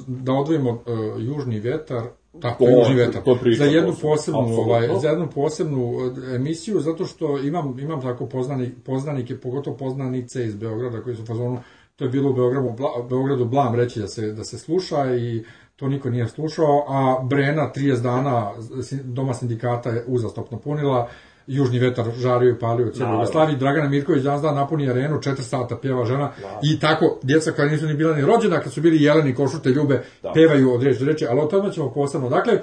da odvojimo uh, južni vjetar Tako, to, južni vetar. To za jednu posebnu, ovaj, za jednu posebnu eh, emisiju, zato što imam, imam tako poznani, poznanike, pogotovo poznanice iz Beograda koji su u fazonu, to je bilo u Beogradu, Bla, Beogradu blam reći da se, da se sluša i to niko nije slušao, a Brena 30 dana doma sindikata je uzastopno punila, južni vetar žario i palio u celoj Jugoslaviji. Dragana Mirković danas dan napuni arenu, četiri sata pjeva žena Naravno. i tako djeca koja nisu ni bila ni rođena, kad su bili jeleni košute ljube, da. pevaju od reči do reči, ali o tome ćemo posebno. Dakle,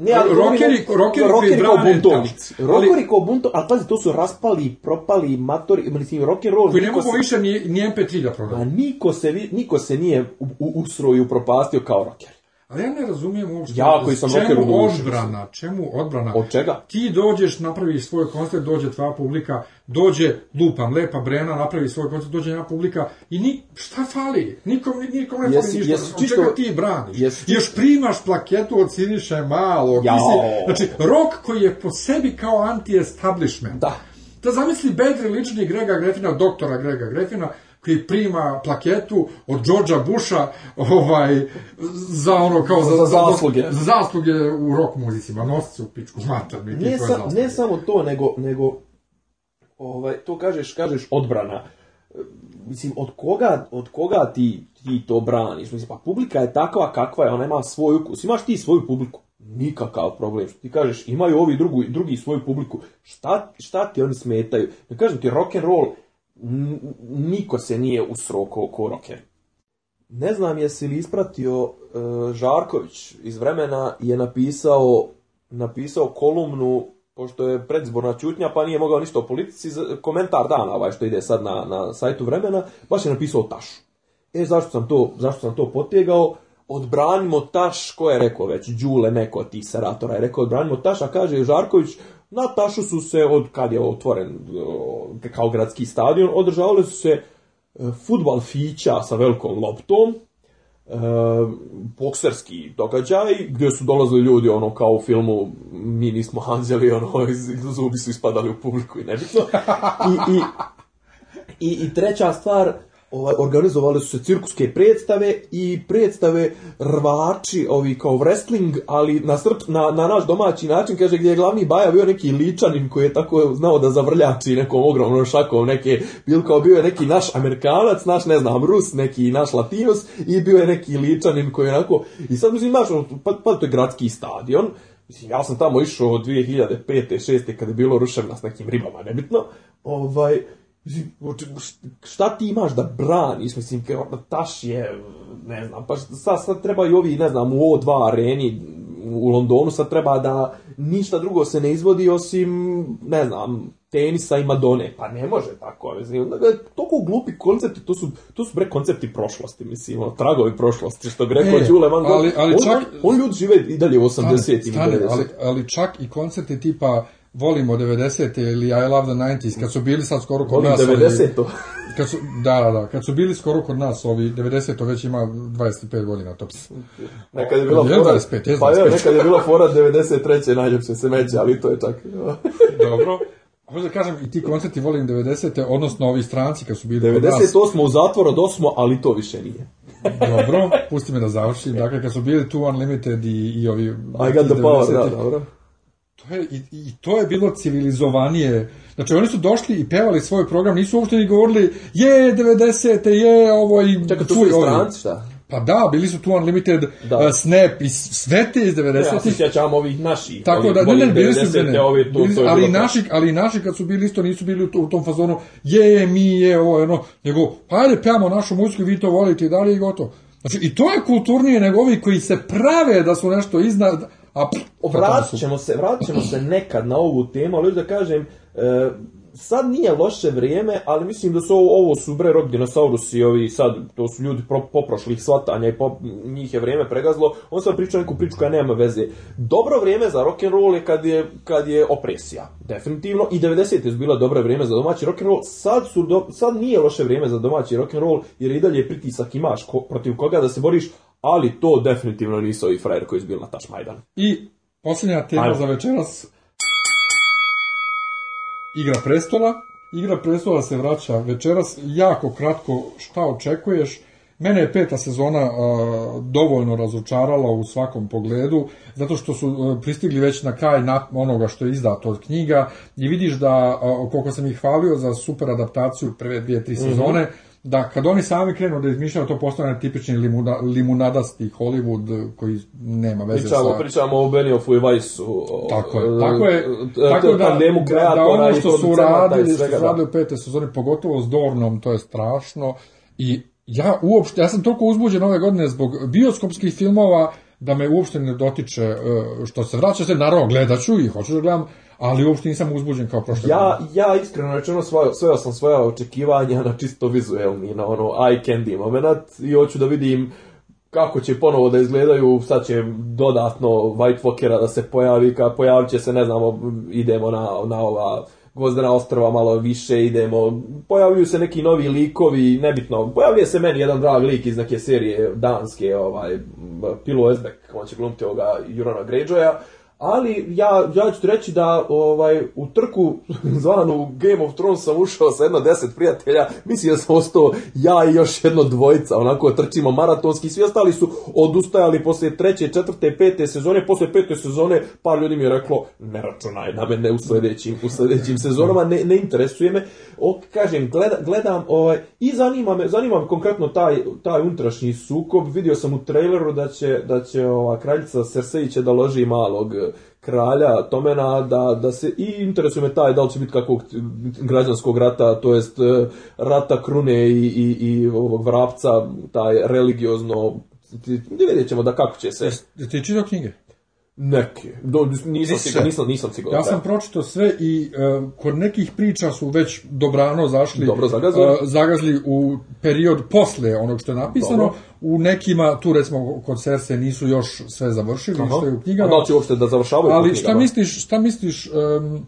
Ne, ali rokeri, rokeri, rokeri kao buntovnici. Rokeri kao buntovnici, ali pazi, to su raspali, propali, matori, mislim, rock and roll. Koji ne mogu više ni, ni MP3 da prodaju. A niko se, niko se nije u, u, usroju propastio kao rokeri. Ali ja ne razumijem uopšte. Ja koji sam čemu okeru, odbrana, čemu odbrana? Od čega? Ti dođeš, napraviš svoj koncert, dođe tvoja publika, dođe lupam, lepa Brena, napravi svoj koncert, dođe njena publika i ni, šta fali? Nikom, nikom ne fali ništa. Jesi, čisto, čega ti braniš? Jesi, Još primaš plaketu od Siniše Malog. Jao. Si, znači, rok koji je po sebi kao anti-establishment. Da. Da zamisli Bedri lični Grega Grefina, doktora Grega Grefina, koji prima plaketu od Georgea Busha ovaj, za ono kao za, za, zasluge. za zasluge u rock muzicima, nosi u pičku mater. Ne, sa, ne samo to, nego, nego ovaj, to kažeš, kažeš odbrana. Mislim, od koga, od koga ti, ti to braniš? Mislim, pa publika je takva kakva je, ona ima svoj ukus. Imaš ti svoju publiku, nikakav problem. ti kažeš, imaju ovi drugu, drugi svoju publiku. Šta, šta ti oni smetaju? Ne da kažem ti, rock and roll niko se nije usroko ko roker. Ne znam jesi li ispratio e, Žarković iz vremena je napisao napisao kolumnu pošto je predzborna čutnja pa nije mogao ništa o politici komentar dana ovaj što ide sad na, na sajtu vremena baš je napisao Tašu. E zašto sam to zašto sam to potjegao? Odbranimo Taš, ko je rekao već, Đule neko od tih seratora je rekao odbranimo Taš, a kaže Žarković, Na Tašu su se, od kad je otvoren e, kao gradski stadion, održavale su se e, futbal fića sa velikom loptom, e, bokserski događaj gdje su dolazili ljudi ono kao u filmu mi nismo hanđeli ono zubi su ispadali u publiku i nebitno i, i, i, i treća stvar ovaj, organizovali su se cirkuske predstave i predstave rvači, ovi kao wrestling, ali na, srp, na, na naš domaći način, kaže, gdje je glavni baja bio neki ličanin koji je tako znao da zavrljači nekom ogromnom šakom neke, bil kao bio je neki naš Amerikanac, naš, ne znam, Rus, neki naš Latinos i bio je neki ličanin koji je onako, i sad mislim, imaš, pa, pa to je gradski stadion, Mislim, ja sam tamo išao od 2005. 6. kada je bilo ruševna s nekim ribama, nebitno. Ovaj, Mislim, šta ti imaš da braniš, mislim, taš je, ne znam, pa sad, sad treba i ovi, ne znam, u O2 areni u Londonu, sad treba da ništa drugo se ne izvodi osim, ne znam, tenisa i Madone, pa ne može tako, mislim, toliko glupi koncepti, to su, to su bre koncepti prošlosti, mislim, tragovi prošlosti, što bi rekao e, Đule Van Gogh, ali, ali on, čak, on, on ljudi žive i dalje u 80-im. Ali, ali, ali čak i koncepti tipa volimo 90-te ili I love the 90s, kad su bili sad skoro kod Volim nas... 90-to. Kad su, da, da, da, kad su bili skoro kod nas ovi, 90-to već ima 25 godina, to psi. Nekad je bilo fora... 25, je Pa je, nekad je bila fora 93. najljepše se semeće, ali to je čak... Dobro. Hoće da kažem, i ti koncerti volim 90-te, odnosno ovi stranci kad su bili 98 kod nas... 98 u zatvoru od 8, ali to više nije. dobro, pusti me da završim. Dakle, kad su bili tu Unlimited i, i ovi... I got the power, da, dobro. To je, i, I to je bilo civilizovanije. Znači, oni su došli i pevali svoj program, nisu uopšte ni govorili je, 90-te, je, ovo i... Čekaj, tu su stranci, šta? Pa da, bili su tu Unlimited, da. uh, Snap i sve te iz 90-ih. Ja se sjećam ovih naših. Tako ovih, da, da ne, ne, bili su, ne, ovi, tu, bili, ali naši, ali naši kad su bili isto nisu bili u, to, u tom fazonu je, mi, je, ovo, ono, nego, pa pevamo našu muziku, vi to volite i dalje i gotovo. Znači, i to je kulturnije nego ovi koji se prave da su nešto iznad, A, vratit ćemo se, vratit ćemo se nekad na ovu temu, ali još da kažem, e, sad nije loše vrijeme, ali mislim da su ovo, ovo su bre rok dinosaurusi, ovi sad, to su ljudi pro, poprošlih svatanja i po, njih je vrijeme pregazlo, on sam pričao neku priču koja nema veze. Dobro vrijeme za rock and roll je kad, je kad je opresija, definitivno, i 90. su bila dobro vrijeme za domaći rock and roll, sad, su do, sad nije loše vrijeme za domaći rock and roll, jer i dalje pritisak imaš ko, protiv koga da se boriš, ali to definitivno nisu ovi frajer koji su bili na Tač Majdana. I posljednja tema Ajmo. za večeras, Igra prestola. Igra prestola se vraća večeras. Jako kratko šta očekuješ. Mene je peta sezona a, dovoljno razočarala u svakom pogledu, zato što su a, e, pristigli već na kraj na, onoga što je izdato od knjiga i vidiš da, a, koliko sam ih hvalio za super adaptaciju prve dvije, tri mhm. sezone, mm -hmm da kad oni sami krenu da izmišljaju to postane tipični limuna, limunadasti Hollywood koji nema veze pričamo, sa... Pričamo o Benioffu i Weissu. Tako je. Tako je. E, tako da, tandemu da kreatora da, ono što su radili, što su da. radili u pete sezoni, pogotovo s Dornom, to je strašno. I ja uopšte, ja sam toliko uzbuđen ove godine zbog bioskopskih filmova da me uopšte ne dotiče e, što se vraća se, naravno gledaću i hoću da gledam, ali uopšte nisam uzbuđen kao prošle ja, godine. Ja iskreno rečeno svojao, svojao sam svoja očekivanja na čisto vizuelni, na ono eye candy moment i hoću da vidim kako će ponovo da izgledaju, sad će dodatno White Walkera da se pojavi, kad pojavit će se, ne znamo, idemo na, na ova Gvozdena ostrava malo više, idemo, pojavljuju se neki novi likovi, nebitno, pojavljuje se meni jedan drag lik iz neke serije danske, ovaj, Pilo Esbek, on će glumiti ovoga Jurana Greyjoya, ali ja, ja ću reći da ovaj, u trku zvanu Game of Thrones sam ušao sa jedno deset prijatelja, mislim da sam ostao ja i još jedno dvojica, onako trčimo maratonski, svi ostali su odustajali posle treće, četvrte, pete sezone, posle pete sezone par ljudi mi je reklo ne računaj na mene u sledećim, u sledećim sezonama, ne, ne interesuje me, o, kažem, gleda, gledam ovaj, i zanima me, zanima me konkretno taj, taj unutrašnji sukob, vidio sam u traileru da će, da će ova kraljica Cersei će da loži malog kralja Tomena da, da se i interesuje me taj da li će biti kakvog građanskog rata, to jest e, rata Krune i, i, i ovog Vrapca, taj religiozno, vidjet ćemo da kako će se. Jeste ti čitao knjige? Neke. Do, nisam, siguran, nisam, nisam siguran. Ja da. sam pročito sve i uh, kod nekih priča su već dobrano zašli, Dobro e, zagazili. Uh, zagazli u period posle onog što je napisano. Dobro. U nekima, tu recimo kod Serse nisu još sve završili, Aha. što je u knjigama. A znači uopšte da završavaju Ali šta misliš, šta misliš um,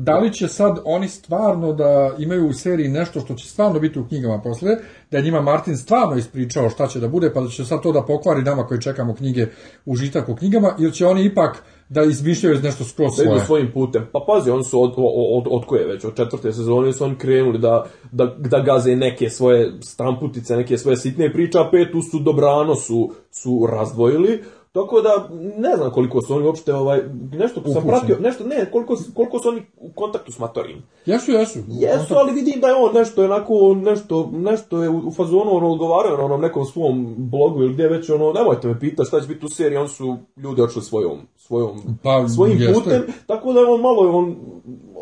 da li će sad oni stvarno da imaju u seriji nešto što će stvarno biti u knjigama posle, da je njima Martin stvarno ispričao šta će da bude, pa da će sad to da pokvari nama koji čekamo knjige užitak u knjigama, ili će oni ipak da izmišljaju nešto skroz svoje. Da idu svojim putem. Pa pazi, oni su od, od, od koje već, od četvrte sezone su oni krenuli da, da, da gaze neke svoje stamputice, neke svoje sitne priče, a petu su dobrano su, su razdvojili, Tako da ne znam koliko su oni uopšte ovaj nešto sam pratio, nešto ne, koliko koliko su oni u kontaktu s Matorim. Jesu, jesu. Jesu, ali vidim da je on nešto onako nešto nešto je u fazonu ono odgovarao na onom nekom svom blogu ili gdje već ono nemojte me pitati šta će biti u seriji, on su ljudi otišli svojom svojom pa, svojim jeste. putem, tako da on malo on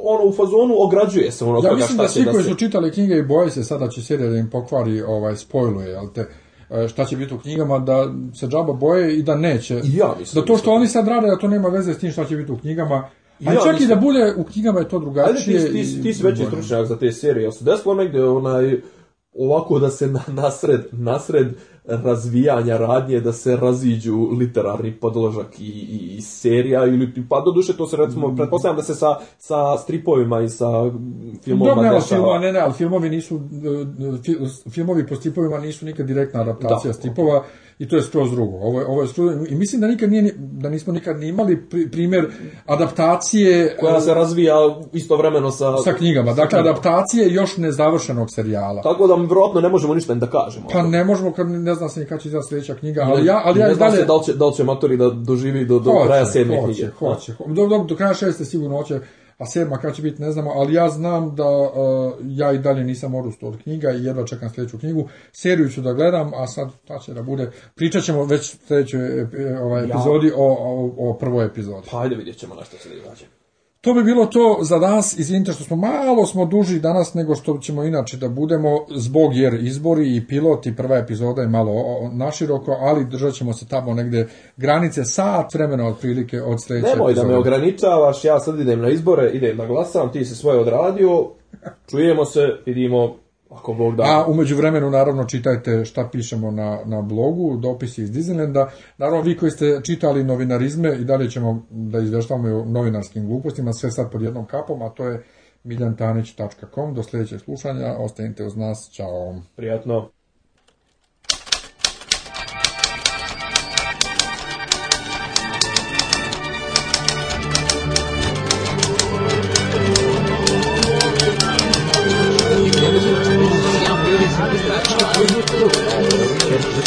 ono u fazonu ograđuje se ono ja mislim da svi da koji su čitali knjige i boje se sada će serija da im pokvari ovaj spoiluje, al te E, šta će biti u knjigama, da se džaba boje i da neće. I ja mislim. Da to što oni sad rade, da to nema veze s tim šta će biti u knjigama, a ja, čak mislim, i da bude u knjigama je to drugačije. Ajde, ti, ti, ti, ti si veći stručnjak za te serije. Jel se desilo negdje onaj, ovako da se na, nasred, nasred razvijanja radnje da se raziđu literarni podložak i, i, i serija ili pa do duše to se recimo pretpostavljam da se sa, sa stripovima i sa filmovima Dobre, dešava. Filmova, ne, ne, ali filmovi nisu e, e, filmovi po stripovima nisu nikad direktna adaptacija da. stripova. Okay i to je skroz drugo. Ovo je, ovo je skroz, I mislim da nikad nije, da nismo nikad ni imali pri, primjer adaptacije... Koja e, se razvija istovremeno sa... Sa knjigama. Sa dakle, knjigama. adaptacije još nezavršenog serijala. Tako da, vjerojatno, ne možemo ništa da kažemo. Pa ne možemo, kad ne zna se nikad će izaći sljedeća knjiga, ali ne, ja, ali ja ne dalje... da li će, da li će Matori da doživi do, do hoće, kraja sedme knjige. Hoće, hoće. Do, do, do kraja šeste sigurno hoće a sedma kada će biti ne znamo, ali ja znam da uh, ja i dalje nisam odustao od knjiga i jedva čekam sljedeću knjigu. Seriju ću da gledam, a sad ta će da bude, pričat ćemo već sljedećoj e, e, ovaj, epizodi ja. o, o, o prvoj epizodi. Pa ajde vidjet ćemo na što se događa. Da To bi bilo to za danas, izvinite što smo malo smo duži danas nego što ćemo inače da budemo, zbog jer izbori i pilot i prva epizoda je malo naširoko, ali držat ćemo se tamo negde granice sat vremena otprilike od sledeće Nemoj epizode. da me ograničavaš, ja sad idem na izbore, idem da glasam, ti se svoje odradio, čujemo se, vidimo Ako Bog da. A umeđu vremenu naravno čitajte šta pišemo na, na blogu, dopisi iz Disneylanda. Naravno vi koji ste čitali novinarizme i dalje ćemo da izveštavamo o novinarskim glupostima, sve sad pod jednom kapom, a to je miljantanić.com. Do sledećeg slušanja, ostanite uz nas, čao. Prijatno.